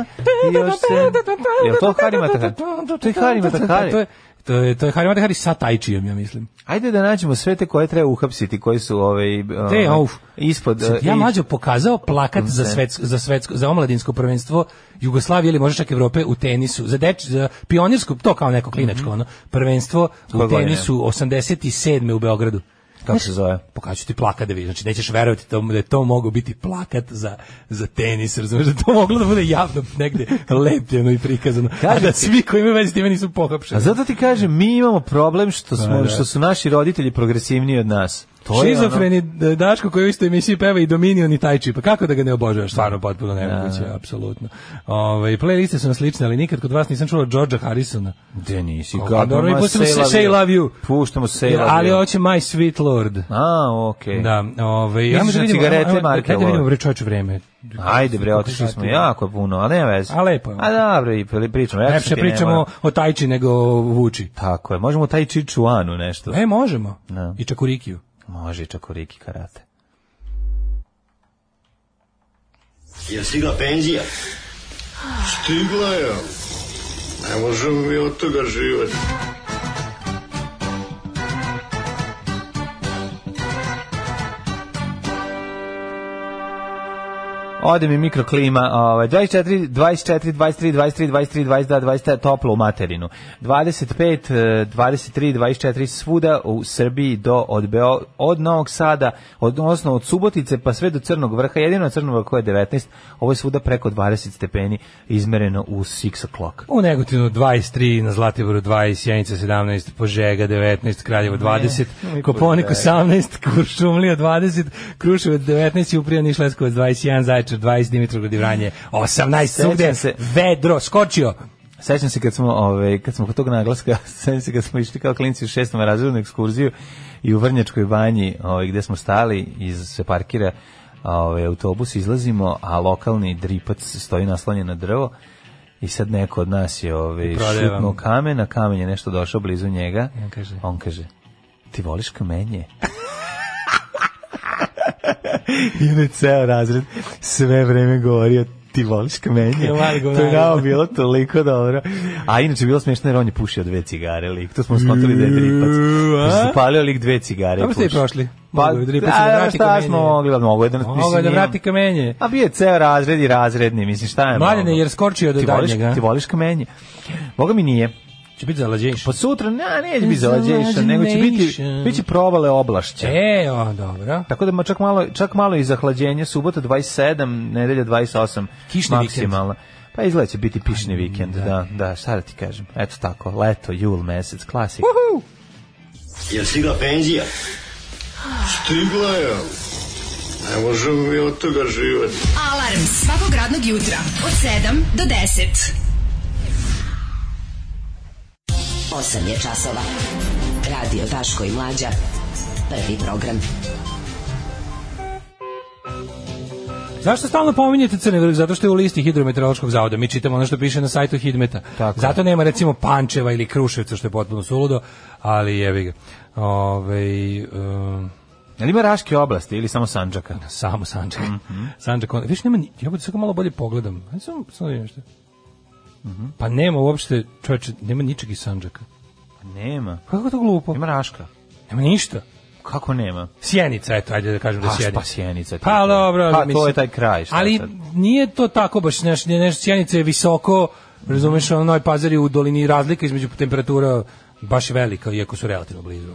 Je to
Harimata
Hari To je Hari Matahari. To je to je Harimate Hari sa tajčijom, ja mislim.
Ajde da nađemo sve te koje treba uhapsiti, koji su ovaj uh,
ispod Sad, ja eh, mlađo pokazao plakat za svetsko za svetsko za omladinsko prvenstvo Jugoslavije ili možda čak Evrope u tenisu, za deč za pionirsko to kao neko klinačko mm -hmm. ono prvenstvo Kog u tenisu 87. u Beogradu.
Kako se zove?
Pokaću pa ti plakat da vidiš. Znači nećeš verovati da, da je to mogao biti plakat za, za tenis, razumiješ? Da to moglo da bude javno negde lepljeno i prikazano. Kažem a da svi koji imaju veze s time nisu pohapšeni. A
zato ti kažem, mi imamo problem što, smo, pa da. što su naši roditelji progresivniji od nas
to Šizofreni je ono... Daško koji u istoj emisiji peva i Dominion i Tajči, pa kako da ga ne obožavaš, stvarno potpuno da. nemoguće, ja. apsolutno. Ove, ovaj, playliste su nam slične, ali nikad kod vas nisam čuo Georgea Harrisona.
De nisi,
kako dobro, i pustimo Say, say
Love You. Puštamo Say Love You.
Ali hoće My Sweet Lord. A, okej. Okay. Da, ove, ja mi da vidimo, cigarete, da- marke. Ajde
da vidimo,
bre, vreme.
Ajde bre, otišli smo jako puno, a ne
veze. A
lepo je. A dobro, i pričamo.
Ja Lepše pričamo nema. o Tajči nego o Vuči. Tako
je, možemo Tajči Čuanu nešto.
E, možemo. No. I Čakurikiju.
Može čakoriki karate. Je stigla penzija? Stigla je. Ne možemo mi od toga
živati. Ode mi mikroklima, ovaj 24 24 23 23 23 22 20 toplo u materinu. 25 23 24 svuda u Srbiji do od Beo, od Novog Sada, odnosno od Subotice pa sve do Crnog vrha. Jedino je Crnog vrha je 19, ovo je svuda preko 20 stepeni izmereno u 6 o'clock. U Negotinu 23, na Zlatiboru 20, Jenica 17, Požega 19, Kraljevo 20, Koponik 18, Kuršumlija 20, Kruševac 19 i Uprija Niš 21, Zaječar 20, Dimitrovgrad i Vranje 18, svugde se... vedro, skočio.
Sećam se kad smo, ovaj, kad smo kod tog naglaska, sećam se kad smo išli kao klinci u šestom razredu na ekskurziju i u Vrnjačkoj banji, ovaj, gde smo stali, iz, se parkira ovaj, autobus, izlazimo, a lokalni dripac stoji naslonjen na drvo i sad neko od nas je ovaj, šutnuo kamen, a kamen je nešto došao blizu njega. on kaže. On kaže, ti voliš kamenje? I onda je ceo razred sve vreme govorio ti voliš kamenje. To je nama bilo toliko dobro. A inače bilo smiješno jer on je pušio dve cigare lik. To smo shvatili da je dripac. Zapalio mm, lik dve cigare. Dobro
ste i
prošli. Pa,
da,
da, šta smo mogli, ali mogu jedan...
Mogu da,
da,
da vrati kamenje.
A bio je ceo razred i razredni, mislim, šta
je?
Maljene,
jer skorčio do
daljnjega. Ti voliš kamenje? Boga mi nije.
Će biti zalađenša. Pa
sutra, ne, neće biti zalađenša, nego će biti, biće provale oblašće.
E, o, dobro.
Tako da čak malo, čak malo i zahlađenje, subota 27, nedelja 28. Kišni maksimalno. Pa izgleda će biti pišni vikend, da, da, da šta da ti kažem. Eto tako, leto, jul, mesec, klasik. Uhu! Jel stigla penzija? Stigla je. Ne možemo mi od toga živati. Alarm svakog radnog jutra od 7 do 10.
8 je časova. Radio Daško i Mlađa. Prvi program. Zašto stalno pominjete crni vrh? Zato što je u listi hidrometeorološkog zavoda. Mi čitamo ono što piše na sajtu Hidmeta. Tako. Zato nema recimo Pančeva ili Kruševca što je potpuno suludo, ali jevi ga. Ove, um...
Jel ima Raške oblasti ili samo Sanđaka?
Samo Sanđaka. Mm -hmm. Sanđak, viš nema, ja budu sad malo bolje pogledam. Ajde samo, samo nešto. Mm Pa nema uopšte, čovječe, nema ničeg iz Sanđaka. Pa
nema.
Kako to glupo?
Ima Raška.
Nema ništa.
Kako nema?
Sjenica, eto, ajde da kažem da Sjenica. Pa,
pa Sjenica.
Pa dobro.
Pa mislim. to je taj kraj.
Šta ali sad? nije to tako baš, neš, neš, Sjenica je visoko, razumeš, ono, Novi Pazar je u dolini razlika između temperatura baš velika, iako su relativno blizu.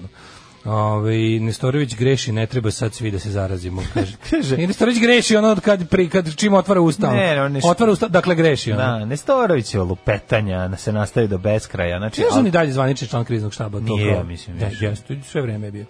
Ove, ovaj, Nestorović greši, ne treba sad svi da se zarazimo, kaže. kaže. Nestorović greši ono kad, pri, kad čim otvara usta. Ne, on neš... Otvara usta, dakle greši ono. Da,
Nestorović je lupetanja, se nastavi do beskraja. Znači, ne
znam al... ni dalje zvaniči član kriznog štaba. Nije,
to, mislim. Da,
jeste, sve vreme je bio.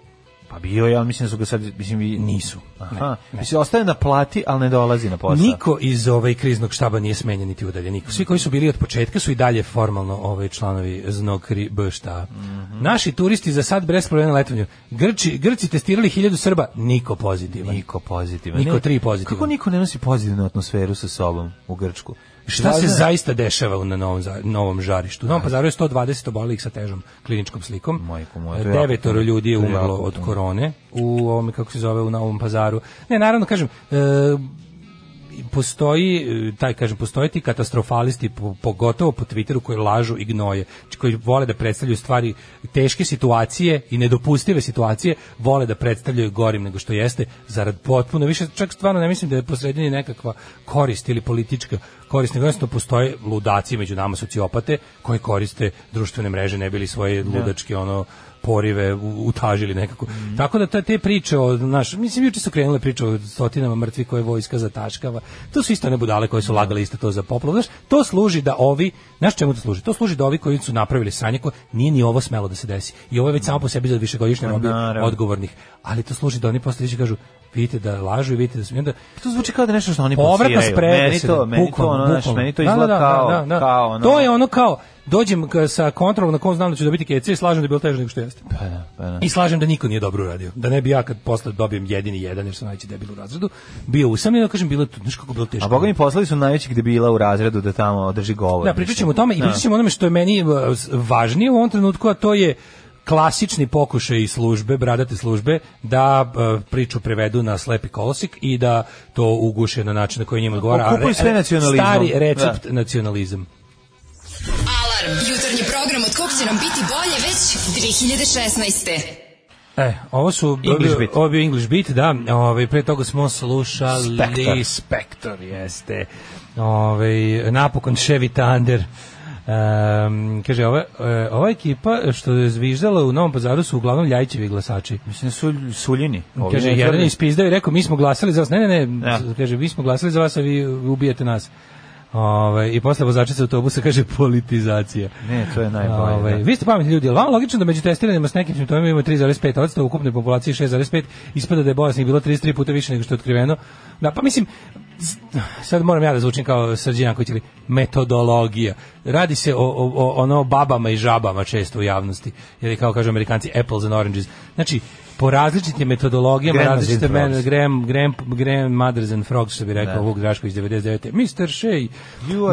Pa bio je, ali mislim da su ga sad, mislim,
vi... nisu.
Aha. Ne, ne. Mislim, ostaje na plati, ali ne dolazi na posao.
Niko iz ovaj kriznog štaba nije smenjen niti udaljen. Niko. Svi koji su bili od početka su i dalje formalno ovaj članovi znog B šta. Mm -hmm. Naši turisti za sad brez problema letovanju. Grči, Grci testirali hiljadu Srba, niko pozitivan.
Niko pozitivan.
Niko tri pozitivan.
Kako niko ne nosi pozitivnu atmosferu sa sobom u Grčku?
Šta se zaista dešava na novom, novom žarištu? U Novom pazaru je 120 obolelih sa težom kliničkom slikom. Majko moja, Devetoro ljudi je umrlo od korone u ovome, kako se zove, u Novom pazaru. Ne, naravno, kažem, e, postoji taj kažem postoje ti katastrofalisti pogotovo po Twitteru koji lažu i gnoje, koji vole da predstavljaju stvari teške situacije i nedopustive situacije, vole da predstavljaju gorim nego što jeste zarad potpuno više čak stvarno ne mislim da je posredini nekakva korist ili politička korist, nego jednostavno postoje ludaci među nama sociopate koji koriste društvene mreže ne bili svoje da. ludačke ono porive utažili nekako. Mm. Tako da te priče o naš, mislim juče su krenule priče o stotinama mrtvih koje vojska zataškava. To su isto nebudale koje su lagali isto to za poplavu. Znaš, to služi da ovi, znaš čemu to služi? To služi da ovi koji su napravili sranje koje nije ni ovo smelo da se desi. I ovo je već samo po sebi za višegodišnje pa odgovornih. Ali to služi da oni posle kažu, vidite da lažu i vidite da su onda
to zvuči kao da nešto što oni povratno sprede meni to
meni
to ono
naš, meni to da, izgleda da, da, kao, da, da, kao ono. to je ono kao dođem sa kontrolom na kom znam da ću dobiti kec i slažem da je bilo teže nego što jeste. Pa, da, pa, da. I slažem da niko nije dobro uradio. Da ne bi ja kad posle dobijem jedini jedan jer sam najveći debil u razredu, bio usamljen, da kažem bilo tu, znaš kako bilo teško.
A boga mi poslali su gde bila u razredu da tamo održi govor.
Da, pričat ćemo o tome i da. pričat ćemo onome što je meni eh, važnije u ovom trenutku, a to je klasični pokušaj i službe, bradate službe, da e, priču prevedu na slepi kolosik i da to uguše na način na koji njima odgovara.
Okupuj sve nacionalizmom.
Stari da. recept da. nacionalizam. Alarm, jutarnji program od kog će nam biti bolje već 2016. E, ovo su English beat. Ovo bio English beat, da. Ove, ovaj, pre toga smo slušali Spektor.
Spector jeste.
Ove, ovaj, napokon Chevy Thunder. Um, kaže, ova, e, ova ekipa što je zviždala u Novom pazaru su uglavnom Ljajićevi glasači.
Mislim,
su
suljini.
Kaže, jedan je ispizdao i rekao, mi smo glasali za vas. Ne, ne, ne, ja. Da. kaže, mi smo glasali za vas, a vi ubijete nas. Ove, I posle vozačica autobusa kaže politizacija.
Ne, to je najbolje. Ove,
da. vi ste pametni ljudi, ali vam logično da među testiranima s nekim simptomima ima 3,5%, u ukupnoj populaciji 6,5%, ispada da je bolesnih bilo 33 puta više nego što je otkriveno. Da, pa mislim, sad moram ja da zvučim kao srđina koji će metodologija. Radi se o, o, o, ono babama i žabama često u javnosti. Jer je kao kažu amerikanci apples and oranges. Znači, po različitim metodologijama, različite mene, Graham, Graham, Graham Mothers and Frogs, što bi rekao da. Vuk Draško iz 99. Mr. Shea,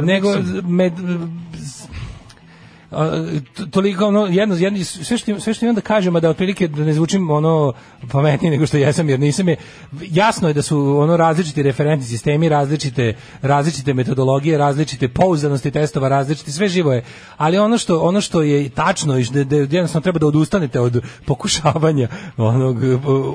nego... Mixing. Med, toliko ono jedno jedno sve što sve što imam da kažem da otprilike da ne zvučim ono pametnije nego što jesam jer nisam je jasno je da su ono različiti referentni sistemi različite različite metodologije različite pouzdanosti testova različiti sve živo je ali ono što ono što je tačno i da, da jednostavno treba da odustanete od pokušavanja onog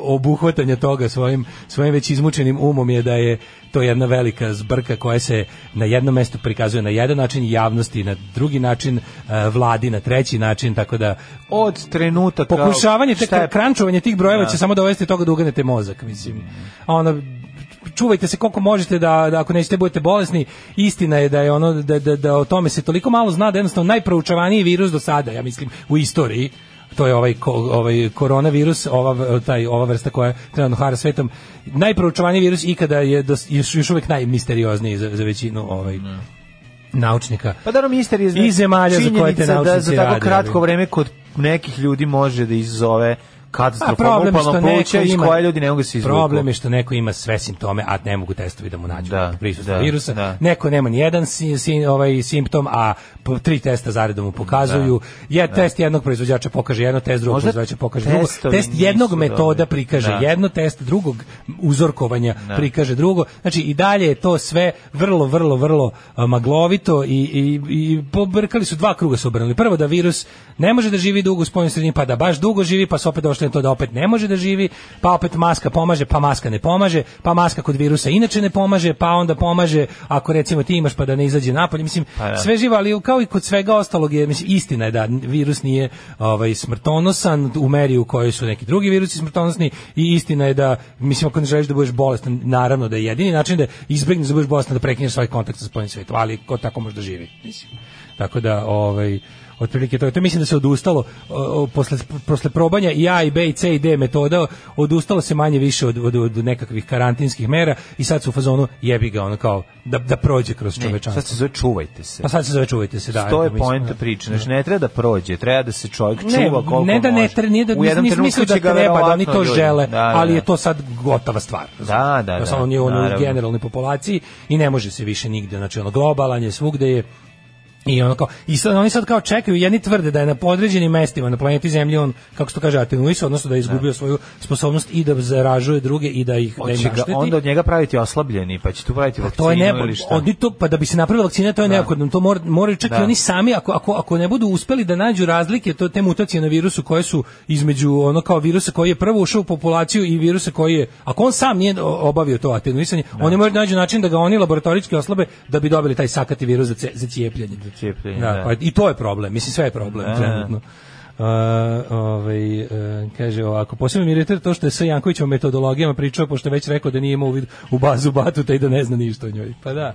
obuhvatanja toga svojim svojim već izmučenim umom je da je to je jedna velika zbrka koja se na jednom mestu prikazuje na jedan način javnosti, na drugi način e, vladi, na treći način, tako da od trenutaka pokušavanje tek je... krančovanje tih brojeva da. će samo dovesti do toga da uganete mozak, mislim. A ono čuvajte se koliko možete da, da ako nećete da budete bolesni. Istina je da je ono da, da, da o tome se toliko malo zna da jednostavno najproučavaniji virus do sada, ja mislim, u istoriji to je ovaj, ovaj koronavirus, ova, taj, ova vrsta koja trenutno hara svetom, najproučovaniji virus ikada je dos, još, još uvek najmisteriozniji za, za većinu ovaj, ne da. naučnika.
Pa
da
mister iz
zemalja za koje te da naučnici da za tako
radi. kratko ovaj. vreme kod nekih ljudi može da izazove katastrofom upalno pluća iz koje ljudi ne mogu da se izvući. Problem
je što neko ima sve simptome, a ne mogu testovi da mu nađu da, prisustvo da, virusa. Da. Neko nema ni jedan si, si, ovaj, simptom, a tri testa zaredom mu pokazuju. Da, ja, da. Test jednog proizvođača pokaže jedno, test drugog Možda proizvođača pokaže drugo. Test jednog metoda dobri. prikaže da. jedno, test drugog uzorkovanja prikaže drugo. Znači i dalje je to sve vrlo, vrlo, vrlo maglovito i, i, i pobrkali su dva kruga su obrnuli. Prvo da virus ne može da živi dugo u spolnim sredini, pa da baš dugo živi, pa se opet došli na to da opet ne može da živi, pa opet maska pomaže, pa maska ne pomaže, pa maska kod virusa inače ne pomaže, pa onda pomaže ako recimo ti imaš pa da ne izađe napolje, mislim pa, ja. Da. sve živa, ali kao i kod svega ostalog je mislim istina je da virus nije ovaj smrtonosan u meri u kojoj su neki drugi virusi smrtonosni i istina je da mislim ako ne želiš da budeš bolestan, naravno da je jedini način da izbegneš da budeš bolestan da prekineš svoj kontakt sa svojim svetom, ali ko tako može da živi, mislim. Tako da ovaj otprilike to. To mislim da se odustalo posle, posle probanja i A i B i C i D metoda, odustalo se manje više od, od, od nekakvih karantinskih mera i sad su u fazonu jebi ga ono kao da, da prođe kroz čovečanstvo.
sad se zove čuvajte se.
Pa sad se zove čuvajte se, da.
To je poenta da. priče, znači da. ne treba da prođe, treba da se čovjek ne, čuva koliko
ne da
Ne, treba,
nije da, u jednom nisam mislio da treba, da oni to ljudi. žele, da, da ali je to sad gotova stvar.
Da, da, da. Samo
on je
u
generalnoj populaciji i ne može se više nigde, znači ono globalan je, svugde je, I ono kao, i sad, oni sad kao čekaju, jedni tvrde da je na podređenim mestima na planeti Zemlji on, kako se to kaže, atenuisao, odnosno da je izgubio da. svoju sposobnost i da zaražuje druge i da ih
da im našteti. Onda od njega praviti oslabljeni, pa će tu praviti vakcinu pa to
je
ne, ili šta.
Oni to, pa da bi se napravila vakcina, to je da. neophodno. To mor, moraju čak da. i oni sami, ako, ako, ako ne budu uspeli da nađu razlike to, te mutacije na virusu koje su između ono kao virusa koji je prvo ušao u populaciju i virusa koji je, ako on sam nije obavio to atenuisanje, da. oni moraju da nađu način da ga oni laboratorijski oslabe da bi dobili taj sakati virus za, ce, za cijepljenje.
Da cijepljenje. Da, da. Pa,
I to je problem, mislim sve je problem da, trenutno. Uh, ovaj, e, kaže ovako, posebno mi iritira to što je sa Jankovićom metodologijama pričao, pošto je već rekao da nije imao uvid u bazu Batuta i da ne zna ništa o njoj. Pa da.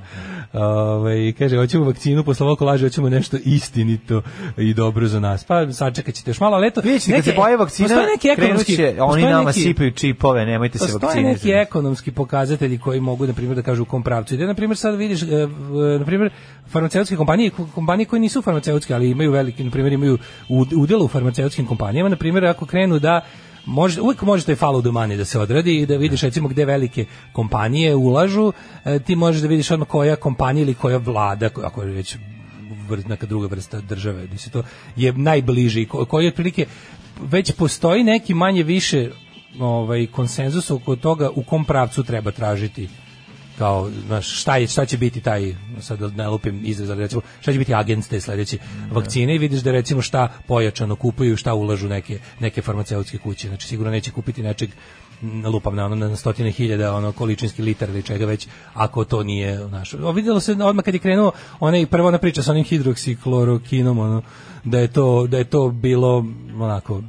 Ovaj, kaže, hoćemo vakcinu, posle ovako laže, hoćemo nešto istinito i dobro za nas. Pa sačekat ćete još malo, ali eto...
Vidite, kad se boje vakcina, neki ekonomski, oni nama neki, sipaju čipove, nemojte se vakciniti. Postoje
neki ekonomski pokazatelji koji mogu, na primjer, da kažu u kom pravcu. Ide, na primjer, sad vidiš, e, e, na primjer, farmaceutske kompanije, kompanije koje nisu farmaceutske, ali imaju veliki, na primjer, imaju udjelu farmaceutskim kompanijama, na primjer, ako krenu da može, uvijek može taj follow the money da se odradi i da vidiš da. recimo gde velike kompanije ulažu, e, ti možeš da vidiš odmah koja kompanija ili koja vlada, ako je već neka druga vrsta države, gdje se to je najbliži, koji otprilike već postoji neki manje više ovaj konsenzus oko toga u kom pravcu treba tražiti kao znaš, šta, je, šta će biti taj sad da ne lupim izraz ali recimo šta će biti agent te sledeće da. vakcine i vidiš da recimo šta pojačano kupuju šta ulažu neke neke farmaceutske kuće znači sigurno neće kupiti nečeg lupam na ono na stotine hiljada ono količinski litar ili čega već ako to nije naš videlo se odmah kad je krenuo onaj prvo ona priča sa onim hidroksiklorokinom ono da je to da je to bilo onako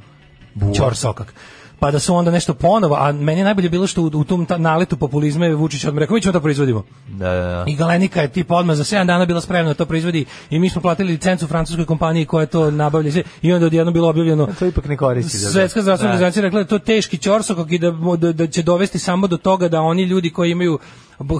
Buva. čor sokak pa da su onda nešto ponovo, a meni je najbolje bilo što u, u tom naletu populizma je Vučić odmah rekao, mi ćemo to proizvodimo. Da, da, da. I Galenika je tipa odmah za 7 dana bila spremna da to proizvodi i mi smo platili licencu francuskoj kompaniji koja to nabavlja i onda odjedno bilo objavljeno.
to ipak ne koristi. Da, da.
Svetska zdravstvena da. organizacija rekla da to teški ćorsokog i da, da, da će dovesti samo do toga da oni ljudi koji imaju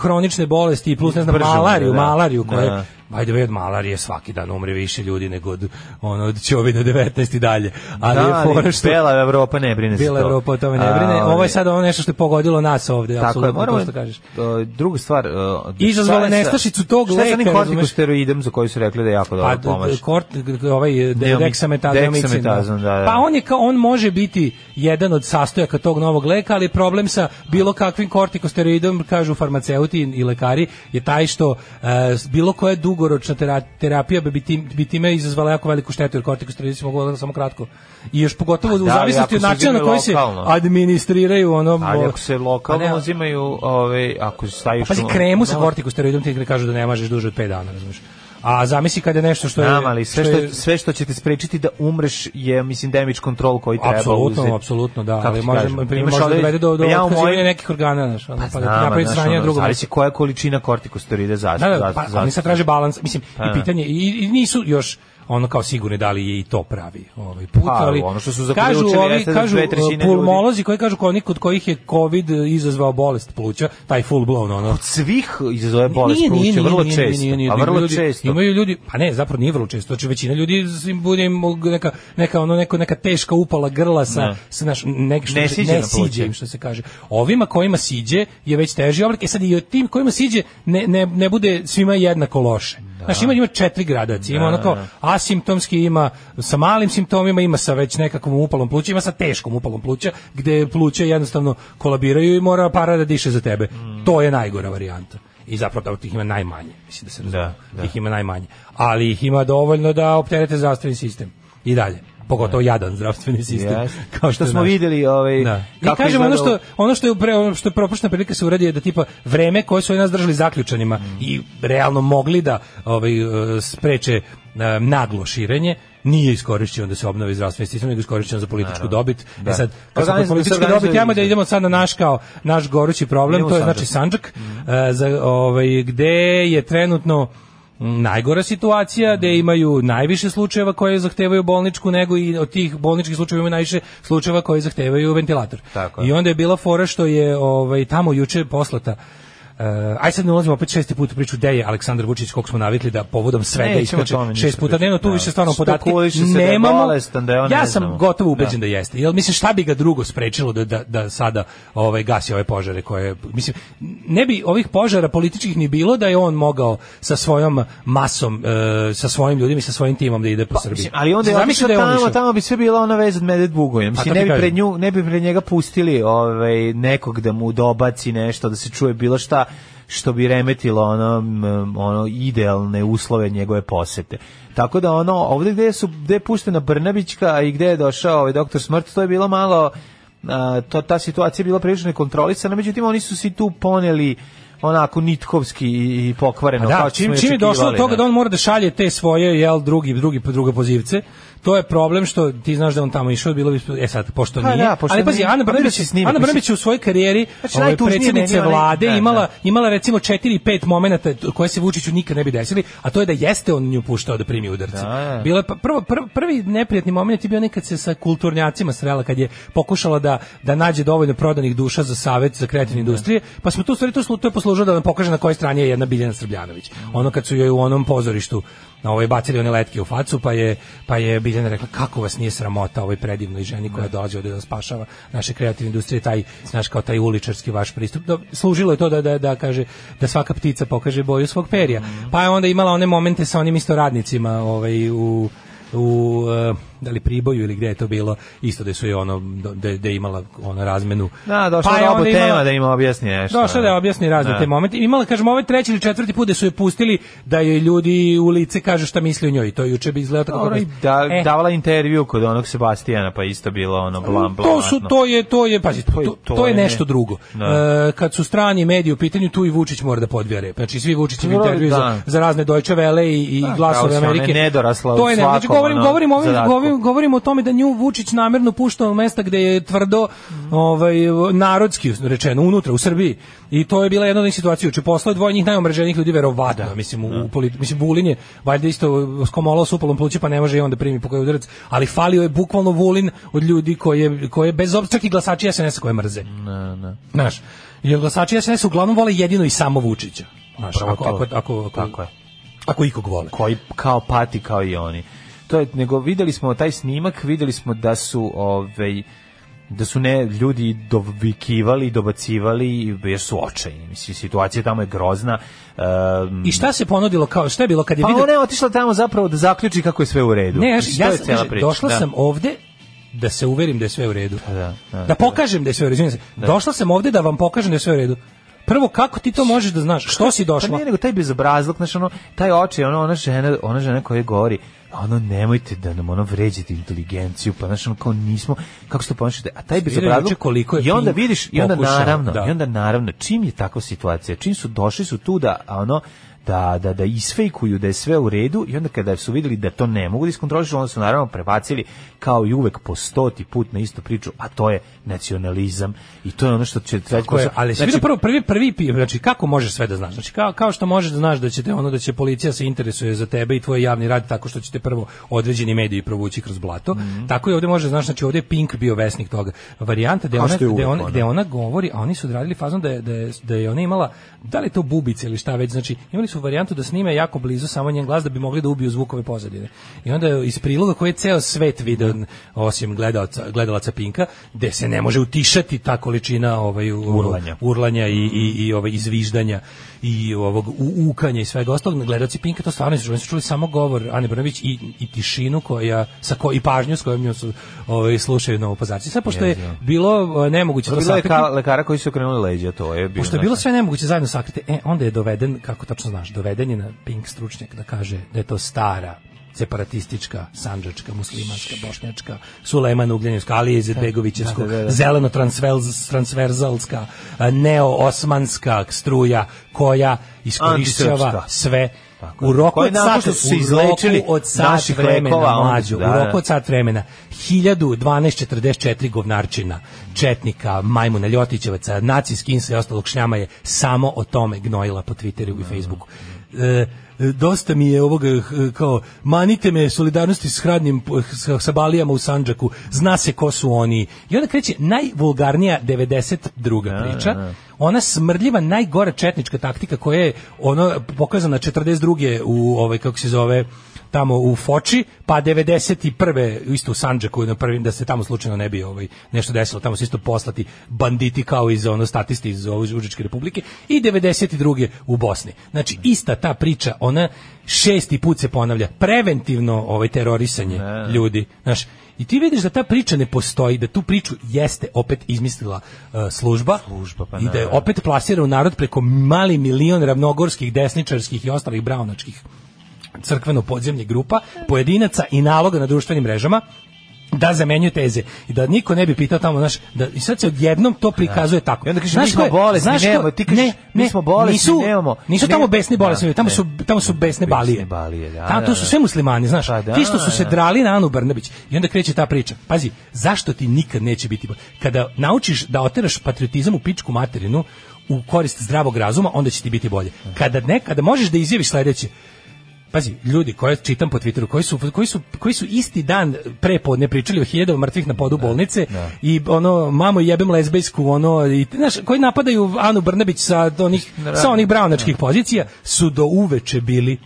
hronične bolesti i plus ne znam Bržu, malariju, da. malariju koja da by the way, od malarije svaki dan umre više ljudi nego od, ono, od Čovida 19 i dalje.
Ali da, je fora što... Bela Evropa ne brine
Bela to. Evropa o tome ne brine. A, ovo je sad ono nešto što je pogodilo nas ovde, tako apsolutno, je, moramo, to što kažeš. To,
druga stvar... Uh,
Izazvala nestašicu tog leka. Šta je sa onim kortikosteroidom
za koji su rekli da je jako dobro pomaže?
Pa, kort, ovaj, deksametazomicin.
Da. da, da.
Pa on, je ka, on može biti jedan od sastojaka tog novog leka, ali problem sa bilo kakvim kortikosteroidom, kažu farmaceuti i lekari, je taj što uh, bilo koje dugo dugoročna terapija bi, tim, bi time izazvala jako veliku štetu, jer kortikosteroidi mogu samo kratko. I još pogotovo da, u zavisnosti od načina na koji se administriraju
ono... Ali ako se pa lokalno ne, uzimaju, ovaj ako staviš... Pa
Pazi, kremu sa kortikosteroidom ti kažu da ne možeš duže od 5 dana, razumeš? A zamisli kad je nešto što je... Znam,
ali sve što, je, sve što će te sprečiti da umreš je, mislim, damage control koji treba
apsolutno, uzeti. Apsolutno, da, ali može, može da dovede do, do pa ja otkazivanja nekih organa, znaš, ono, pa, pa da napravi sranje ono, drugom. Ali se koja količina kortikosteroida zašto? Da, da, pa, oni sad traže balans, mislim, i pa da. pitanje, i, i nisu još ono kao sigurno da li je i to pravi ovaj put, pa, ali ono što su kažu, ovi, kažu pulmolozi ljudi. koji kažu kao kod kojih je covid izazvao bolest pluća, taj full blown ono. Od svih izazove bolest nije, pluća, nije, nije, vrlo često. a pa vrlo ljudi, često. Imaju ljudi, pa ne, zapravo nije vrlo često, znači većina ljudi bude neka neka ono neko neka teška upala grla sa ne. Da. sa naš neki što ne, siđe, ne siđe im, što se kaže. Ovima kojima siđe je već teži oblik, e sad i o tim kojima siđe ne, ne, ne bude svima jednako loše Da. Znaš, ima, ima četiri gradacije, znači, ima da, onako da, asimptomski, ima sa malim simptomima, ima sa već nekakvom upalom pluća, ima sa teškom upalom pluća, gde pluća jednostavno kolabiraju i mora para da diše za tebe. Mm. To je najgora varijanta i zapravo da tih ima najmanje, mislim da se razumije, da, da. ih ima najmanje, ali ih ima dovoljno da opterete zdravstveni sistem i dalje pogotovo jadan zdravstveni sistem. Yes. Kao što, što smo videli ovaj da. kako I kažem ono što ono što je pre ono što je propuštena prilika se uradi je da tipa vreme koje su oni nas držali zaključanima mm. i realno mogli da ovaj e, spreče e, naglo širenje nije iskorišćeno da se obnovi zdravstveni sistem, nego iskorišćeno za političku Naravno. dobit. E da. E sad, pa kad smo politički dobit, ajmo da idemo sad na naš kao naš gorući problem, idemo to je Sanđak. znači Sanđak, mm. uh, za ovaj gde je trenutno najgora situacija, da imaju najviše slučajeva koje zahtevaju bolničku nego i od tih bolničkih slučajeva imaju najviše slučajeva koje zahtevaju ventilator. Tako I onda je bila fora što je ovaj, tamo juče poslata Uh, aj sad ne ulazimo opet šesti put u priču gde je Aleksandar Vučić kog smo navikli da povodom svega iskače šest puta dnevno tu da. više stvarno podatke nemamo. Da je bolestan, da je on ja sam znamo. gotovo ubeđen da. da. jeste. Jel mislim šta bi ga drugo sprečilo da,
da, da sada ovaj gasi ove požare koje mislim ne bi ovih požara političkih ni bilo da je on mogao sa svojom masom uh, sa svojim ljudima i sa svojim timom da ide po pa, Srbiji. ali onda je otišao da tamo, tamo bi sve bila ona veza od Medet Bugojem. Mislim, pa, ne bi pred nju, ne bi pred njega pustili ovaj nekog da mu dobaci nešto, da se čuje bilo šta što bi remetilo ono, ono idealne uslove njegove posete. Tako da ono, ovde gde su, gde je puštena Brnabićka i gde je došao ovaj doktor Smrt, to je bilo malo, a, to, ta situacija je bila prilično nekontrolisana, međutim oni su si tu poneli onako nitkovski i pokvareno. A da, čim, čim je došlo do da. toga da on mora da šalje te svoje, jel, drugi, drugi, druga pozivce, to je problem što ti znaš da on tamo išao, bilo bi e sad pošto ha, pa da, nije. Da, pošto ali pazi, Ana Brnabić Ana Brnabić u svojoj karijeri, znači, ovaj, predsjednice vlade da, imala da. imala recimo 4 5 momenata koje se Vučiću nikad ne bi desili, a to je da jeste on nju puštao da primi udarce. Da. da. je pa- prvo pr, prvi neprijatni momenat je bio nekad se sa kulturnjacima srela kad je pokušala da da nađe dovoljno prodanih duša za savet za kreativne da. industrije, pa smo tu stvari to, to je poslužilo da nam pokaže na kojoj strani je jedna Biljana Srbljanović. Ono kad su joj u onom pozorištu na ovoj bacili one letke u facu, pa je, pa je Biljana rekla kako vas nije sramota ovoj predivnoj ženi koja da. dolazi ovde da spašava naše kreativne industrije, taj, znaš, kao taj uličarski vaš pristup. Do, služilo je to da, da, da, kaže, da svaka ptica pokaže boju svog perja. Mhm. Pa je onda imala one momente sa onim isto radnicima ovaj, u, u uh, da li Priboju ili gde je to bilo, isto da su je ono da, da je imala ona razmenu. Da, došla pa da je obu tema da im objasni nešto. Došla da je da. objasni razne da. te momente. Imala kažem, ovaj treći ili četvrti put da su je pustili da joj ljudi u lice kažu šta misle o njoj. To juče bi izgledalo tako. Dobro, da, e. davala intervju kod onog Sebastijana, pa isto bilo ono blam blam.
To su to je to je pazi, pa to, to, to, je nešto drugo. Da. E, kad su strani mediji u pitanju, tu i Vučić mora da podvija rep. Znači svi Vučićevi intervjui za, za razne Deutsche Welle i, i da, glasove Amerike.
To
je ne, znači govorim govorim ovim, ovim govorimo, o tome da nju Vučić namerno puštao u mesta gde je tvrdo ovaj, narodski rečeno unutra u Srbiji. I to je bila jedna od njih situacija. Uče posle dvoje njih najomreženijih ljudi verovatno. Da. Mislim, u, da. politi, mislim Vulin je valjda isto skomolao s upalom pluća pa ne može i onda primi po koji udarac. Ali falio je bukvalno Vulin od ljudi koje, koje bez obzčak i glasači SNS koje mrze.
Ne, da,
ne.
Znaš,
jer glasači SNS uglavnom vole jedino i samo Vučića. Znaš, ako, ako, ako, ako, Tako je. Ako ikog vole.
Koji kao pati kao i oni to je, nego videli smo taj snimak, videli smo da su ovaj da su ne ljudi dovikivali, dobacivali jer su očajni. Mislim situacija tamo je grozna.
Um, I šta se ponudilo kao šta je bilo kad je
pa vidio... ona je otišla tamo zapravo da zaključi kako je sve u redu.
Ne, ja, ja, je ja došla da. sam ovde da se uverim da je sve u redu.
Pa
da, da, da, da pokažem da je sve u redu. Da. Došla sam ovde da vam pokažem da je sve u redu. Prvo kako ti to možeš da znaš? Što si pa došla?
Pa ne, nego taj bezobrazluk, znači ono, taj oči, ono, ona žena, ona žena koja govori ono nemojte da nam ono vređate inteligenciju, pa našon kao nismo, kako ste pomislite a taj bi bezobrazluk
koliko je i onda vidiš i onda pokušao, naravno, da. i onda naravno čim je takva situacija,
čim su došli su tu da a ono da, da, da isfejkuju da je sve u redu i onda kada su videli da to ne mogu da iskontrolišu, onda su naravno prebacili kao i uvek po stoti put na istu priču, a to je nacionalizam i to je ono što će treći je,
ali znači, prvo prvi prvi prvi, znači kako možeš sve da znaš znači kao, kao što možeš da znaš da će te ono da će policija se interesuje za tebe i tvoj javni rad tako što će te prvo određeni mediji provući kroz blato mm -hmm. tako i ovde možeš znaš znači ovde je Pink bio vesnik toga varijanta da ona gde ona, gde ona govori a oni su odradili fazom da je, da je, da je ona imala da li to bubice ili šta već znači imali su varijantu da snime jako blizu samo njen glas da bi mogli da ubiju zvukove pozadine. I onda je iz priloga koji je ceo svet video osim gledalaca, gledalaca Pinka, gde se ne može utišati ta količina ovaj, urlanja, urlanja i, i, i ovaj, izviždanja i ovog ukanja i svega ostalog, gledaoci Pinka to stvarno nisu čuli, su čuli samo govor Ane Brnović i, i tišinu koja, sa ko, i pažnju s kojom nju su ovaj, slušaju novopazarci. Sve pošto je bilo eh, nemoguće to, to da
bilo je lekara koji su okrenuli leđa, to je
bilo. Pošto je bilo sve nemoguće zajedno sakriti, e, onda je doveden, kako tačno znaš, doveden je na Pink stručnjak da kaže da je to stara separatistička, sandžačka, muslimanska, bošnjačka, Sulejman Ugljanjevska, Alija da, Izetbegovićevska, da, da, zeleno transverzalska, neo-osmanska struja koja iskorišćava sve U roku od sat, su se izlečili od sat vremena, lekova, mlađu, da, u roku od sat vremena, 1244 govnarčina, Četnika, Majmuna Ljotićevaca, Nacijski insa i ostalog šljama je samo o tome gnojila po Twitteru i Facebooku. E, E, dosta mi je ovoga e, kao manite me solidarnosti s hradnim sa, sa balijama u Sandžaku zna se ko su oni i onda kreće najvulgarnija 92. priča ona smrdljiva najgora četnička taktika koja je ono pokazana 42. u ovaj kako se zove tamo u Foči, pa 91. isto u Sandžaku na prvim da se tamo slučajno ne bi ovaj nešto desilo, tamo se isto poslati banditi kao iz ono statisti iz Užičke republike i 92. u Bosni. Znači ista ta priča, ona šesti put se ponavlja. Preventivno ovaj terorisanje ne. ljudi, znaš, i ti vidiš da ta priča ne postoji, da tu priču jeste opet izmislila uh, služba,
služba pa
i da je opet plasira u narod preko mali milion ravnogorskih, desničarskih i ostalih braunačkih crkveno podzemlje grupa, pojedinaca i naloga na društvenim mrežama da zamenjuju teze i da niko ne bi pitao tamo znaš da i sad se odjednom to prikazuje da. tako.
I onda kaže mi smo bolesni, znaš nemamo, ti kažeš ne, mi smo bolesni, nisu, nemamo.
Nisu tamo besni bolesni, da, tamo su da. tamo su besne balije. Besne
balije, da. Tamo
to da, su da. sve muslimani, znaš. Da, da, ti što su se drali na Anu Brnabić i onda kreće ta priča. Pazi, zašto ti nikad neće biti kada naučiš da oteraš patriotizam u pičku materinu u korist zdravog razuma, onda će ti biti bolje. Kada ne, kada možeš da izjaviš sledeće, pazi, ljudi koje čitam po Twitteru, koji su, koji su, koji su isti dan pre podne pričali o hiljadama mrtvih na podu da, bolnice ne, da. i ono, mamo jebem lezbejsku, ono, i, znaš, koji napadaju Anu Brnabić sa onih, sa onih braunačkih da. pozicija, su do uveče bili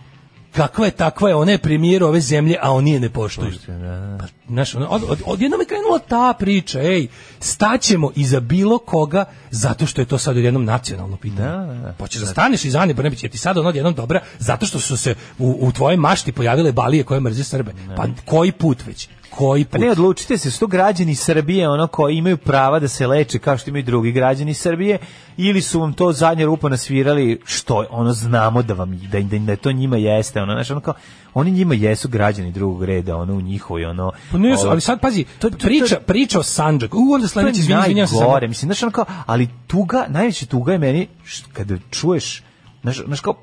kakva je takva je, ona je premijer ove zemlje, a oni je ne poštuju. Da, da. Pa, znaš, ono, od, od, odjednom je krenula ta priča, ej, staćemo iza bilo koga zato što je to sad odjednom nacionalno pitanje. Da, da, da. Počeš da staneš iza Ane Brnabić, jer ti sad ono odjednom dobra, zato što su se u, u tvojoj mašti pojavile balije koje mrze Srbe. Pa koji put već? koji put?
ne, odlučite se, su to građani Srbije, ono koji imaju prava da se leče kao što imaju drugi građani Srbije, ili su vam to zadnje rupa nasvirali, što ono znamo da vam, da, da, da to njima jeste, ono, znači, ono kao, oni njima jesu građani drugog reda, ono u njihovoj ono. Pa nisu, ovo,
ali sad pazi, to, to, priča, to, priča o Sandžaku. U onda sledeći izvinjavam se.
Najgore, sam... mislim, znači ono kao, ali tuga, najveća tuga je meni št, kada čuješ, znaš, znaš kao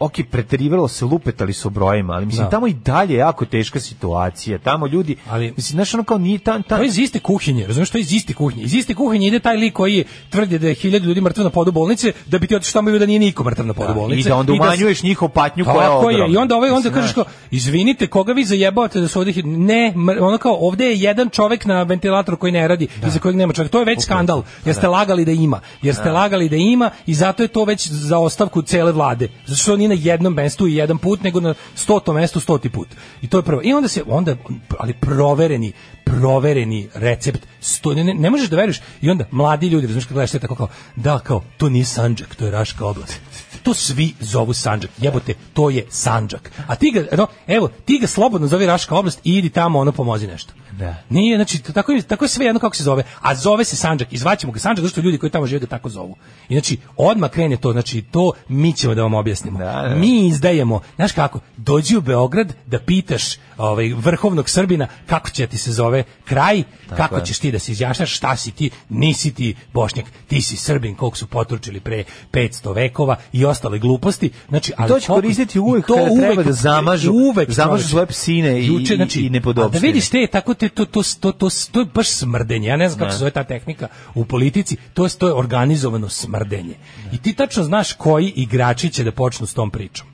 ok, preterivalo se, lupetali su brojima, ali mislim, da. tamo i dalje je jako teška situacija, tamo ljudi, ali, mislim, znaš, ono kao nije tam,
tam... To je iz iste kuhinje, razumiješ, to je iz iste kuhinje, iz iste kuhinje ide taj lik koji tvrdi da je hiljadu ljudi mrtvo na podu bolnice, da bi ti otišao tamo i da nije niko mrtav na podu
da,
bolnice. I
da onda da umanjuješ njihovu patnju
koja je odrobna. I onda ovaj, onda mislim, kažeš kao, izvinite, koga vi zajebavate da su ovdje... Ne, ono kao, ovde je jedan čovek na ventilatoru koji ne radi, da. iza kojeg nema čovjek. To je već Upravo. skandal, jer ste da. lagali da ima, jer ste da. lagali da ima i zato je to već za ostavku cele vlade. Zato što nije na jednom mestu i jedan put, nego na stotom mestu stoti put. I to je prvo. I onda se, onda, ali provereni, provereni recept. Sto, ne, ne možeš da veruješ. I onda mladi ljudi, razumiješ kad gledaš sve tako kao, da, kao, to nije Sanđak, to je Raška oblast to svi zovu Sandžak. Jebote, to je Sandžak. A ti ga, no, evo, ti ga slobodno zove Raška oblast i idi tamo, ono, pomozi nešto.
Da.
Nije, znači, tako, je, tako je sve jedno kako se zove. A zove se Sandžak, izvaćemo ga Sandžak, zato što ljudi koji tamo žive ga tako zovu. I znači, odma krene to, znači, to mi ćemo da vam objasnimo. Da, da. Mi izdajemo, znaš kako, dođi u Beograd da pitaš ovaj, vrhovnog Srbina kako će ti se zove kraj, tako kako je. ćeš ti da se izjašnaš, šta si ti, nisi ti Bošnjak, ti si Srbin, kog su potručili pre 500 vekova i ostale gluposti. Znači,
ali to će koristiti uvek to kada uvek, treba da zamažu, uvek zamažu svoje psine i, juče, znači, i Da
vidiš te, tako te, to, to, to, to, to je baš smrdenje. Ja ne znam kako da. se zove ta tehnika u politici. To je, to je organizovano smrdenje. I ti tačno znaš koji igrači će da počnu s tom pričom.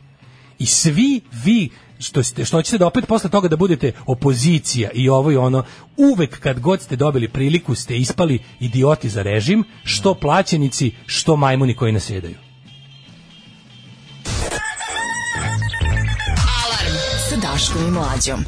I svi vi što ste što ćete da opet posle toga da budete opozicija i ovo i ono uvek kad god ste dobili priliku ste ispali idioti za režim što plaćenici što majmuni koji nasedaju Daškom i Mlađom.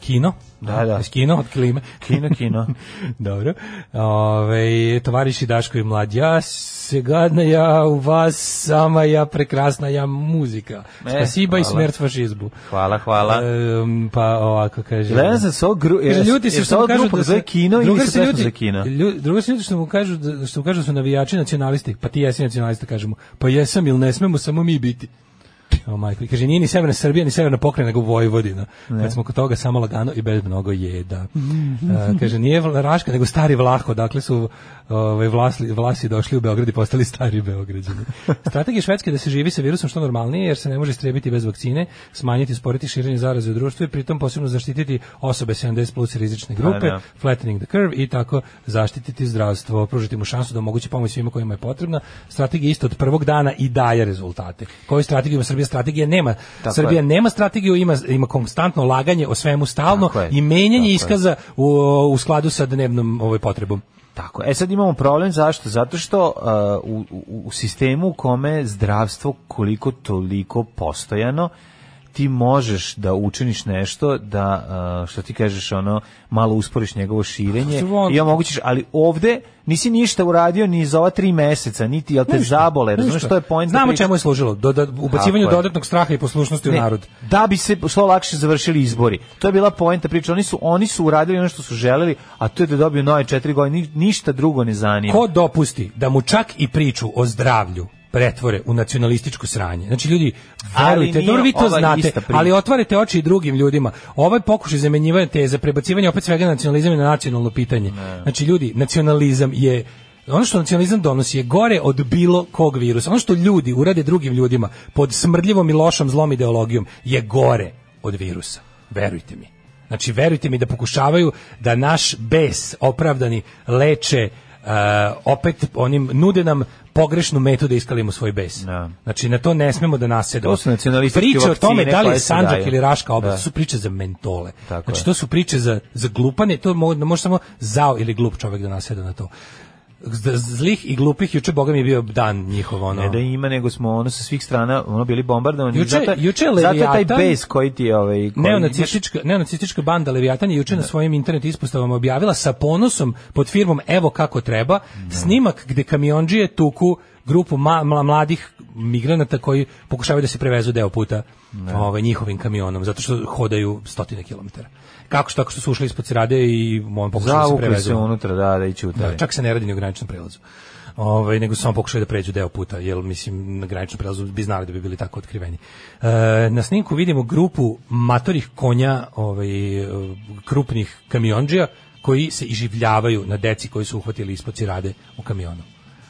Kino?
Da, da.
Iz kino od
klime.
Kino, kino. Dobro. Ove, tovariši Daško i Mlad, ja se gadna ja u vas, sama ja prekrasna ja muzika. E, Spasiba i smrt fašizmu.
Hvala, hvala.
E, pa ovako kaže.
Gledam se so gru, jer, ljudi
se što mu kažu da se, kino i se ljudi, za kino. Ljudi, druga se ljudi što mu kažu da, što mu kažu da su navijači nacionalisti, pa ti jesi nacionalista kažemo. Pa jesam ili ne smemo samo mi biti. O majko, kaže nije ni severna Srbija, ni severna pokrajina, nego Vojvodina. Ne. Kad smo kod toga samo lagano i bez mnogo jeda. Uh, kaže nije Raška, nego stari Vlaho, dakle su ovaj vlasi vlasi došli u Beograd i postali stari Beograđani. Strategija Švedske da se živi sa virusom što normalnije, jer se ne može strebiti bez vakcine, smanjiti, sporiti širenje zaraze u društvu i pritom posebno zaštititi osobe 70 plus rizične da, grupe, ne, da. ne. flattening the curve i tako zaštititi zdravstvo, pružiti mu šansu da omogući pomoć svima kojima je potrebna. Strategija isto od prvog dana i daje rezultate. Koju strategiju Srbija strategije nema. Tako Srbija je. nema strategiju, ima ima konstantno laganje o svemu stalno i menjanje iskaza u, u skladu sa dnevnom ovoj potrebom.
Tako. E sad imamo problem zašto? Zato što uh, u, u, sistemu u kome zdravstvo koliko toliko postojano ti možeš da učiniš nešto da što ti kažeš ono malo usporiš njegovo širenje i omogućiš ali ovde nisi ništa uradio ni za ova 3 meseca niti jel te ništa, zabole razumeš što je poenta
znamo da čemu je služilo do, do ubacivanju dodatnog straha i poslušnosti
ne,
u narod
da bi se što lakše završili izbori to je bila poenta priče oni su oni su uradili ono što su želeli a to je da dobiju nove 4 godine ništa drugo ne zanima
ko dopusti da mu čak i priču o zdravlju pretvore u nacionalističko sranje. Znači ljudi, verujte, dobro vi to znate, ali otvarate oči i drugim ljudima. Ovaj pokušaj zamenjivanja te za prebacivanje opet svega nacionalizam na nacionalno pitanje. Ne. Znači ljudi, nacionalizam je ono što nacionalizam donosi je gore od bilo kog virusa. Ono što ljudi urade drugim ljudima pod smrdljivom i lošom zlom ideologijom je gore od virusa. Verujte mi. Znači, verujte mi da pokušavaju da naš bes opravdani leče Eh, opet onim nude nam pogrešnu metu da iskalimo svoj bes. Da. Znači na to ne smemo da nasedamo. To su nacionalističke priče o tome da li je Sandžak ili Raška oblast da. su priče za mentole. Tako znači je. to su priče za za glupane, to može, može samo zao ili glup čovjek da naseda na to zlih i glupih juče boga mi je bio dan njihov ono.
Ne da ima nego smo ono sa svih strana ono bili
bombardovani juče, zato juče Leviatan,
zato taj base koji ti
je
ovaj koji
neonacistička neonacistička banda Leviatan je juče da. na svojim internet ispostavama objavila sa ponosom pod firmom Evo kako treba da. snimak gde kamiondžije tuku grupu ma, mladih migranata koji pokušavaju da se prevezu deo puta da. ovaj njihovim kamionom zato što hodaju stotine kilometara kako što tako što su ušli ispod cirade i on pokušao da se prevezu.
se unutra, da, da i čutali. Da,
čak se ne radi ni o graničnom prelazu. Ovaj nego samo pokušali da pređu deo puta, jer mislim na graničnom prelazu bi znali da bi bili tako otkriveni. E, na snimku vidimo grupu matorih konja, ovaj krupnih kamiondžija koji se iživljavaju na deci koji su uhvatili ispod cirade u kamionu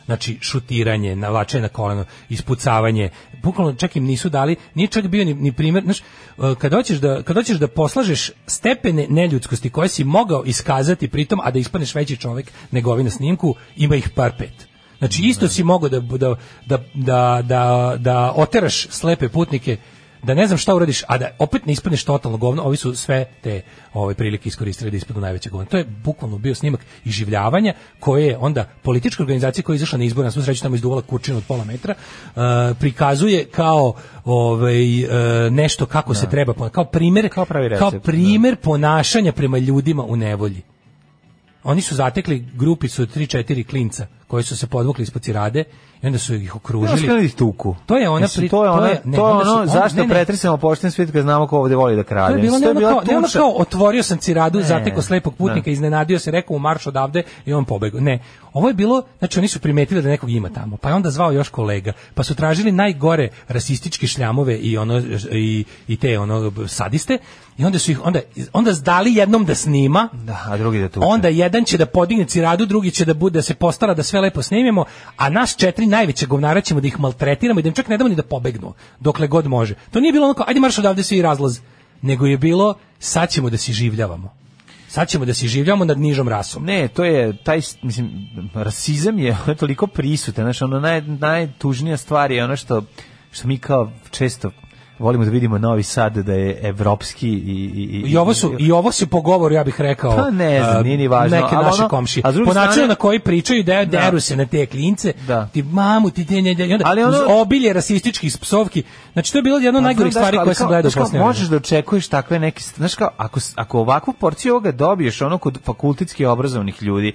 znači šutiranje, navlačenje na koleno, ispucavanje. Bukvalno čak im nisu dali, nije čak bio ni, ni primer, znaš, e, kad hoćeš da kad hoćeš da poslažeš stepene neljudskosti koje si mogao iskazati pritom, a da ispaneš veći čovjek nego ovi na snimku, ima ih par pet. Znači isto da. si mogao da da da da da, da oteraš slepe putnike da ne znam šta uradiš, a da opet ne ispadneš totalno govno, ovi su sve te ove prilike iskoristili da ispadnu najveće govno. To je bukvalno bio snimak iživljavanja koje je onda politička organizacija koja je izašla na izbor, na svu sreću tamo izduvala kurčinu od pola metra, uh, prikazuje kao ovaj uh, nešto kako da. se treba kao primer kao, pravi recept, kao primjer da. ponašanja prema ljudima u nevolji. Oni su zatekli grupicu od 3-4 klinca koji su se podvukli ispod cirade i onda su ih okružili. tuku. To je ona pri... to je ona, to je, ono, zašto pretresemo pošten svijet kad znamo ko ovde voli da krade. To je bilo ne ono, kao, ne kao otvorio sam ciradu, ne, zateko slepog putnika, ne. iznenadio se, rekao u marš odavde i on pobegao. Ne, ovo je bilo, znači oni su primetili da nekog ima tamo, pa je onda zvao još kolega, pa su tražili najgore rasističke šljamove i ono i, i te ono sadiste I onda su ih onda onda zdali jednom da snima,
da, a drugi da tuče.
Onda jedan će da podigne ciradu, drugi će da bude da se postara da sve lepo snimimo, a nas četiri najveće govnara ćemo da ih maltretiramo i da im čak ne damo ni da pobegnu, dokle god može. To nije bilo onako, ajde marš odavde svi razlaz, nego je bilo sad ćemo da se življavamo sad ćemo da se življavamo nad nižom rasom.
Ne, to je taj mislim rasizam je toliko prisutan, znači ono naj najtužnija stvar je ono što što mi kao često volimo da vidimo Novi Sad da je evropski i
i
i
i ovo su i ovo se po ja bih rekao
pa ne znam, nije ni
važno neke naše ono, komšije a po načinu na koji pričaju da deru se na te klince da. ti mamu ti te ne, ne onda, ali ono, obilje rasističkih psovki znači to je bilo jedno pa najgore najgorih stvari koje sam gledao
posle možeš da očekuješ takve neke znaš kao ako ako ovakvu porciju ovoga dobiješ ono kod fakultetski obrazovnih ljudi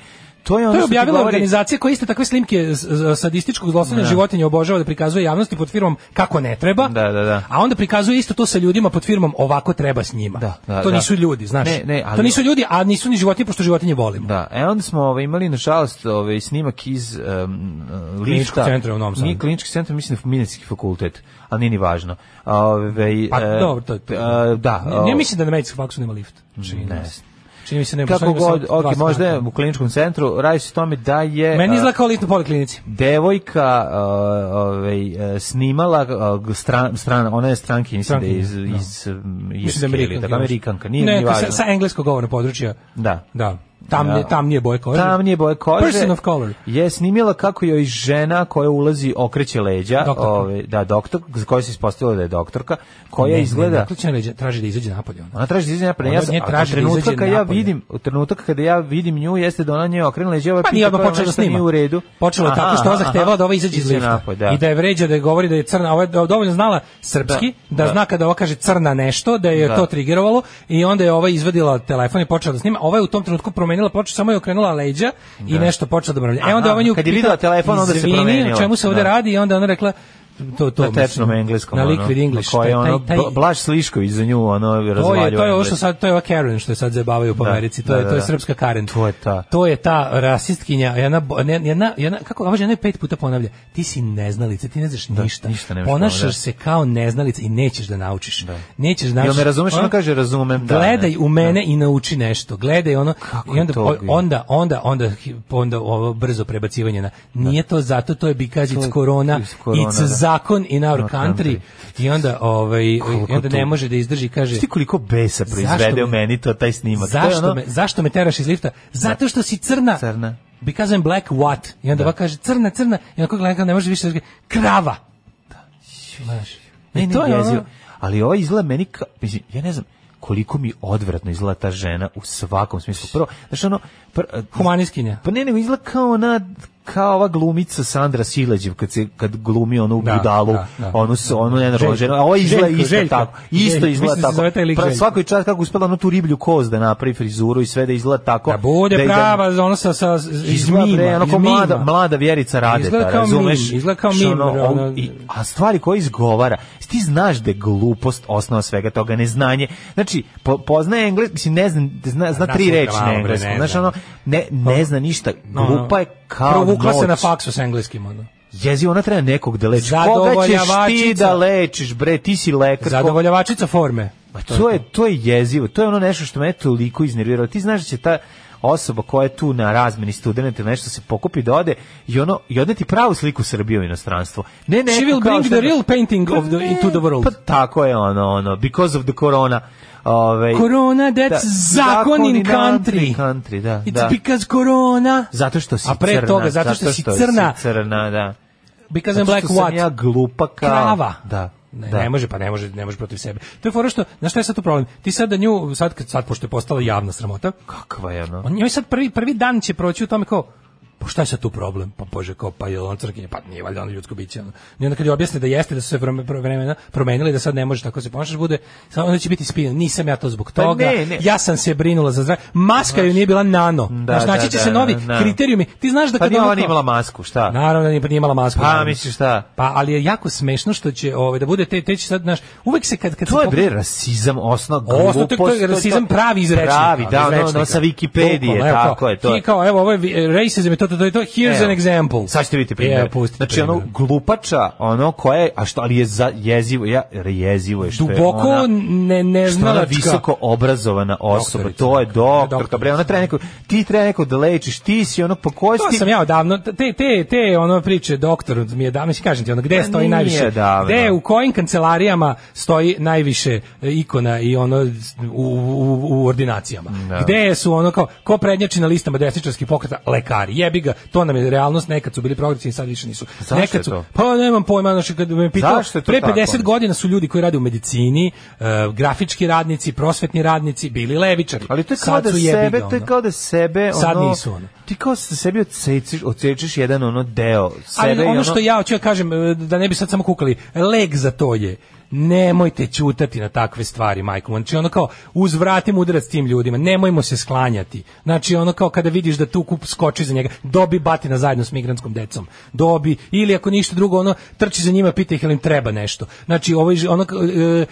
to je ono to je objavila
govori... organizacija koja iste takve slimke sadističkog zlostavljanja da. životinja obožava da prikazuje javnosti pod firmom kako ne treba. Da, da, da. A onda prikazuje isto to sa ljudima pod firmom ovako treba s njima. Da, da to da. nisu ljudi, znaš. Ne, ne, ali... To nisu ljudi, a nisu ni životinje pošto životinje volimo. Da.
E onda smo ovaj, imali nažalost ovaj snimak iz um,
kliničkog centra
u Novom Sadu. Nije klinički centar, mislim Medicinski fakultet, a nije ni važno. Ove,
ovaj, pa, e, dobro, to, to, e, da, ne mislim da na medicinskom faksu nema lift.
Ne,
Čini mi se ne
Kako god, ok, možda je u kliničkom centru, radi se tome da je...
Meni izgleda kao litno poliklinici.
Devojka uh, ovaj, e, snimala uh, stran, stran, ona je stranki, mislim da iz, da. iz, no. iz, iz Amerikanka, nije ne, ni
važno. Sa, sa engleskog govornog područja.
Da.
Da. Tam da. ja. tamnije
boje kože. Tamnije
boje kože. Person of color.
Je snimila kako joj žena koja ulazi okreće leđa, doktorka. ove, ovaj, da doktor, za koju se ispostavilo da je doktorka, koja ne, izgleda okreće leđa, traži
da izađe
napolje ona. Ona traži da izađe napolje. Ja sam traži da trenutak da kada ja vidim, u trenutak kada ja vidim nju jeste da ona nje okrenula leđa, ovaj pa nije odmah počela da snima. U redu.
Počela tako što ona zahtevala da ova izađe iz lifta da. i da je vređa da je govori da je crna, ova je dovoljno znala srpski da, da zna kada ona kaže crna nešto, da je to trigerovalo i onda je ova izvadila telefon i počela da snima. Ova je u tom trenutku promenila promenila ploču, samo je okrenula leđa da. i nešto počela da mravlja. E onda on ovaj ju kad je video telefon onda se promenila. čemu se ovde da. radi i onda ona rekla to to na
tečnom engleskom
na liquid english
koje ono taj, taj, Blaž Slišković za nju ono razvaljuje to je
to je ovo što sad to je ova Karen što je sad zabavaju po da, Americi to da, je to da, je da.
srpska
Karen
to je ta
to je ta rasistkinja jedna jedna jedna kako kaže ona pet puta ponavlja ti si neznalica ti ne znaš da, ništa, ništa ne ponašaš se kao neznalica i nećeš da naučiš nećeš da naučiš jel
me razumeš ona kaže razumem da
gledaj u mene i nauči nešto gledaj ono kako i onda onda onda onda onda ovo brzo prebacivanje na nije to zato to je because korona corona it's zakon in our country. country. I onda, ovaj, koliko i onda ne može da izdrži, kaže...
Šti koliko besa proizvede u meni to, taj snimak.
Zašto, ono... me, zašto me teraš iz lifta? Zato što si crna.
Crna.
Because I'm black what? I onda da. kaže crna, crna. I onda gleda ne može više da krava.
Da. Znaš. Ne, ne, to je ono... Ali ovo izgleda meni, ka, mislim, ja ne znam, koliko mi odvratno izgleda ta žena u svakom smislu. Prvo, znači ono... Pr,
Humaniskinja.
Pa ne, nego izgleda kao ona kao ova glumica Sandra Sileđev kad se kad glumi ona da, u budalu, da, da, onu su onu ne a ona izgleda isto željka, tako. Isto da
izgleda tako.
Pra, svako čas kako uspela onu tu riblju koz da napravi frizuru i sve da izgleda tako.
Da bude da, da prava, da, ono sa sa izmima,
ona kao mlada mlada Vjerica Radeta, razumeš?
Izgleda kao znači, mim, ono, i,
a stvari koje izgovara, ti znaš da je glupost osnova svega toga, neznanje. Znači, po, poznaje engleski, mislim ne znam, zna, zna tri reči na engleskom. Znaš ono, ne ne zna ništa, glupa je kao Provukla
noć. se na faksu s engleskim, ono.
Jezi, ona treba nekog da leči.
Koga ćeš ti
da lečiš, bre, ti si lekar.
Zadovoljavačica forme.
Ma to je, to je jezivo, to je ono nešto što me toliko iznerviralo. Ti znaš da će ta osoba koja je tu na razmeni studenta nešto se pokupi da ode i ono i ti pravu sliku Srbije u inostranstvo.
Ne, ne, She will bring the real painting of the, into the world.
Pa tako je ono, ono, because of the corona Ove,
corona, da, that's
da,
zakon in da, country.
country da,
It's
da.
because corona. Zato
što si crna. A pre crna, toga, zato
što, zato što si crna.
Si crna, da.
Because zato
I'm black,
what? ja glupa kao...
Krava. Da.
Ne, da. ne može, pa ne može, ne može protiv sebe. To je fora što, znaš šta je sad tu problem? Ti sad da nju, sad, sad pošto je postala javna sramota.
Kakva je
ona? On njoj sad prvi, prvi dan će proći u tome kao, pa šta je sad tu problem? Pa bože, kao, pa je on crkinje, pa nije valjda ono ljudsko biće. Ono. I onda kad je objasne da jeste, da su se vremena promenili, da sad ne može tako da se ponašati, bude, onda će biti spin, nisam ja to zbog pa toga, pa ne, ne. ja sam se brinula za zdravlje. Maska joj nije bila nano, da, znaš, da, naći će da, se novi da, da, kriterijumi. Ti znaš da
pa kad pa nije imala masku, šta?
Naravno da nije, pa nije imala masku.
Pa, misliš šta?
Pa, ali je jako smešno što će, ovaj, da bude, te, te će sad, znaš, uvek se kad... kad
to je, bre,
rasizam, osnov, glupost. to je rasizam
pravi
iz
Pravi,
da, no, sa Wikipedije, tako je to. I kao, evo, ovo je, to, to, to, here's Evo, an example.
Sad ćete vidjeti primjer. Ja, e, znači, primjer. ono, glupača, ono koje a što, ali je za, jezivo, ja, jezivo je što
Duboko je ona, ne, ne
što je visoko obrazovana osoba, doktorica, to je doktor, doktor, bre, ona treba neko, ti treba neko da lečiš, ti si ono po kosti.
To sam ja odavno, te, te, te ono priče, doktor, mi je da mi kažem ti, ono, gde pa stoji najviše, davno. gde, u kojim kancelarijama stoji najviše e, ikona i ono, u, u, u ordinacijama. Da. Gde su ono kao, ko prednjači na listama desničarskih pokreta? Lekari, jebi jebi ga, to nam je realnost, nekad su bili progresivni, sad više nisu. Zašto nekad su, to? Pa nemam pojma, znači kad me pitao, pre 50 tako? godina su ljudi koji rade u medicini, uh, grafički radnici, prosvetni radnici, bili levičari.
Ali to je kao sad da sebe, to je kao da sebe, ono, sad nisu ono. Ti kao da sebi odsečiš, odsečiš jedan ono deo sebe. Ali
ono, ono što ja hoću da kažem, e, da ne bi sad samo kukali, e, leg za to je nemojte ćutati na takve stvari, majko. Znači ono kao uzvratim udarac tim ljudima, nemojmo se sklanjati. Znači ono kao kada vidiš da tu kup skoči za njega, dobi batina zajedno s migrantskom decom. Dobi ili ako ništa drugo ono trči za njima, pita ih jel im treba nešto. Znači ovoj ono e,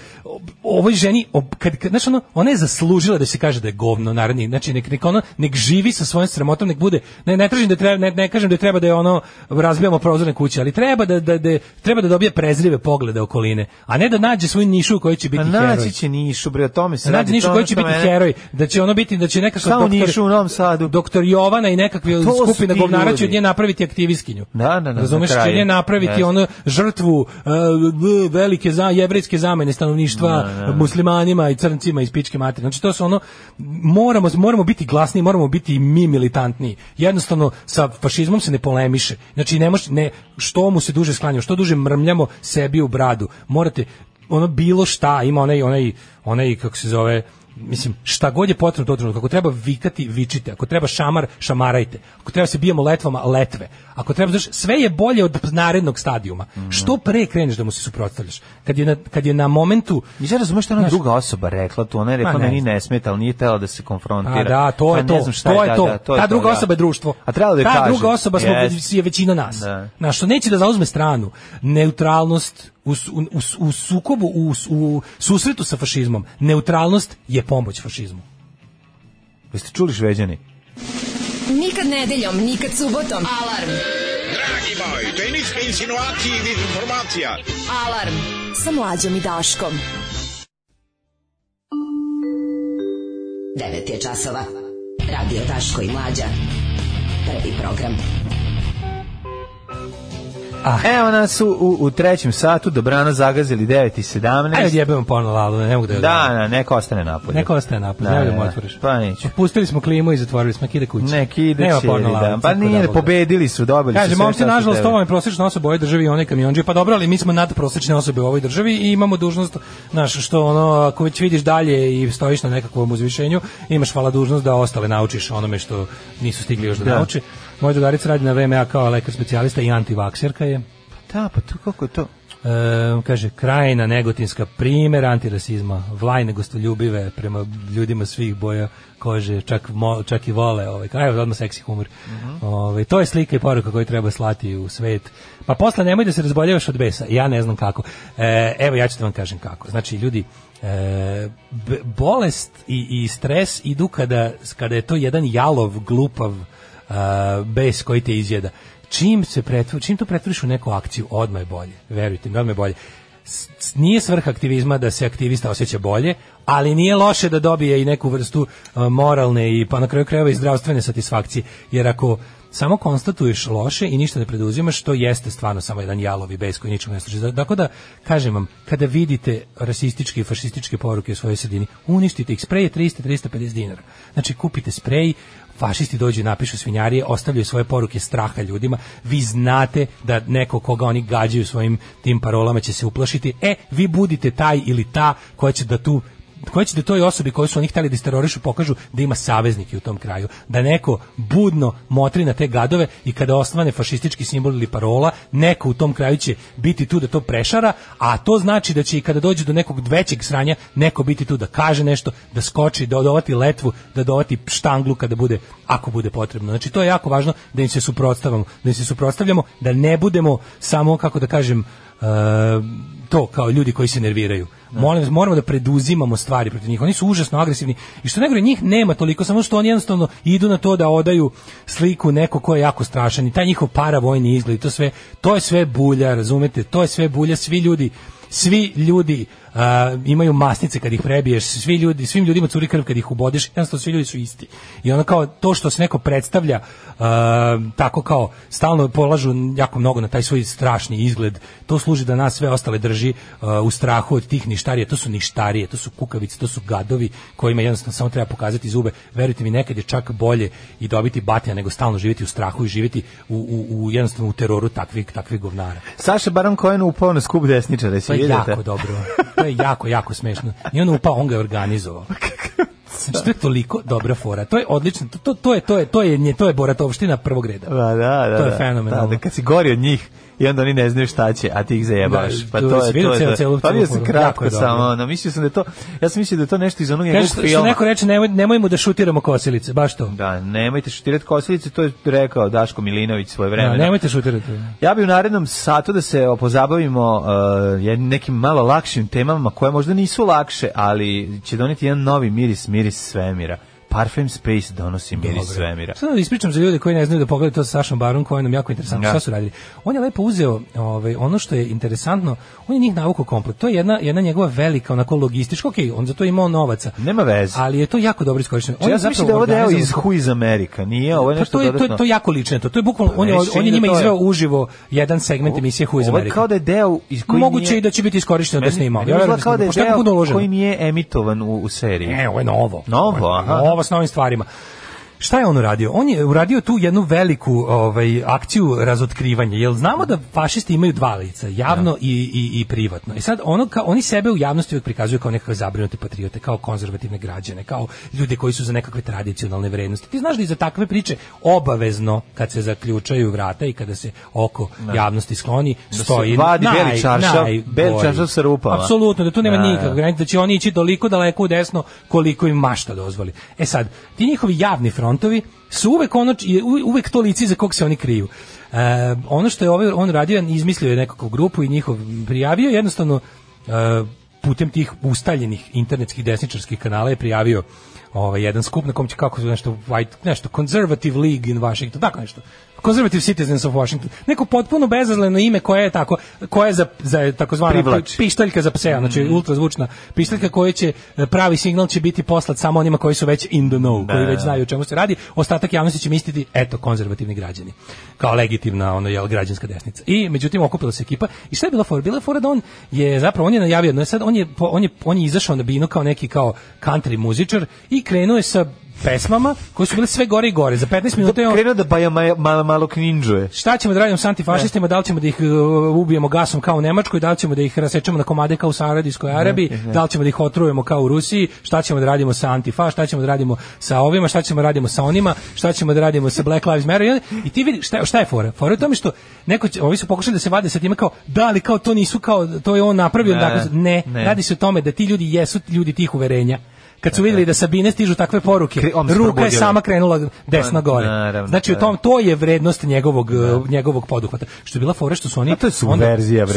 ovoj ženi kad, kad znači ono ona je zaslužila da se kaže da je govno naravno. Znači nek nek ono nek živi sa svojim sramotom, nek bude ne ne tražim da treba ne, ne kažem da treba da je ono razbijamo prozorne kuće, ali treba da da, da treba da dobije prezrive poglede okoline. A ne ne da nađe svoju nišu u će biti naći pa heroj. Naći
će nišu, bre, o tome se
nađe nišu koji će biti heroj, da će ono biti, da će
neka Šta doktor, nišu u Novom Sadu?
Doktor Jovana i nekakve pa skupina govnara će od nje napraviti aktivistkinju. Da, da,
da.
Razumeš, će nje napraviti ono žrtvu e, velike za, jevrejske zamene stanovništva muslimanima i crncima iz pičke materine. Znači, to su ono, moramo, moramo biti glasni, moramo biti mi militantni. Jednostavno, sa fašizmom se ne polemiše. Znači, ne, može ne što mu se duže sklanjamo, što duže mrmljamo sebi u bradu. Morate, ono bilo šta, ima onaj, onaj, onaj kako se zove, mislim, šta god je potrebno u trenutku, ako treba vikati, vičite, ako treba šamar, šamarajte, ako treba da se bijemo letvama, letve, ako treba, znaš, sve je bolje od narednog stadijuma. Mm -hmm. Što pre kreneš da mu se suprotstavljaš? Kad je na, kad je na momentu... se
razumeš što ona znaš, druga osoba rekla tu, ona
je
rekla, pa meni ne smeta, ali nije tela da se konfrontira.
A da, to pa je to, šta to je, da, to. Da, Ta druga osoba je društvo. A treba da Ta kažem. druga osoba smo, yes. je većina nas. Da. Znaš, što neće da zauzme stranu, neutralnost, u, u, u sukobu, u, u susretu sa fašizmom, neutralnost je pomoć fašizmu.
Jeste čuli šveđani? Nikad nedeljom, nikad subotom. Alarm! Dragi moj, to je ništa insinuacije i informacija.
Alarm! Sa mlađom i Daškom. 9 je časova. Radio Daško i Mlađa. Prvi program. Prvi program.
Ah. Evo nas su u, u trećem satu, dobrano zagazili 9 i 17.
Ajde jebemo ponovno lalu, ne mogu
da...
je
Da, da, neko ostane napolje.
Neko ostane napolje, da, da, ne, da, da. otvoriš.
Pa neću.
Pustili smo klimu i zatvorili smo, kide kući.
Ne, kide Nema porno da. lalu. Pa nije, da, pobedili su, dobili
Kaže, su. Kaže, se, nažalost, ovo je prosječna osoba u ovoj državi i onaj kamionđe, pa dobro, ali mi smo nadprosječne osobe u ovoj državi i imamo dužnost, znaš, što ono, ako već vidiš dalje i stojiš na nekakvom uzvišenju, imaš hvala dužnost da ostale naučiš onome što nisu stigli još da, da. nauče. Moja drugarica radi na VMA kao lekar specijalista i antivakserka je.
Pa da, pa to kako
je
to?
E, kaže, krajina negotinska primjer antirasizma, vlajne gostoljubive prema ljudima svih boja kože, čak, mo, čak i vole ovaj, evo odmah seksi humor uh mhm. -huh. ovaj, to je slika i poruka koju treba slati u svet pa posle nemoj da se razboljevaš od besa ja ne znam kako e, evo ja ću da vam kažem kako, znači ljudi e, bolest i, i stres idu kada, kada je to jedan jalov, glupav uh, bes koji te izjeda. Čim se pretvor, čim to pretvoriš u neku akciju, odmah je bolje. Verujte mi, odmah je bolje. S, nije svrha aktivizma da se aktivista osjeća bolje, ali nije loše da dobije i neku vrstu moralne i pa na kraju krajeva i zdravstvene satisfakcije, jer ako samo konstatuješ loše i ništa ne preduzimaš, to jeste stvarno samo jedan jalovi bes koji ničemu ne služi. dakle, da, kažem vam, kada vidite rasističke i fašističke poruke u svojoj sredini, uništite ih, sprej je 300-350 dinara. Znači, kupite sprej, fašisti dođu i napišu svinjarije, ostavljaju svoje poruke straha ljudima, vi znate da neko koga oni gađaju svojim tim parolama će se uplašiti, e, vi budite taj ili ta koja će da tu koje će da toj osobi koju su oni hteli da isterorišu pokažu da ima saveznike u tom kraju, da neko budno motri na te gadove i kada osvane fašistički simbol ili parola, neko u tom kraju će biti tu da to prešara, a to znači da će i kada dođe do nekog većeg sranja, neko biti tu da kaže nešto, da skoči, da dovati letvu, da dovati štanglu kada bude, ako bude potrebno. Znači to je jako važno da im se suprotstavamo, da im se suprotstavljamo, da ne budemo samo, kako da kažem, uh, to kao ljudi koji se nerviraju. Da. Molim, moramo da preduzimamo stvari protiv njih. Oni su užasno agresivni i što negore njih nema toliko, samo što oni jednostavno idu na to da odaju sliku neko ko je jako strašan i taj njihov paravojni izgled, to sve, to je sve bulja, razumete? To je sve bulja, svi ljudi, svi ljudi a, imaju masnice kad ih prebiješ, svi ljudi, svim ljudima curi krv kad ih ubodeš, jednostavno svi ljudi su isti. I ono kao to što se neko predstavlja a, tako kao stalno polažu jako mnogo na taj svoj strašni izgled, to služi da nas sve ostale drži a, u strahu od tih ništarije, to su ništarije, to su kukavice, to su gadovi kojima jednostavno samo treba pokazati zube. Verujte mi, nekad je čak bolje i dobiti batja nego stalno živjeti u strahu i živjeti u, u, u jednostavno u teroru takvih, takvih govnara.
Saša Baron Cohen upao na skup desničara, si pa, vidite? Jako
dobro. je jako, jako smešno. I on upao, on ga je organizovao. Pa Znači, to je toliko dobra fora. To je odlično. To, to, to je to je to je nje, to je borat opština prvog reda.
Da, da, da.
To je da. fenomenalno. Da, da,
kad si gori od njih i onda oni ne znaju šta će, a ti ih zajebaš. Da, pa to, je to. Je, celu, da. pa je sam kratko samo, na mislio sam da to, ja sam mislio da je to nešto iz onog
njegovog
filma.
Što neko reče, nemoj, nemoj da šutiramo kosilice, baš
to. Da, nemojte šutirati kosilice, to je rekao Daško Milinović svoje vreme. Da, nemojte
šutirati.
Ja bih u narednom satu da se pozabavimo uh, nekim malo lakšim temama koje možda nisu lakše, ali će doneti jedan novi miris, miris miris svemira Parfem Space donosi miris
svemira. Sad da ispričam za ljude koji ne znaju da pogledaju to sa Sašom Baron, koji nam jako interesantno ja. Da. šta su radili. On je lepo uzeo ovaj, ono što je interesantno, on je njih naukao komplet. To je jedna, jedna njegova velika, onako logistička, ok, on za to imao novaca.
Nema veze.
Ali je to jako dobro iskorišteno.
On ja sam da ovo deo da iz Who iz Amerika, nije, ovo je pa nešto
to je, dodatno. To, to je jako lično, to, to je bukvalno, pa on je, on je njima izveo uživo jedan segment emisije Who iz Amerika.
Ovo je kao da je deo
iz koji Moguće nije... i da će biti iskorišteno
da snimao. Ja, kao da je deo koji nije emitovan u, u
seriji. Ne, ovo je
novo. Novo, aha. Novo
s novim stvarima. Šta je on uradio? On je uradio tu jednu veliku ovaj, akciju razotkrivanja. Jel znamo da fašisti imaju dva lica, javno ja. Da. i, i, i privatno. I sad ono ka, oni sebe u javnosti uvijek prikazuju kao nekakve zabrinute patriote, kao konzervativne građane, kao ljude koji su za nekakve tradicionalne vrednosti. Ti znaš da iza takve priče obavezno kad se zaključaju vrata i kada se oko ne. Da. javnosti skloni, da stoji vadi naj, beli čaršav,
beli čaršav se rupala.
Apsolutno, da tu nema ne, nikakve granice, da će oni ići toliko daleko u desno koliko im mašta dozvoli. E sad, ti njihovi javni front frontovi su uvek ono uvek to lice za kog se oni kriju. E, ono što je ovaj on radio, izmislio je nekakvu grupu i njihov prijavio jednostavno e, putem tih ustaljenih internetskih desničarskih kanala je prijavio ovaj jedan skup na kom će kako nešto white nešto conservative league in Washington tako nešto Conservative Citizens of Washington. Neko potpuno bezazleno ime koje je tako, koje je za, za takozvana pištaljka za pse, znači mm -hmm. ultrazvučna pištaljka koja će, e, pravi signal će biti poslat samo onima koji su već in the know, da, koji već znaju o čemu se radi. Ostatak javnosti će misliti, eto, konzervativni građani. Kao legitimna, ono, jel, građanska desnica. I, međutim, okupila se ekipa. I šta je bila fora? Bila je fora da on je, zapravo, on je najavio, no sad, on je, on je, on je izašao na binu kao neki, kao country muzičar i krenuo je sa pesmama koje su bile sve gore i gore. Za 15 minuta je on...
Krenuo da baja malo, malo knindžuje.
Šta ćemo da radimo sa antifašistima? Da. da li ćemo da ih uh, ubijemo gasom kao u Nemačkoj? Da li ćemo da ih rasečemo na komade kao u Saradijskoj Arabiji? Ne, ne. Da li ćemo da ih otrujemo kao u Rusiji? Šta ćemo da radimo sa antifa? Šta ćemo da radimo sa ovima? Šta ćemo da radimo sa onima? Šta ćemo da radimo sa Black Lives Matter? I ti vidi šta, šta je fora? Fora je u tome što neko će, ovi su pokušali da se vade sa time kao da li kao to nisu kao to je on napravio ne, dakle, ne, ne. radi se o tome da ti ljudi jesu ljudi tih uverenja kad su videli da Sabine stižu takve poruke, ruka je sama krenula desna pa, gore. Znači u da. tom to je vrednost njegovog da. eh, njegovog poduhvata. Što je bila fora što su oni
to su verzija,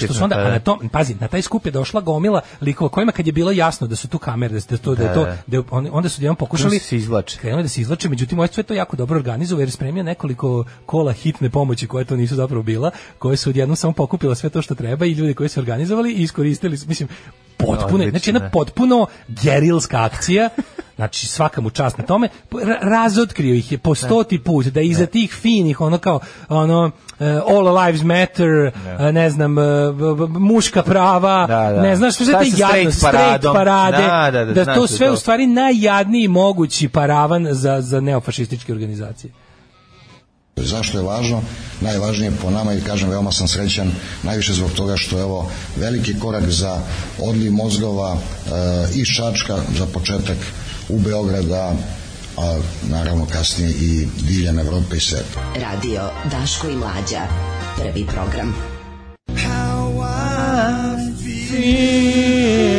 što su onda pa. na tom pazi, na taj skup je došla gomila likova kojima kad je bilo jasno da su tu kamere,
da
to da je to
da,
da onda su jedan pokušali se
izvlače.
Krenuli da se izvlače, međutim ovaj sve to jako dobro organizovao jer spremio nekoliko kola hitne pomoći koje to nisu zapravo bila, koje su odjednom samo pokupila sve to što treba i ljudi koji su organizovali i iskoristili, mislim potpuno, znači jedna potpuno gerilska akcija, Znači svaka mu čast na tome, razotkrio ih je po da. stoti put da iza da. tih finih ono kao ono eh, all lives matter, da. eh, ne znam eh, muška prava, da, da. ne znaš što je te jadno straight parade, da, da to sve to. u stvari najjadniji mogući paravan za za neofašističke organizacije.
Zašto je važno? Najvažnije po nama i kažem veoma sam srećan, najviše zbog toga što je ovo veliki korak za odliv mozgova e, i Šačka za početak u Beograda, a naravno kasnije i diljem Evrope i sveta.
Radio Daško i Mlađa, prvi program. How I feel.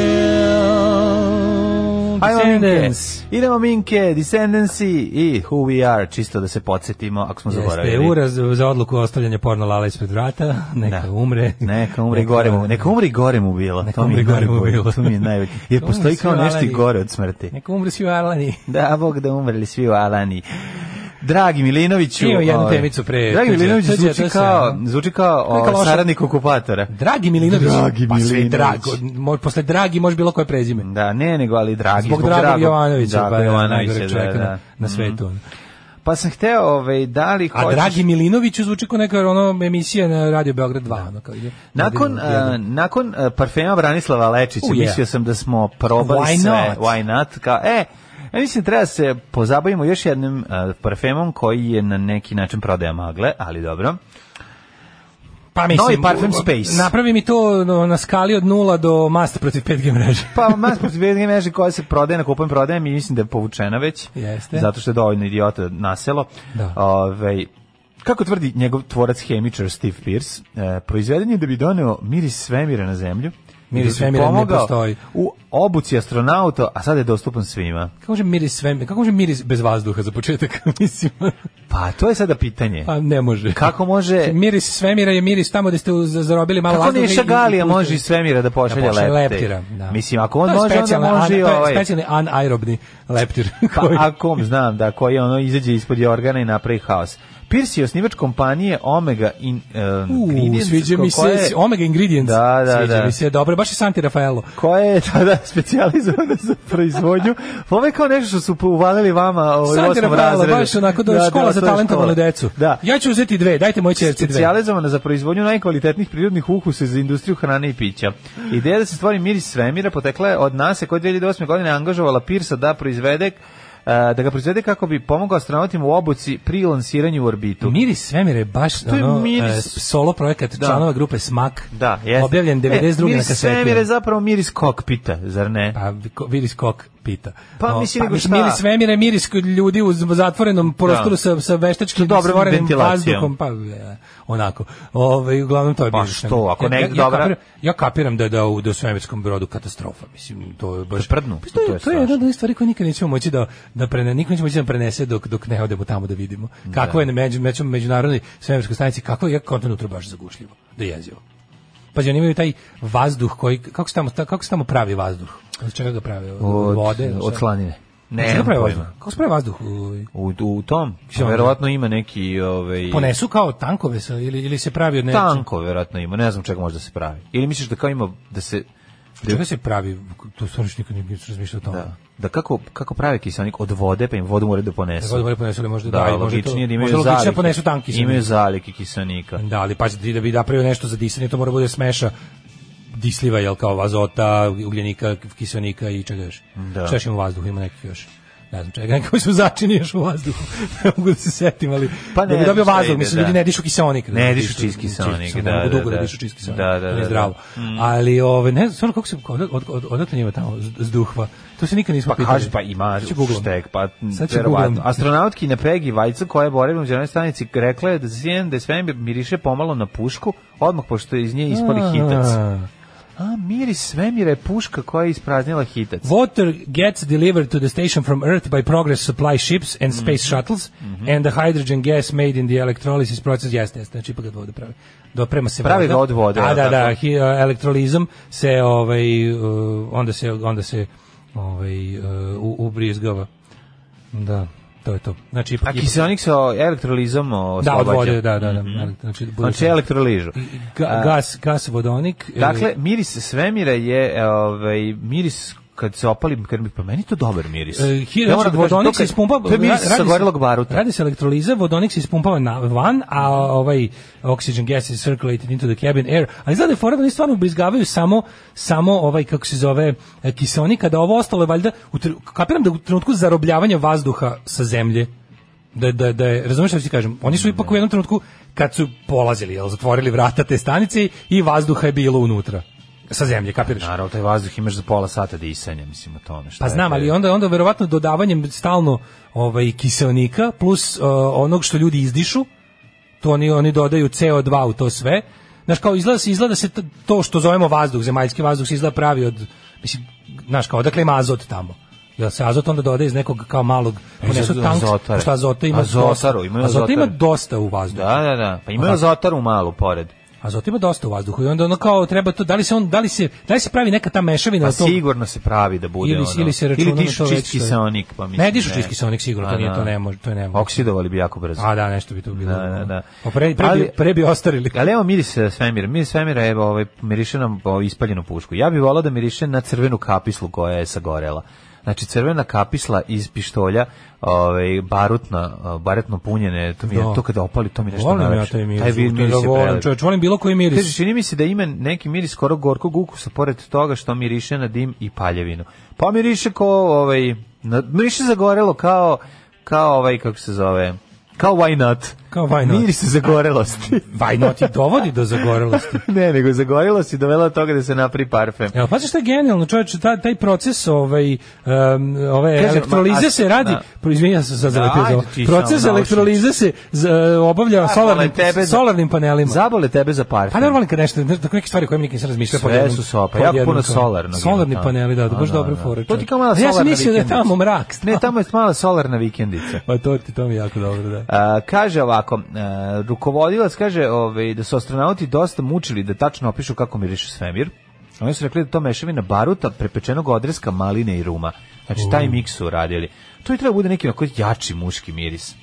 Descendants. Idemo Minke, Descendancy i Who We Are, čisto da se podsjetimo, ako smo zaboravili.
Jeste, za, za odluku ostavljanja porno lala ispred vrata, da. neka da. umre.
Neka umre neka, gore mu, neka umri gore mu bilo. Neka umri gore mu bilo. To mi je najveći. Jer postoji kao nešto i gore od smrti.
Neka umre svi u Alani.
Da, Bog da umrli svi u Alani. Dragi Milinoviću.
Imao jednu ovaj, temicu pre.
Dragi Milinović zvuči kao, zvuči kao o, saradnik okupatora.
Dragi Milinović. Dragi Milinović. Pa drago, moj, posle Dragi može bilo koje prezime.
Da, ne, nego ali Dragi.
Zbog, zbog Dragog Jovanovića, pa Jovanović da,
da,
da. na, svetu.
Mm. Pa sam hteo, ovaj, da li hoćeš...
A Dragi Milinović zvuči kao neka ono, emisija na Radio Beograd 2.
Ono,
kao ide,
nakon a, eh, nakon eh, parfema Branislava Lečića, uh, yeah. mislio sam da smo probali why sve. Not? Why not? Kao, e, Ja mislim da treba da se pozabavimo još jednim uh, parfemom koji je na neki način prodaja magle, ali dobro. Pa mislim, Novi Parfum Space.
Napravi mi to na skali od 0 do mast protiv 5G mreže.
pa mast protiv 5G mreže koja se prodaje na kupujem prodajem i mislim da je povučena već.
Jeste.
Zato što je dovoljno idiota naselo. Da. Ove, kako tvrdi njegov tvorac hemičar Steve Pierce, e, proizveden je da bi doneo miris svemira na zemlju,
miris svemira ne postoji.
U obuci astronauta, a sad je dostupan svima.
Kako može miris svemira? Kako može miris bez vazduha za početak,
mislim? Pa to je sada pitanje. Pa
ne može.
Kako može? Znači,
miris svemira je miris tamo gde ste zarobili malo
vazduha. Kako ne šagalija i, može iz svemira da pošalje da leptira? Da. Mislim, ako on može, onda može
an, i ovaj... To je ovaj- specijalni anaerobni leptir.
Pa, koji... Pa ako znam, da, koji ono izađe ispod organa i napravi haos. Pierce je osnivač kompanije Omega in, um, uh, Ingredients.
Sviđa mi se, koje, Omega Ingredients. Da, da, sviđa da. mi se, dobro, baš je Santi Rafaelo.
Koja je tada da, specijalizovana za proizvodnju. Pa ovo je kao nešto što su uvalili vama ovaj, u osmom razredu.
baš onako
da, da, da
škola da, za talentovane decu. Da. Ja ću uzeti dve, dajte moje čerci dve.
Specijalizovana za proizvodnju najkvalitetnijih prirodnih ukusa za industriju hrane i pića. Ideja da se stvori miris svemira potekla je od nase koja je 2008. godine angažovala Pirsa da proizvede da ga proizvede kako bi pomogao astronautima u obuci pri lansiranju u orbitu.
Miris svemire baš to je ono, miris... E, solo projekat da. članova grupe Smak.
Da,
jeste. Objavljen 92. E, miris na kaseti. Miris svemire
zapravo miris kokpita, zar ne? Pa
miris kok pita. Pa o, mislim pa, nego šta? Miris svemira, miris ljudi u zatvorenom prostoru da. sa sa veštačkim dobrim vazduhom, pa da, onako. Ovaj uglavnom to je
pa što, što,
ako ne
ja, dobra. kapiram,
ja kapiram da da u da svemirskom brodu katastrofa, mislim to je baš
Prdnu,
Pa, to, to je, to je jedna od onih stvari koje nikad nećemo moći da da prene, nikad nećemo moći da prenese dok dok ne odemo tamo da vidimo. Kako da. je na među, među međunarodnoj svemirskoj stanici, kako je kontinent baš zagušljivo. Da jezivo pazi, oni imaju taj vazduh koji, kako se tamo, kako se tamo pravi vazduh? Od čega ga prave? Od, vode? Od
slanine. Ne,
kako pravi vazduh? Kako se pravi vazduh?
U, u tom, verovatno ima neki... Ovaj...
Ponesu kao tankove sa, ili, ili se pravi od nečega?
Tanko verovatno ima, ne znam čega možda se pravi. Ili misliš da kao ima, da se
Da se pravi, to stvarno nikad nije razmišljao o tome. Da.
da kako, kako pravi kiselnik od vode, pa im vodu moraju da ponesu. Da, vodu moraju
da ponesu, ali možda da, da i možda to, da imaju možda
zalike, ponesu tanki kiselnik. Imaju zalike kiselnika.
Da, ali pa da bi napravio nešto za disanje, to mora bude smeša disliva, jel kao azota, ugljenika, kiselnika i čega još. Da. Češim u vazduhu, ima nekih još ne znam čega, koji su začini još u vazduhu. ne mogu da se setim, ali pa ne, da bi dobio vazduh, mislim, da. ljudi ne dišu
kiseonik. Ne, da, ne dišu čist kiseonik, da, da, dugo da, da dišu čist kiseonik, da, da, da, da, zdravo. Mm.
Ali, ove, ne znam, stvarno kako se, od, od, od, odakle njima tamo, z, duhva, to se nikad nismo
pa
pitali. Pa
kaži, pa ima štek, pa
verovatno.
Astronautkinja Pegi Vajca, koja je boravila u zemljenoj stanici, rekla je da, da je svemir miriše pomalo na pušku, odmah pošto je iz nje ispali hitac.
A, miris svemira je puška koja je ispraznila hitac. Water gets delivered to the station from Earth by progress supply ships and mhm. space mm -hmm. shuttles mm -hmm. and the hydrogen gas made in the electrolysis process. Jeste, jeste, znači ipak ga vode pravi. Doprema se
pravi
voda.
od vode. A, da,
da, hi, e, elektrolizom se, ovaj, e, onda se, onda se ovaj, uh, ubrizgava. Da to je to.
Znači, ipak, A kiselnik sa elektrolizom da, oslobađa. Da, od vode, da, da. da. Mm -hmm. Znači,
znači
elektroližu.
Ga, gas, gas vodonik.
E- dakle, miris svemira je e, ovaj, miris kad se opalim krmik, pa meni to dobar miris. E, hir, ja da
vodonik se ispumpa, to je miris sa gorelog baruta. Radi se elektroliza, vodonik se ispumpava na van, a ovaj oxygen gas is circulated into the cabin air. Ali izgleda je fora da stvarno ubrizgavaju samo, samo ovaj, kako se zove, e, kiselnik, kada ovo ostalo je valjda, u, kapiram da u trenutku zarobljavanja vazduha sa zemlje, da, da, da je, razumiješ što ti kažem, oni su ipak u jednom trenutku, kad su polazili, jel, zatvorili vrata te stanice i vazduha je bilo unutra sa zemlje, kapiraš? Pa,
naravno, taj vazduh imaš za pola sata disanja, da mislim o tome. Šta pa
znam,
ali
onda onda verovatno dodavanjem stalno ovaj kiseonika plus uh, onog što ljudi izdišu, to oni oni dodaju CO2 u to sve. Znaš, kao izgleda se, izgleda se to što zovemo vazduh, zemaljski vazduh se izgleda pravi od, mislim, znaš, kao odakle ima azot tamo. Jel se azot onda dodaje iz nekog kao malog, e, ponesu tanks, pošto azota ima,
azotaru, dosta, ima,
azota ima dosta u vazduhu.
Da, da, da, pa ima azotaru malo pored
azot ima dosta u vazduhu i onda ono kao treba to da li se on da li se da li se pravi neka ta mešavina pa tom,
sigurno se pravi da bude ili, ono ili se računa ili da dišu to čist kiseonik
pa mislim ne dišu čist kiseonik sigurno a, to nije to da. ne može to ne može
oksidovali bi jako brzo
a da nešto bi to bilo da da da, da. pa pre, pre, ali, pre bi ostarili
ali evo miris e, svemir mi svemira evo ovaj miriše nam ovaj, ispaljenu pušku ja bih voleo da miriše na crvenu kapislu koja je sagorela Znači crvena kapisla iz pištolja, ovaj barutna, baretno punjene, to mi je, da. to kada opali, to mi nešto znači Ja taj
miris, taj da miris je volim, čovječ, volim bilo koji miris.
Kaže, čini mi se da ima neki miris skoro gorkog ukusa pored toga što miriše na dim i paljevinu. Pa miriše kao ovaj, na, miriše zagorelo kao kao ovaj kako se zove Kao why not?
Kao why not? Miris
zagorelosti.
why not i dovodi do zagorelosti.
ne, nego zagorelost je dovela do toga da se napri parfem.
Evo, pa što je genijalno, čovječe, taj, taj proces ovaj, um, ove Kažem, elektrolize ma, se radi, da. izvinjam se sad da, zalepio za ovo, proces elektrolize se z, e, obavlja da,
solarnim,
tebe solarnim panelima.
Zabole tebe za parfem. Pa
normalno kad nešto, tako neke stvari koje mi nikad nisam razmišljao.
Sve jednom, su sopa, jako puno solarno.
Solarni tam. paneli, da, da baš da, da, dobre fore.
To ti kao mala solarna vikendica. Ja
sam mislio da je tamo mrak.
Ne, tamo je mala solarna vikendica.
Pa to ti to mi jako dobro, da.
A, kaže ovako, a, e, rukovodilac kaže ovaj, da su astronauti dosta mučili da tačno opišu kako miriše svemir. Oni su rekli da to mešavina baruta, prepečenog odreska, maline i ruma. Znači, taj miks su radili. To i treba bude neki onako jači muški miris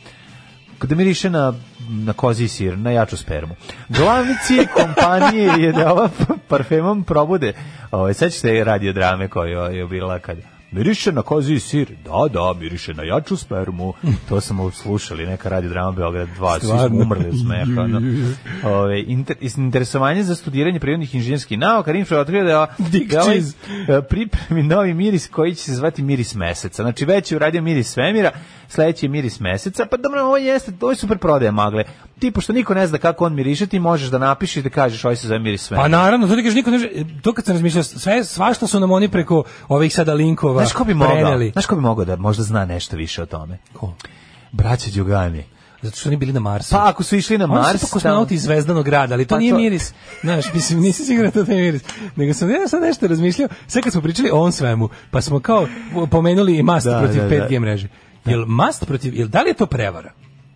da miriše na, na kozi sir, na jaču spermu. Glavni cilj kompanije je da ova parfemom probude. Ovo, ovaj, sad ćete radio drame koja je bila kad miriše na kozi sir. Da, da, miriše na jaču spermu. To smo slušali, neka radio drama Beograd 2, svi smo umrli od smeha. No. Ove, inter, interesovanje za studiranje prirodnih inženjerskih nauka, Rimšov otkrio da, da ovaj, e, pripremi novi miris koji će se zvati miris meseca. Znači, već je uradio miris svemira, sledeći miris meseca, pa dobro, ovo jeste, to je super prodaja magle. Ti, pošto niko ne zna kako on miriše, ti možeš da napišeš i da kažeš, "Oj, ovaj se zove miris
sve. Pa naravno, to ti kažeš, niko ne zna, to kad se razmišlja, sve, svašta su nam oni preko ovih sada linkova
Znaš ko
bi mogao,
znaš ko bi mogao da možda zna nešto više o tome? Ko? Braća Đugani.
Zato što oni bili na Marsu.
Pa ako su išli na Mars,
su kosmonauti iz Zvezdanog grada, ali to pa nije to... miris. Znaš, mislim nisi siguran da to je miris. Nego sam ja sad nešto razmišljao, sve kad smo pričali o on svemu, pa smo kao pomenuli i mast da, protiv da, 5G da. mreže. Da. Jel mast protiv, jel da li je to prevara?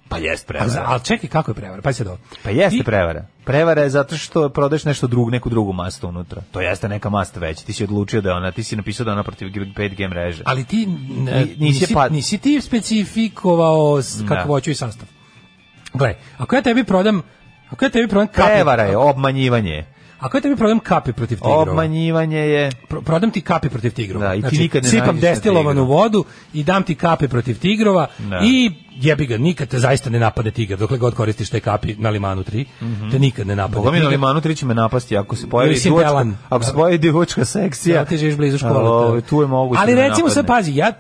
Pa jest prevara.
al čekaj, kako je prevara? Pa se
ovo. Pa jeste I... prevara. Prevara je zato što prodaješ nešto drugo, neku drugu mastu unutra. To jeste neka mast već. Ti si odlučio da ona, ti si napisao da ona protiv 5G mreže.
Ali ti Ni, nisi, nisi, pad... nisi ti specifikovao da. kako hoću i sastav. Gle, ako ja tebi prodam
Ako ja tebi prodam kapet... Prevara je, obmanjivanje.
Ako je tebi problem kapi protiv tigrova?
Obmanjivanje je.
Pro, prodam ti kapi protiv tigrova. Da, i ti znači, nikad ne sipam destilovanu vodu i dam ti kape protiv tigrova da. i jebi ga, nikad te zaista ne napade tigar, dokle god koristiš te kapi na Limanu 3, mm -hmm. te nikad ne napade Boga
mi na Limanu 3 će me napasti, ako se pojavi duvačka, ako se pojavi duvačka seksija, ja, da, ti živiš blizu škole, da. tu je
moguće Ali da recimo sad, pazi, ja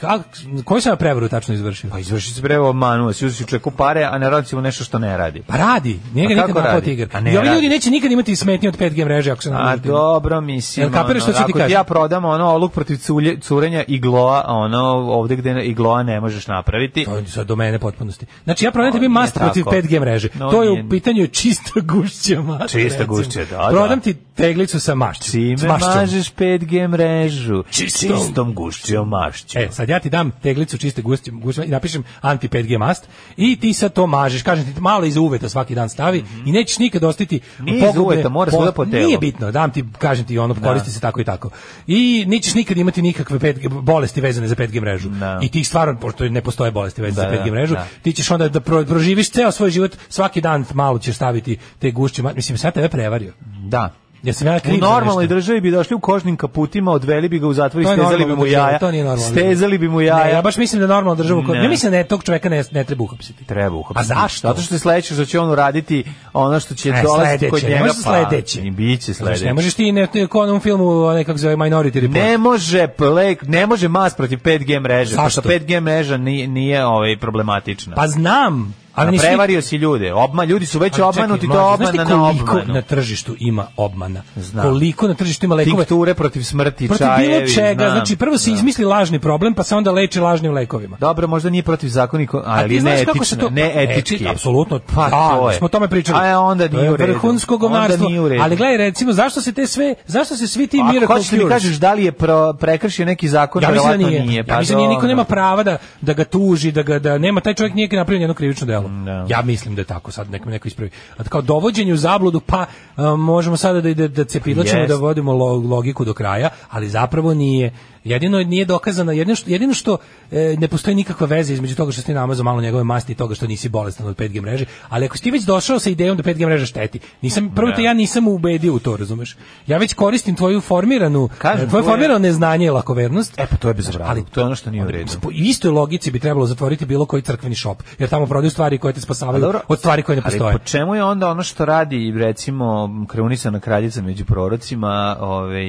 kako koju sam ja prevaru tačno izvršio? Pa
izvršio se prevaru, obmanuo si, uzeo čeku pare, a ne radi mu nešto što ne radi.
Pa radi, njega nikad ne poti igra. I ovi ljudi neće nikad imati smetnje od 5G mreže ako se nađu.
A dobro, mislim. Jel kapiraš što ono, ti kažem? Ja prodam ono oluk protiv culje, curenja gloa, ono ovde gde i gloa ne možeš napraviti. To
je sad do mene potpunosti. Znači ja prodam pa tebi mast protiv 5G mreže. No, to je u pitanju čista gušća mast.
Čista gušća, da, da,
Prodam ti teglicu sa mašćom. Čime
mažeš 5G mrežu? Čistom gušćom mašćom.
E, sad ja ti dam teglicu čiste guske i napišem anti 5G mast i ti sad to mažeš, kažem ti malo iz uveta svaki dan stavi mm -hmm. i nećeš nikad ostati
nije iz uveta, mora po, po telu.
Nije bitno, dam ti, kažem ti ono,
da.
koristi se tako i tako. I nećeš nikad imati nikakve 5G, bolesti vezane za 5G mrežu. Da. I ti stvarno, pošto ne postoje bolesti vezane da, za da, 5G mrežu, da. ti ćeš onda da proživiš ceo svoj život, svaki dan malo ćeš staviti te gušće, mislim, sad tebe prevario.
Da.
Ja sam
ja kriv. U normalnoj državi bi došli u kožnim kaputima, odveli bi ga u zatvor i stezali bi mu jaja. To nije normalno. Stezali bi mu jaja.
Ne, ja baš mislim da normalna država, ne. ja mislim da ne, tog čoveka ne, ne treba uhapsiti.
Treba uhapsiti.
A zašto?
Zato što je sledeće što će on uraditi ono što će ne, dolaziti kod njega. Ne može
sledeće. Pa,
biće sledeće.
Ne pa, možeš
ti
ne, kod onom filmu, onaj kako zove Minority
Report. Ne može, plek, ne može mas protiv 5G mreže. Zašto? 5G mreža nije, nije ovaj, problematična.
Pa znam,
Ali prevario si ljude. Obma, ljudi su već obmanuti, to je obmana na obmanu.
na tržištu ima obmana? Znam. Koliko na tržištu ima lekove?
Tinkture protiv smrti, protiv čajevi. Protiv bilo
čega. Znam. Znači, prvo se izmisli lažni problem, pa se onda leči lažnim lekovima.
Dobro, možda nije protiv zakoniko, ali ne etično, ne etički.
Apsolutno. Pa, to je. smo tome pričali. A
e, onda nije u redu. Vrhunsko
govnarstvo. Ali gledaj, recimo, zašto se te sve, zašto se svi ti miracle da cures? Ako hoćeš
mi kažeš da li je prekršio neki zakon,
ja mislim
da nije. Ja
pa mislim da niko nema prava da, da ga tuži, da, ga, da nema, taj čovjek nije napravio jedno krivično delo. No. Da. Ja mislim da je tako, sad nek me neko ispravi. A kao dovođenje u zabludu, pa a, možemo sada da, ide da cepilačemo, da vodimo logiku do kraja, ali zapravo nije. Jedino nije dokazano, jedino što, jedino što e, ne postoji nikakva veza između toga što ste namazao malo njegove masti i toga što nisi bolestan od 5G mreže, ali ako si ti već došao sa idejom da 5G mreža šteti, nisam, da. prvo to ja nisam ubedio u to, razumeš? Ja već koristim tvoju formiranu, Kažem, tvoje formirano neznanje i lakovernost.
E pa to je bezobrazno, ali to je ono što nije u redu.
Istoj logici bi trebalo zatvoriti bilo koji crkveni šop, jer tamo prodaju stvari koje te spasavaju dobro, od stvari koje ne postoje. Ali po
čemu je onda ono što radi, recimo, kreunisana kraljica među prorocima, ovaj,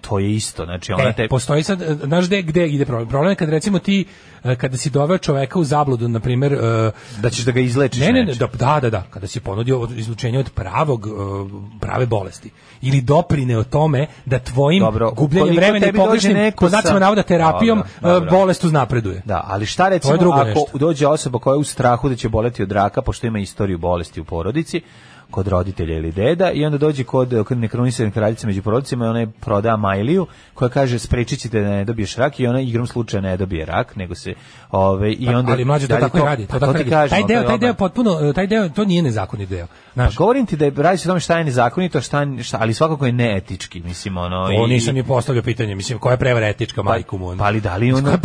to je isto, znači ona e, te
postoji sad, e, znaš gde, gde ide problem? Problem je kad recimo ti, e, kada si doveo čoveka u zabludu, na primer... E,
da ćeš da ga izlečiš. Ne, ne, ne,
da, da, da, da, kada si ponudio izlučenje od pravog, prave bolesti. Ili doprine o tome da tvojim dobro, gubljenjem vremena i pogrešnim, po znacima navoda, terapijom, dobro, dobro. bolest uznapreduje.
Da, ali šta recimo ako nešto. dođe osoba koja je u strahu da će boleti od raka, pošto ima istoriju bolesti u porodici, kod roditelja ili deda i onda dođe kod, kod nekronisanih kraljica među porodicama i ona je proda Majliju koja kaže sprečit ćete da ne dobiješ rak i ona igrom slučaja ne dobije rak, nego se ove, i pa, onda... Pa,
ali mlađe to tako to, radi. To, pa to tako kažem, taj deo, taj deo potpuno, e, taj deo, to nije nezakonit deo.
Znaš, pa govorim ti da je, radi se o tome šta je nezakonito, šta, šta, ali svakako je neetički, mislim, ono... To
i, nisam i postavljao pitanje, mislim, koja je prevara etička, pa, majku mu?
Pa ali da li ona...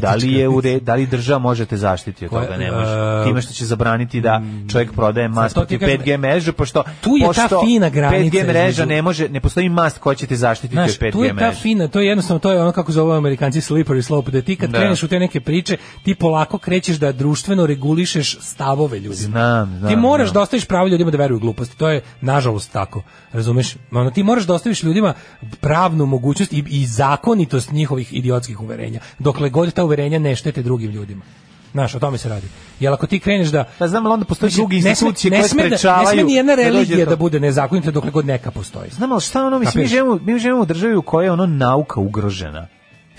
Da li, je ure, da li država može te zaštiti od toga, ne može. E, Time što će zabraniti da čovjek prodaje mm, mas 5G mežu, može pošto tu je pošto ta fina granica 5G mreža ne može ne postoji mast koja će te zaštititi od 5G
mreže. Tu je ta fina, to je jednostavno to je ono kako zove Amerikanci slippery slope, da ti kad da. kreneš u te neke priče, ti polako krećeš da društveno regulišeš stavove ljudi. Znam, znam. Ti moraš
znam.
da ostaviš pravo ljudima da veruju gluposti. To je nažalost tako. Razumeš? Ono, ti moraš da ostaviš ljudima pravnu mogućnost i, i zakonitost njihovih idiotskih uverenja. Dokle god ta uverenja ne štete drugim ljudima. Znaš, o tome se radi. Jel ako ti kreneš da
Pa znam, ali onda postoji drugi institucije
koje
sprečavaju. Ne sme da- ni
jedna da religija da, da bude nezakonita dok god neka postoji.
Znam, ali šta ono mislim, mi živimo mi živimo u državi u kojoj je ono nauka ugrožena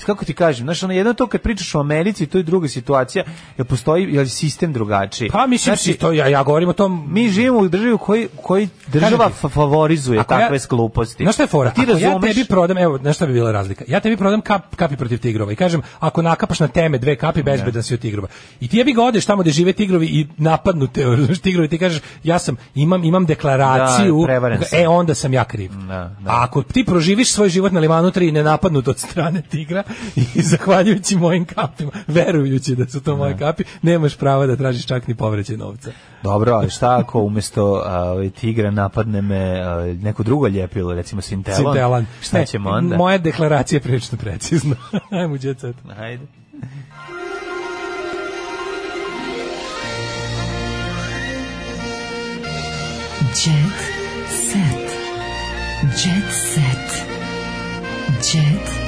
kako ti kažem, znaš, ono, jedno to kad pričaš o Americi, to je druga situacija, jer postoji jer sistem drugačiji.
Pa mislim, znači, to, ja, ja govorim o tom...
Mi živimo u državi koji, koji država ti, favorizuje takve ja, skluposti.
Znaš šta je fora? Pa ti ako razumeš... ja tebi prodam, evo, znaš šta bi bila razlika? Ja tebi prodam kap, kapi protiv tigrova i kažem, ako nakapaš na teme dve kapi, bezbedan da. si od tigrova. I ti ja bi ga tamo gde žive tigrovi i napadnu te, tigrovi, ti kažeš, ja sam, imam, imam deklaraciju, da, e, onda sam ja kriv. Da, da. A ako ti proživiš svoj život na Limanu tri i ne napadnu od strane tigra, i zahvaljujući mojim kapima, verujući da su to moje da. kapi, nemaš prava da tražiš čak ni povraćaj novca. Dobro, ali šta ako umesto uh, tigra napadne me uh, neko drugo ljepilo, recimo Sintelon? Sintelan. Šta ne, ćemo onda? Moja deklaracija je prilično precizna. Ajmo, djecet. Ajde. Jet set. Jet set. Jet set.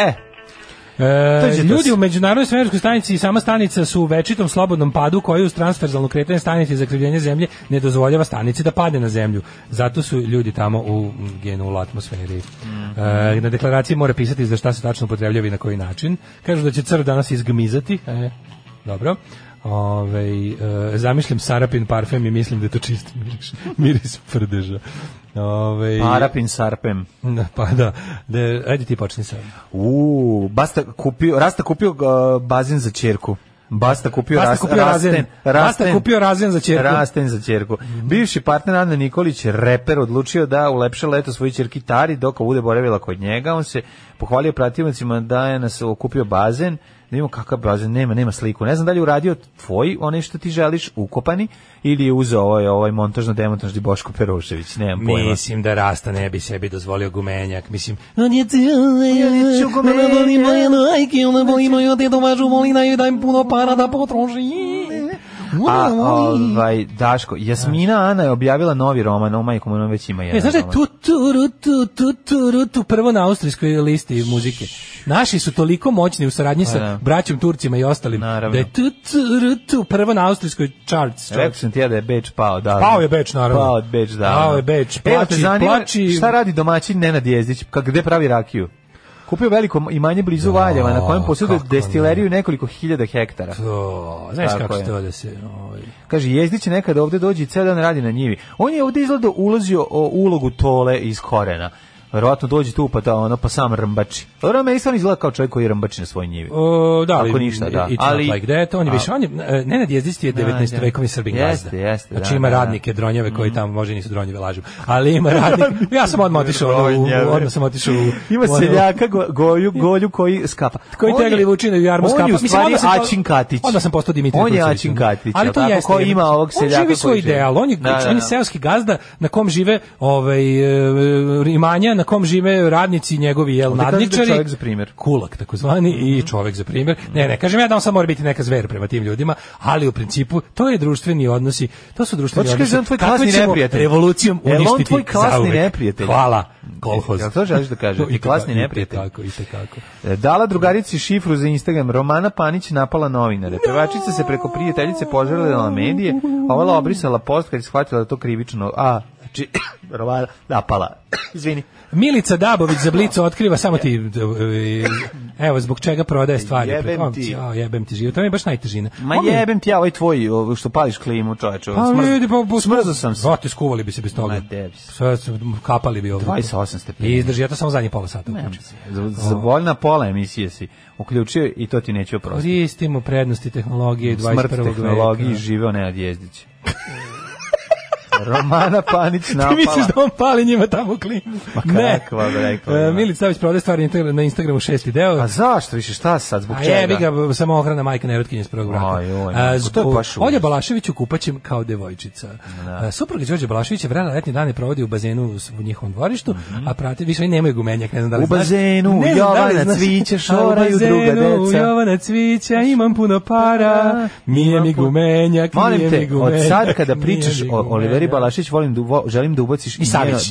E, E, ljudi u međunarodnoj svemirskoj stanici i sama stanica su u večitom slobodnom padu koji uz transverzalno kretanje stanice i zakrivljenje zemlje ne dozvoljava stanici da pade na zemlju. Zato su ljudi tamo u mm, genulu atmosferi. Mm. E, na deklaraciji mora pisati za šta se tačno upotrebljava i na koji način. Kažu da će cr danas izgmizati. E, dobro. Ove, ovaj, e, zamišljam sarapin parfem i mislim da je to čist miris, miris prdeža. Ove, ovaj, Parapin sarpem. Da, pa da, da ajde ti počni sa. U, Basta kupio, Rasta kupio uh, bazin za ćerku. Basta kupio, Basta ras, kupio rasten, rasten, Basta kupio razen za ćerku. Rasten za ćerku. Bivši partner Ana Nikolić, reper, odlučio da ulepša leto svoju ćerki Tari dok bude boravila kod njega. On se pohvalio prativnicima da je nas kupio bazen da imamo kakav bazen, nema, nema sliku. Ne znam da li je uradio tvoj, onaj što ti želiš, ukopani, ili je uzeo ovaj, ovaj montažno-demontažni Boško Perušević, nemam pojma. Mislim da Rasta ne bi sebi dozvolio gumenjak, mislim, on je cijel, ona voli moje najke, ona voli moju dedovažu, voli da je dajem puno para da potroši. A, ovaj, Daško, Jasmina Ana je objavila novi roman, o majkom, ono već ima e, jedan. E, znaš da je tu, tu, tu, tu, tu, tu, prvo na austrijskoj listi muzike. Naši su toliko moćni u saradnji pa sa da. braćom Turcima i ostalim, naravno. da je tu, tu, tu, prvo na austrijskoj charts. Rekao sam ti ja da je Beč pao, da. Pao je Beč, naravno. Pao je Beč, da. Pao je Beč, plači, plači. Šta radi domaćin Nenad Jezdić, gde pravi rakiju? Kupio veliko imanje blizu Valjeva na kojem da, posjeduje destileriju nekoliko hiljada hektara. To, znaš kako je. to da se... Ovaj. Kaže, jezdić nekada ovde dođi i ceo dan radi na njivi. On je ovde izgleda ulazio o ulogu tole iz korena verovatno dođe tu pa da ono pa sam rmbači. Pa dobro, meni stvarno izgleda kao čovjek koji rmbači na svojoj njivi. O, da, Ako ništa, da. ali like that, on je više, on je, e, Nenad Jezdić je 19. Da, da. vekovni srbin jeste, gazda. Jeste, znači da, ima da, radnike, dronjeve koji mm. tamo može nisu dronjeve, lažu. Ali ima radnike, ja sam odmah otišao, ono, odmah sam otišao. Ima seljaka, go, golju, golju koji skapa. Koji tegali vučine u jarmu skapa. On je u stvari Ačin Katić. Onda sam postao Dimitri On je Ačin Katić, ali to jeste. Koji ima ovog seljaka koji živi svoj ideal, on je znači, seoski gazda na kom žive ovaj, e, imanja na kom žive radnici njegovi jel da nadničari. čovjek za primjer. Kulak takozvani mm -hmm. i mhm. čovjek za primjer. Mhm. Ne, ne, kažem ja da on samo mora biti neka zver prema tim ljudima, ali u principu to je društveni odnosi, to su društveni Hoćeš da odnosi. tvoj klasni neprijatelj. Revolucijom uništiti. on tvoj klasni neprijatelj. Hvala. Mhm. Kolhoz. Jel to želiš da kažeš? Da I klasni neprijatelj. Tako, i tako. E, dala drugarici šifru za Instagram. Romana Panić napala novinare. Pevačica se preko prijateljice požalila na medije, a ova obrisala post kad je shvatila da to krivično, a znači verovatno napala. Da, Izvini. Milica Dabović za Blicu otkriva samo ti e, evo zbog čega prodaje stvari. Jebem ti. Ja, jebem ti život. To mi je baš najtežina. Ma Omi... jebem ti ja ovaj tvoj ovaj, što pališ klimu, čoveče. Pa ljudi, pa, pa smrzao sam se. Brate, skuvali bi se bez toga. Ma debi. Sve kapali bi ovde. 28 stepeni. I izdrži, ja to samo zadnji pola sata. Za, voljna pola emisije si uključio i to ti neće oprostiti. Koristimo prednosti tehnologije 21. veka. Smrt tehnologiji živeo Nenad Jezdić. Romana Panić napala. Ti misliš da on pali njima tamo klimu? Ma kakva, ne. rekla. Uh, Milić Savić prodaje stvari na Instagramu šesti deo. A zašto više, šta sad, zbog čega? A jebi ga, samo ohrana majka nerotkinje s prvog brata. Aj, oj, uh, to je baš Olja Balašević u kupaćem kao devojčica. Da. Uh, supruga Đorđe Balaševića vrena letnje dane provodi u bazenu u njihovom dvorištu, mm -hmm. a prate, više i nemaju gumenjak, ne znam da li u Bazenu, ne znam da Jovana da li šoraju bazenu, druga deca. Jovana Cvića, imam puno para, nije mi gumenjak, nije mi gumenjak. Molim te, od sad kada pričaš o Oliveri Balašević volim da vo, želim da ubaciš i Savić.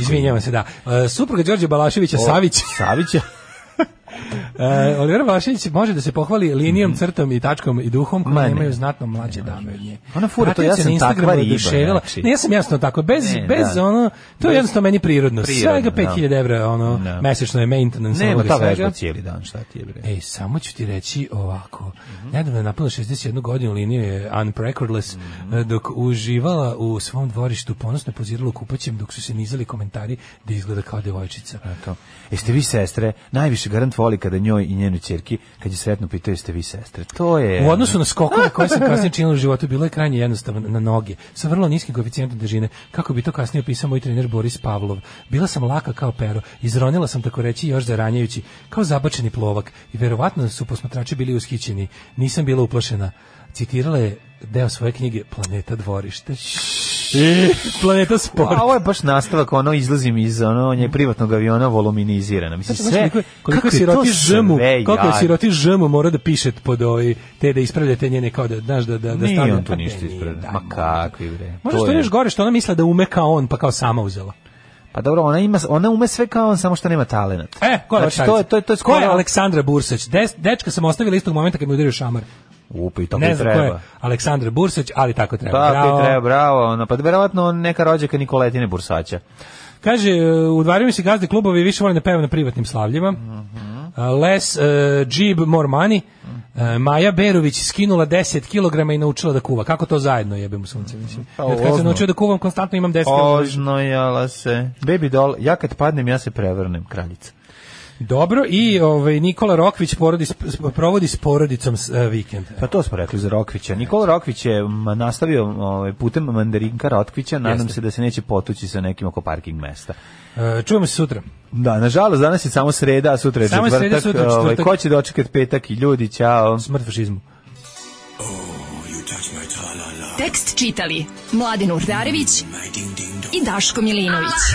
Izvinjavam se, da. Uh, supruga Đorđe Balaševića Savić. Savića. E, Oliver Vlašić može da se pohvali linijom, mhm. crtom i tačkom i duhom koje imaju znatno mlađe dame od nje. Ona fura to ja sam takva riba. Znači. Ne, ja sam jasno tako, bez, ne, bez da. ono, to je jednostavno meni prirodno. prirodno svega 5000 da. evra, ono, da. mesečno je maintenance. Nema ta vežba cijeli dan, šta ti je bre. Ej, samo ću ti reći ovako, mm -hmm. nedavno je napunila 61 godinu liniju je unprecordless, mm -hmm. E, dok uživala u svom dvorištu, ponosno pozirala kupaćem dok su se nizali komentari da izgleda kao devojčica. Eto. Jeste vi sestre, najviše garant voli kada njoj i njenoj ćerki kad je sretno pitaju ste vi sestre. To je U odnosu na skokove koje sam kasnije činila u životu bilo je krajnje jednostavno na noge sa vrlo niskim koeficijentom težine. Kako bi to kasnije opisao moj trener Boris Pavlov. Bila sam laka kao pero, izronila sam tako reći još zaranjajući kao zabačeni plovak i verovatno su posmatrači bili ushićeni. Nisam bila uplašena. Citirala je deo svoje knjige Planeta dvorište. planeta sport. A ovo je baš nastavak, ono, izlazim iz ono, nje privatnog aviona voluminizirana. Mislim, sve, koliko, koliko kako siroti žemu, kako siroti žemu mora da piše pod ovi, ovaj, te da ispravlja te njene, kao da, znaš, da, da, da Nije on tu ništa e, ispravlja. Da, Ma kakvi, bre. Možda što još gore, što ona misla da ume kao on, pa kao sama uzela. Pa dobro, ona ima ona ume sve kao on, samo što nema talenat. E, ko je znači, to je to je to je skoro Aleksandra Bursać. Dečka sam ostavila istog momenta kad mi udario šamar. Upa i tako ne znam treba. Ko je, Aleksandar Bursać, ali tako treba. Tako pa, bravo. treba, bravo. Ono, pa verovatno neka rođaka Nikoletine Bursaća. Kaže, e, udvaraju se gazde klubovi više vole da pevaju na privatnim slavljima. Mm -hmm. Les uh, Džib Mormani, uh, Maja Berović skinula 10 kg i naučila da kuva. Kako to zajedno jebem u sunce, mislim. Pa, kad ozno. naučio da kuvam, konstantno imam 10 kg. Ožno jala se. Baby doll, ja kad padnem, ja se prevrnem, kraljica. Dobro, i ovaj, Nikola Rokvić porodi, provodi s porodicom s, uh, vikend. Pa to smo rekli za Rokvića. Nikola Rokvić je nastavio ovaj, putem mandarinka Rokvića, nadam Jeste. se da se neće potući sa nekim oko parking mesta. Uh, čujemo se sutra. Da, nažalost, danas je samo sreda, a sutra je samo četvrtak. Sreda, sutra, Ovaj, ko će dočekati da petak i ljudi, čao. Smrt fašizmu. Oh, Tekst čitali Mladin Urdarević i Daško Milinović